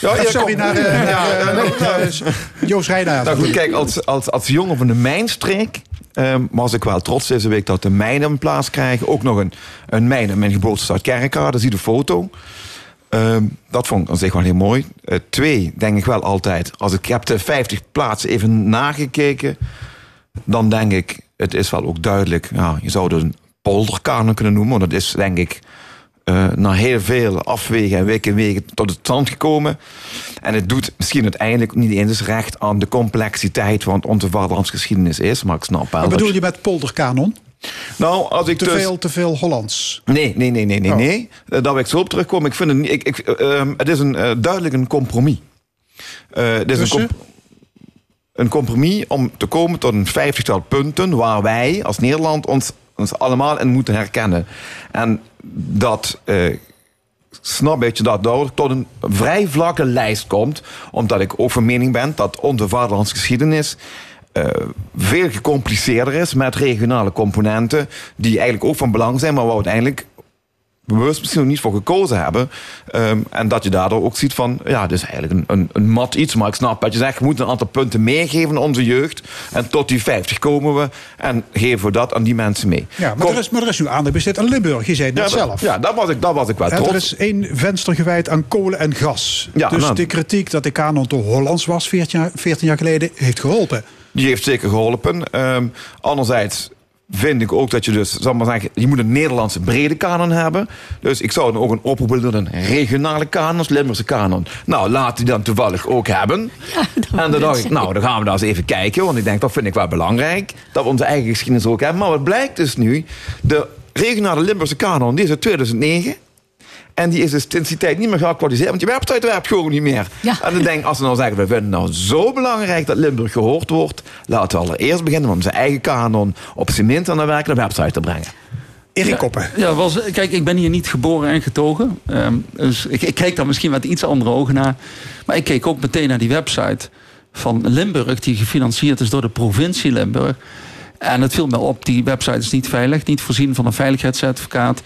Ja, Of Erik sorry, naar, eh, Ja, naar, *laughs* Joost Reinaert. Nou goed, kijk, als, als, als jongen van de mijnstreek ehm, was ik wel trots deze week dat de mijnen een plaats krijgen. Ook nog een, een mijn in mijn geboortestad Kerkrade, daar zie je de foto. Ehm, dat vond ik aan zich wel heel mooi. Eh, twee, denk ik wel altijd. Als ik, heb de 50 plaatsen even nagekeken. Dan denk ik, het is wel ook duidelijk. Ja, je zou het een polderkanon kunnen noemen. Want dat is denk ik eh, na heel veel afwegen en weken en wegen tot het stand gekomen. En het doet misschien uiteindelijk niet eens recht aan de complexiteit van onze vaderlandsgeschiedenis is. Maar ik snap wel. Wat bedoel je met polderkanon? Nou, als ik Te, dus- veel, te veel Hollands. Nee, nee, nee, nee, nee. Oh. nee. Eh, Daar wil ik zo op terugkomen. Ik vind het, ik, ik, eh, ehm, het is een, eh, duidelijk een compromis. Het is een, comp- een compromis om te komen tot een vijftigtal punten waar wij als Nederland ons, ons allemaal in moeten herkennen. En dat eh, snap ik dat door tot een vrij vlakke lijst komt, omdat ik ook van mening ben dat onze vaderlandsgeschiedenis eh, veel gecompliceerder is met regionale componenten die eigenlijk ook van belang zijn, maar waar uiteindelijk bewust misschien nog niet voor gekozen hebben. Ehm, en dat je daardoor ook ziet van, ja, dit is eigenlijk een, een, een mat iets. Maar ik snap dat je zegt, we moeten een aantal punten meegeven aan onze jeugd. En tot die 50 komen we en geven we dat aan die mensen mee. Ja, maar, er is, maar er is nu aandacht besteed aan Limburg. Je zei het net Ja, dat- zelf. ja, daar was ik, daar was ik wel En trots. er is één venster gewijd aan kolen en gas. Ja, dus nou. de kritiek dat de kanon te Hollands was 14 jaar, 14 jaar geleden, heeft geholpen. Die heeft zeker geholpen. Ehm, anderzijds vind ik ook dat je dus, zal maar zeggen, je moet een Nederlandse brede kanon hebben. Dus ik zou dan ook een oproep willen doen, een regionale kanon, als Limburgse kanon. Nou, laat die dan toevallig ook hebben. *laughs* en dan dacht ik, nou, dan gaan we daar eens even kijken, want ik denk, dat vind ik wel belangrijk, dat we onze eigen geschiedenis ook hebben. Maar wat blijkt dus nu, de regionale Limburgse kanon, die is uit 2009. En die is dus sinds die tijd niet meer geactualiseerd. Want je website werkt gewoon niet meer. En dan denk ik, als ze nou zeggen, we vinden het nou zo belangrijk dat Limburg gehoord wordt. Laten we allereerst beginnen om zijn eigen kanon op cement aan de werkende website te brengen. Erik Koppen. Ja, was, kijk, ik ben hier niet geboren en getogen. Ehm, dus ik, ik kijk daar misschien met iets andere ogen naar. Maar ik keek ook meteen naar die website van Limburg... die gefinancierd is door de provincie Limburg. En het viel me op, die website is niet veilig. Niet voorzien van een veiligheidscertificaat.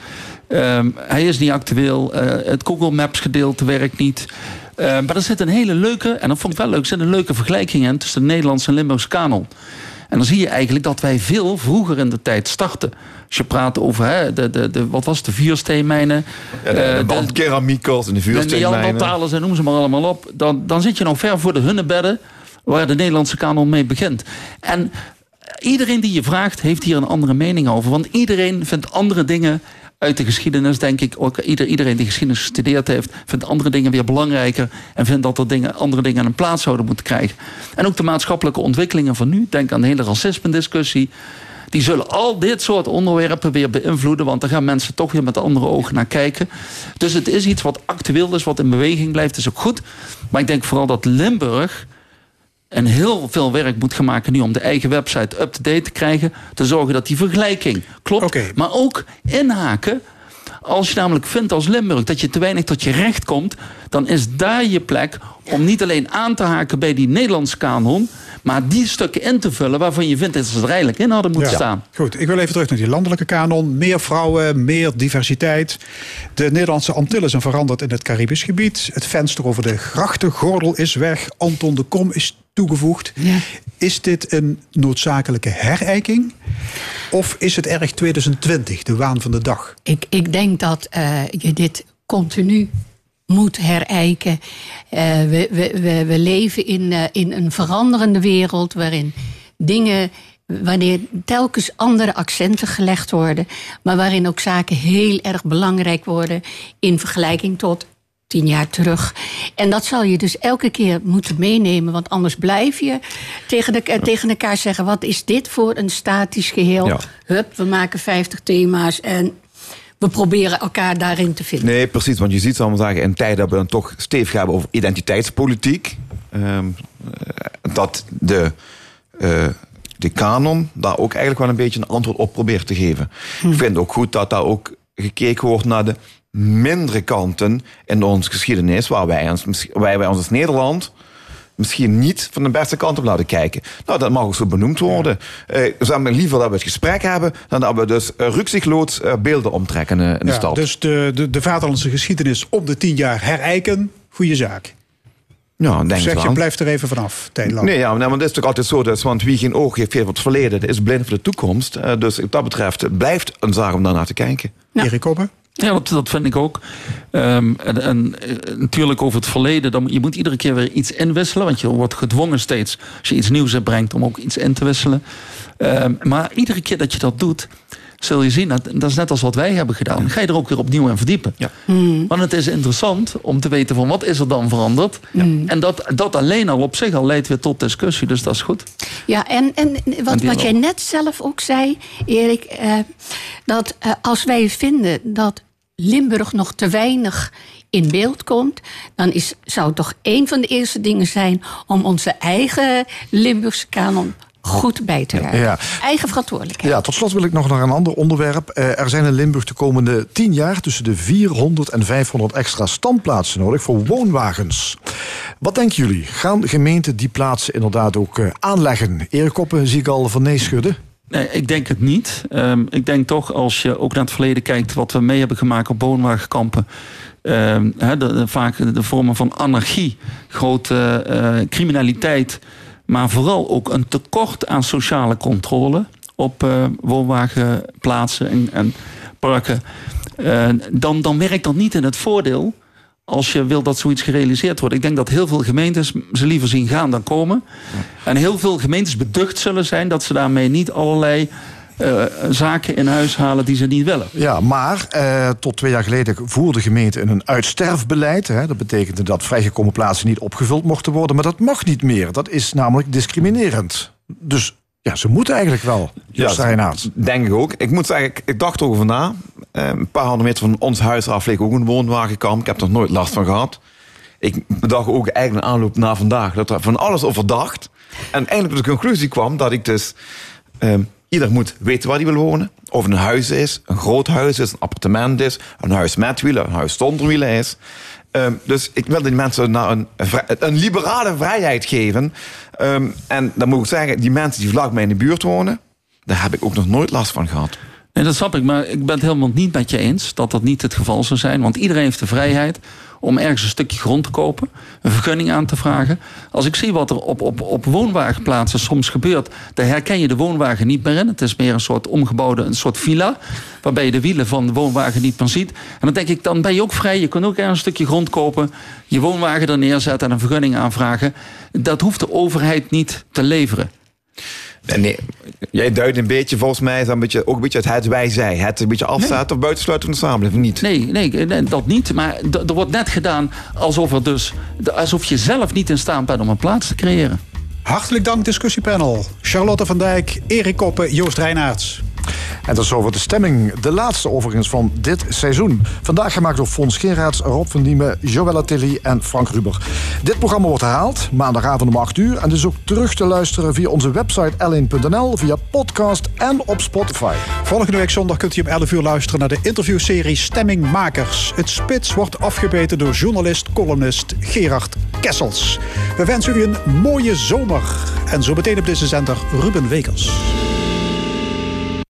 Ehm, hij is niet actueel. eh, het Google Maps gedeelte werkt niet. Ehm, maar er zit een hele leuke, en dat vond ik wel leuk... er zit een leuke vergelijking in tussen de Nederlandse en Limburgse kanon. En dan zie je eigenlijk dat wij veel vroeger in de tijd starten. Als je praat over, hè, de, de, de, wat was het, de vuursteenmijnen. Ja, de, de bandkeramiekels en de de vuursteenmijnen. Neandertalers en noem ze maar allemaal op. Dan, dan zit je nog ver voor de hunnebedden... waar de Nederlandse kanon mee begint. En iedereen die je vraagt, heeft hier een andere mening over. Want iedereen vindt andere dingen uit de geschiedenis, denk ik. Ook ieder, iedereen die geschiedenis gestudeerd heeft... vindt andere dingen weer belangrijker... en vindt dat er dingen, andere dingen een plaats zouden moeten krijgen. En ook de maatschappelijke ontwikkelingen van nu. Denk aan de hele racisme-discussie. Die zullen al dit soort onderwerpen weer beïnvloeden. Want daar gaan mensen toch weer met andere ogen naar kijken. Dus het is iets wat actueel is, wat in beweging blijft. is ook goed. Maar ik denk vooral dat Limburg en heel veel werk moet gaan maken nu om de eigen website up-to-date te krijgen. Te zorgen dat die vergelijking klopt. Maar ook inhaken. Als je namelijk vindt als Limburg dat je te weinig tot je recht komt, dan is daar je plek om niet alleen aan te haken bij die Nederlandse kanon, maar die stukken in te vullen waarvan je vindt dat ze er eigenlijk in hadden moeten Ja. staan. Goed, ik wil even terug naar die landelijke kanon. Meer vrouwen, meer diversiteit. De Nederlandse Antillen zijn veranderd in het Caribisch gebied. Het venster over de grachtengordel is weg. Anton de Kom is toegevoegd. Is dit een noodzakelijke herijking? Of is het erg 2020, de waan van de dag? Ik, ik denk dat eh, je dit continu moet herijken. Eh, we, we, we, we leven in, eh, in een veranderende wereld waarin dingen. Wanneer telkens andere accenten gelegd worden, maar waarin ook zaken heel erg belangrijk worden in vergelijking tot tien jaar terug. En dat zal je dus elke keer moeten meenemen, want anders blijf je tegen, de, eh, tegen elkaar zeggen: wat is dit voor een statisch geheel? Ja. Hup, we maken 50 thema's en we proberen elkaar daarin te vinden. Nee, precies. Want je ziet, zal maar zeggen, in tijden dat we dan toch stevig hebben over identiteitspolitiek. ehm, eh, dat de, eh, de kanon daar ook eigenlijk wel een beetje een antwoord op probeert te geven. Ik vind ook goed dat daar ook gekeken wordt naar de mindere kanten in onze geschiedenis, waar wij, ons, waar wij ons als Nederland misschien niet van de beste kant op laten kijken. Nou, dat mag ook zo benoemd worden. Eh, ze hebben liever dat we het gesprek hebben, dan dat we dus uh, rukzichtloos eh, beelden omtrekken eh, in de Ja, stad. dus de, de, de vaderlandse geschiedenis om de tien jaar herijken, goede zaak. Ja, denk zeg ik je, blijft er even vanaf, Tijland. Nee, ja, maar dat is toch altijd zo. Dat, want wie geen oog heeft voor het verleden, is blind voor de toekomst. Eh, dus wat dat betreft blijft een zaak om daarnaar te kijken. Erik Koppen? Ja, dat, dat vind ik ook. Ehm, en en eh, natuurlijk over het verleden. Dan, je moet iedere keer weer iets inwisselen. Want je wordt gedwongen steeds, als je iets nieuws brengt, om ook iets in te wisselen. Ehm, maar iedere keer dat je dat doet, zul je zien, dat, dat is net als wat wij hebben gedaan. Ga je er ook weer opnieuw in verdiepen. Want het is interessant om te weten van wat is er dan veranderd. En dat, dat alleen al op zich al leidt weer tot discussie. Dus dat is goed. Ja, en, en wat, En wat jij net zelf ook zei, Erik, eh, dat eh, als wij vinden dat Limburg nog te weinig in beeld komt, dan is, zou toch een van de eerste dingen zijn om onze eigen Limburgse kanon goed bij te raken. Ja. Eigen verantwoordelijkheid. Ja, tot slot wil ik nog naar een ander onderwerp. Eh, er zijn in Limburg de komende 10 jaar tussen de 400 en 500 extra standplaatsen nodig voor woonwagens. Wat denken jullie? Gaan gemeenten die plaatsen inderdaad ook eh, aanleggen? Erik Koppen zie ik al van nee schudden. Nee, ik denk het niet. Ehm, ik denk toch, als je ook naar het verleden kijkt... wat we mee hebben gemaakt op woonwagenkampen... ehm, vaak de vormen van anarchie, grote eh, criminaliteit... maar vooral ook een tekort aan sociale controle... op eh, woonwagenplaatsen en, en parken... Eh, dan, dan werkt dat niet in het voordeel als je wil dat zoiets gerealiseerd wordt. Ik denk dat heel veel gemeentes ze liever zien gaan dan komen. En heel veel gemeentes beducht zullen zijn dat ze daarmee niet allerlei eh, zaken in huis halen die ze niet willen. Ja, maar eh, tot twee jaar geleden voerde de gemeente een uitsterfbeleid. Hè. Dat betekende dat vrijgekomen plaatsen niet opgevuld mochten worden. Maar dat mag niet meer. Dat is namelijk discriminerend. Dus ja, ze moeten eigenlijk wel. Ja, Reinaert. denk ik ook. Ik moet zeggen, ik, dacht erover na. Eh, een paar honderd meter van ons huis af ligt ook een woonwagenkamp. Ik heb er nooit last van gehad. Ik bedacht ook eigenlijk een aanloop naar vandaag dat er van alles over dacht. En eindelijk tot de conclusie kwam dat ik dus... ehm, ieder moet weten waar hij wil wonen. Of het een huis is, een groot huis is, een appartement is... een huis met wielen, een huis zonder wielen is. Ehm, dus ik wil die mensen naar een, een liberale vrijheid geven. Ehm, en dan moet ik zeggen, die mensen die vlak bij in de buurt wonen... daar heb ik ook nog nooit last van gehad. Dat snap ik, maar ik ben het helemaal niet met je eens dat dat niet het geval zou zijn. Want iedereen heeft de vrijheid om ergens een stukje grond te kopen, een vergunning aan te vragen. Als ik zie wat er op, op, op woonwagenplaatsen soms gebeurt, dan herken je de woonwagen niet meer in. Het is meer een soort omgebouwde, een soort villa, waarbij je de wielen van de woonwagen niet meer ziet. En dan denk ik, dan ben je ook vrij. Je kunt ook ergens een stukje grond kopen, je woonwagen er neerzetten en een vergunning aanvragen. Dat hoeft de overheid niet te leveren. Nee, nee, jij duidt een beetje, volgens mij, is een beetje, ook een beetje het het wij zij. Het een beetje afzetten of buitensluiten van de samenleving, niet? Nee, nee, nee, dat niet. Maar er wordt net gedaan alsof, er dus, alsof je zelf niet in staat bent om een plaats te creëren. Hartelijk dank discussiepanel. Charlotte van Dijk, Erik Koppen, Joost Reinaerts. En dat is over de stemming. De laatste overigens van dit seizoen. Vandaag gemaakt door Fons Geraads, Rob van Diemen, Joëlla Tilly en Frank Ruber. Dit programma wordt herhaald maandagavond om 8 uur. En dus ook terug te luisteren via onze website l1.nl, via podcast en op Spotify. Volgende week zondag kunt u om 11 uur luisteren naar de interviewserie Stemmingmakers. Het spits wordt afgebeten door journalist, columnist Gerard Kessels. We wensen u een mooie zomer. En zo meteen op deze zender Ruben Wekers.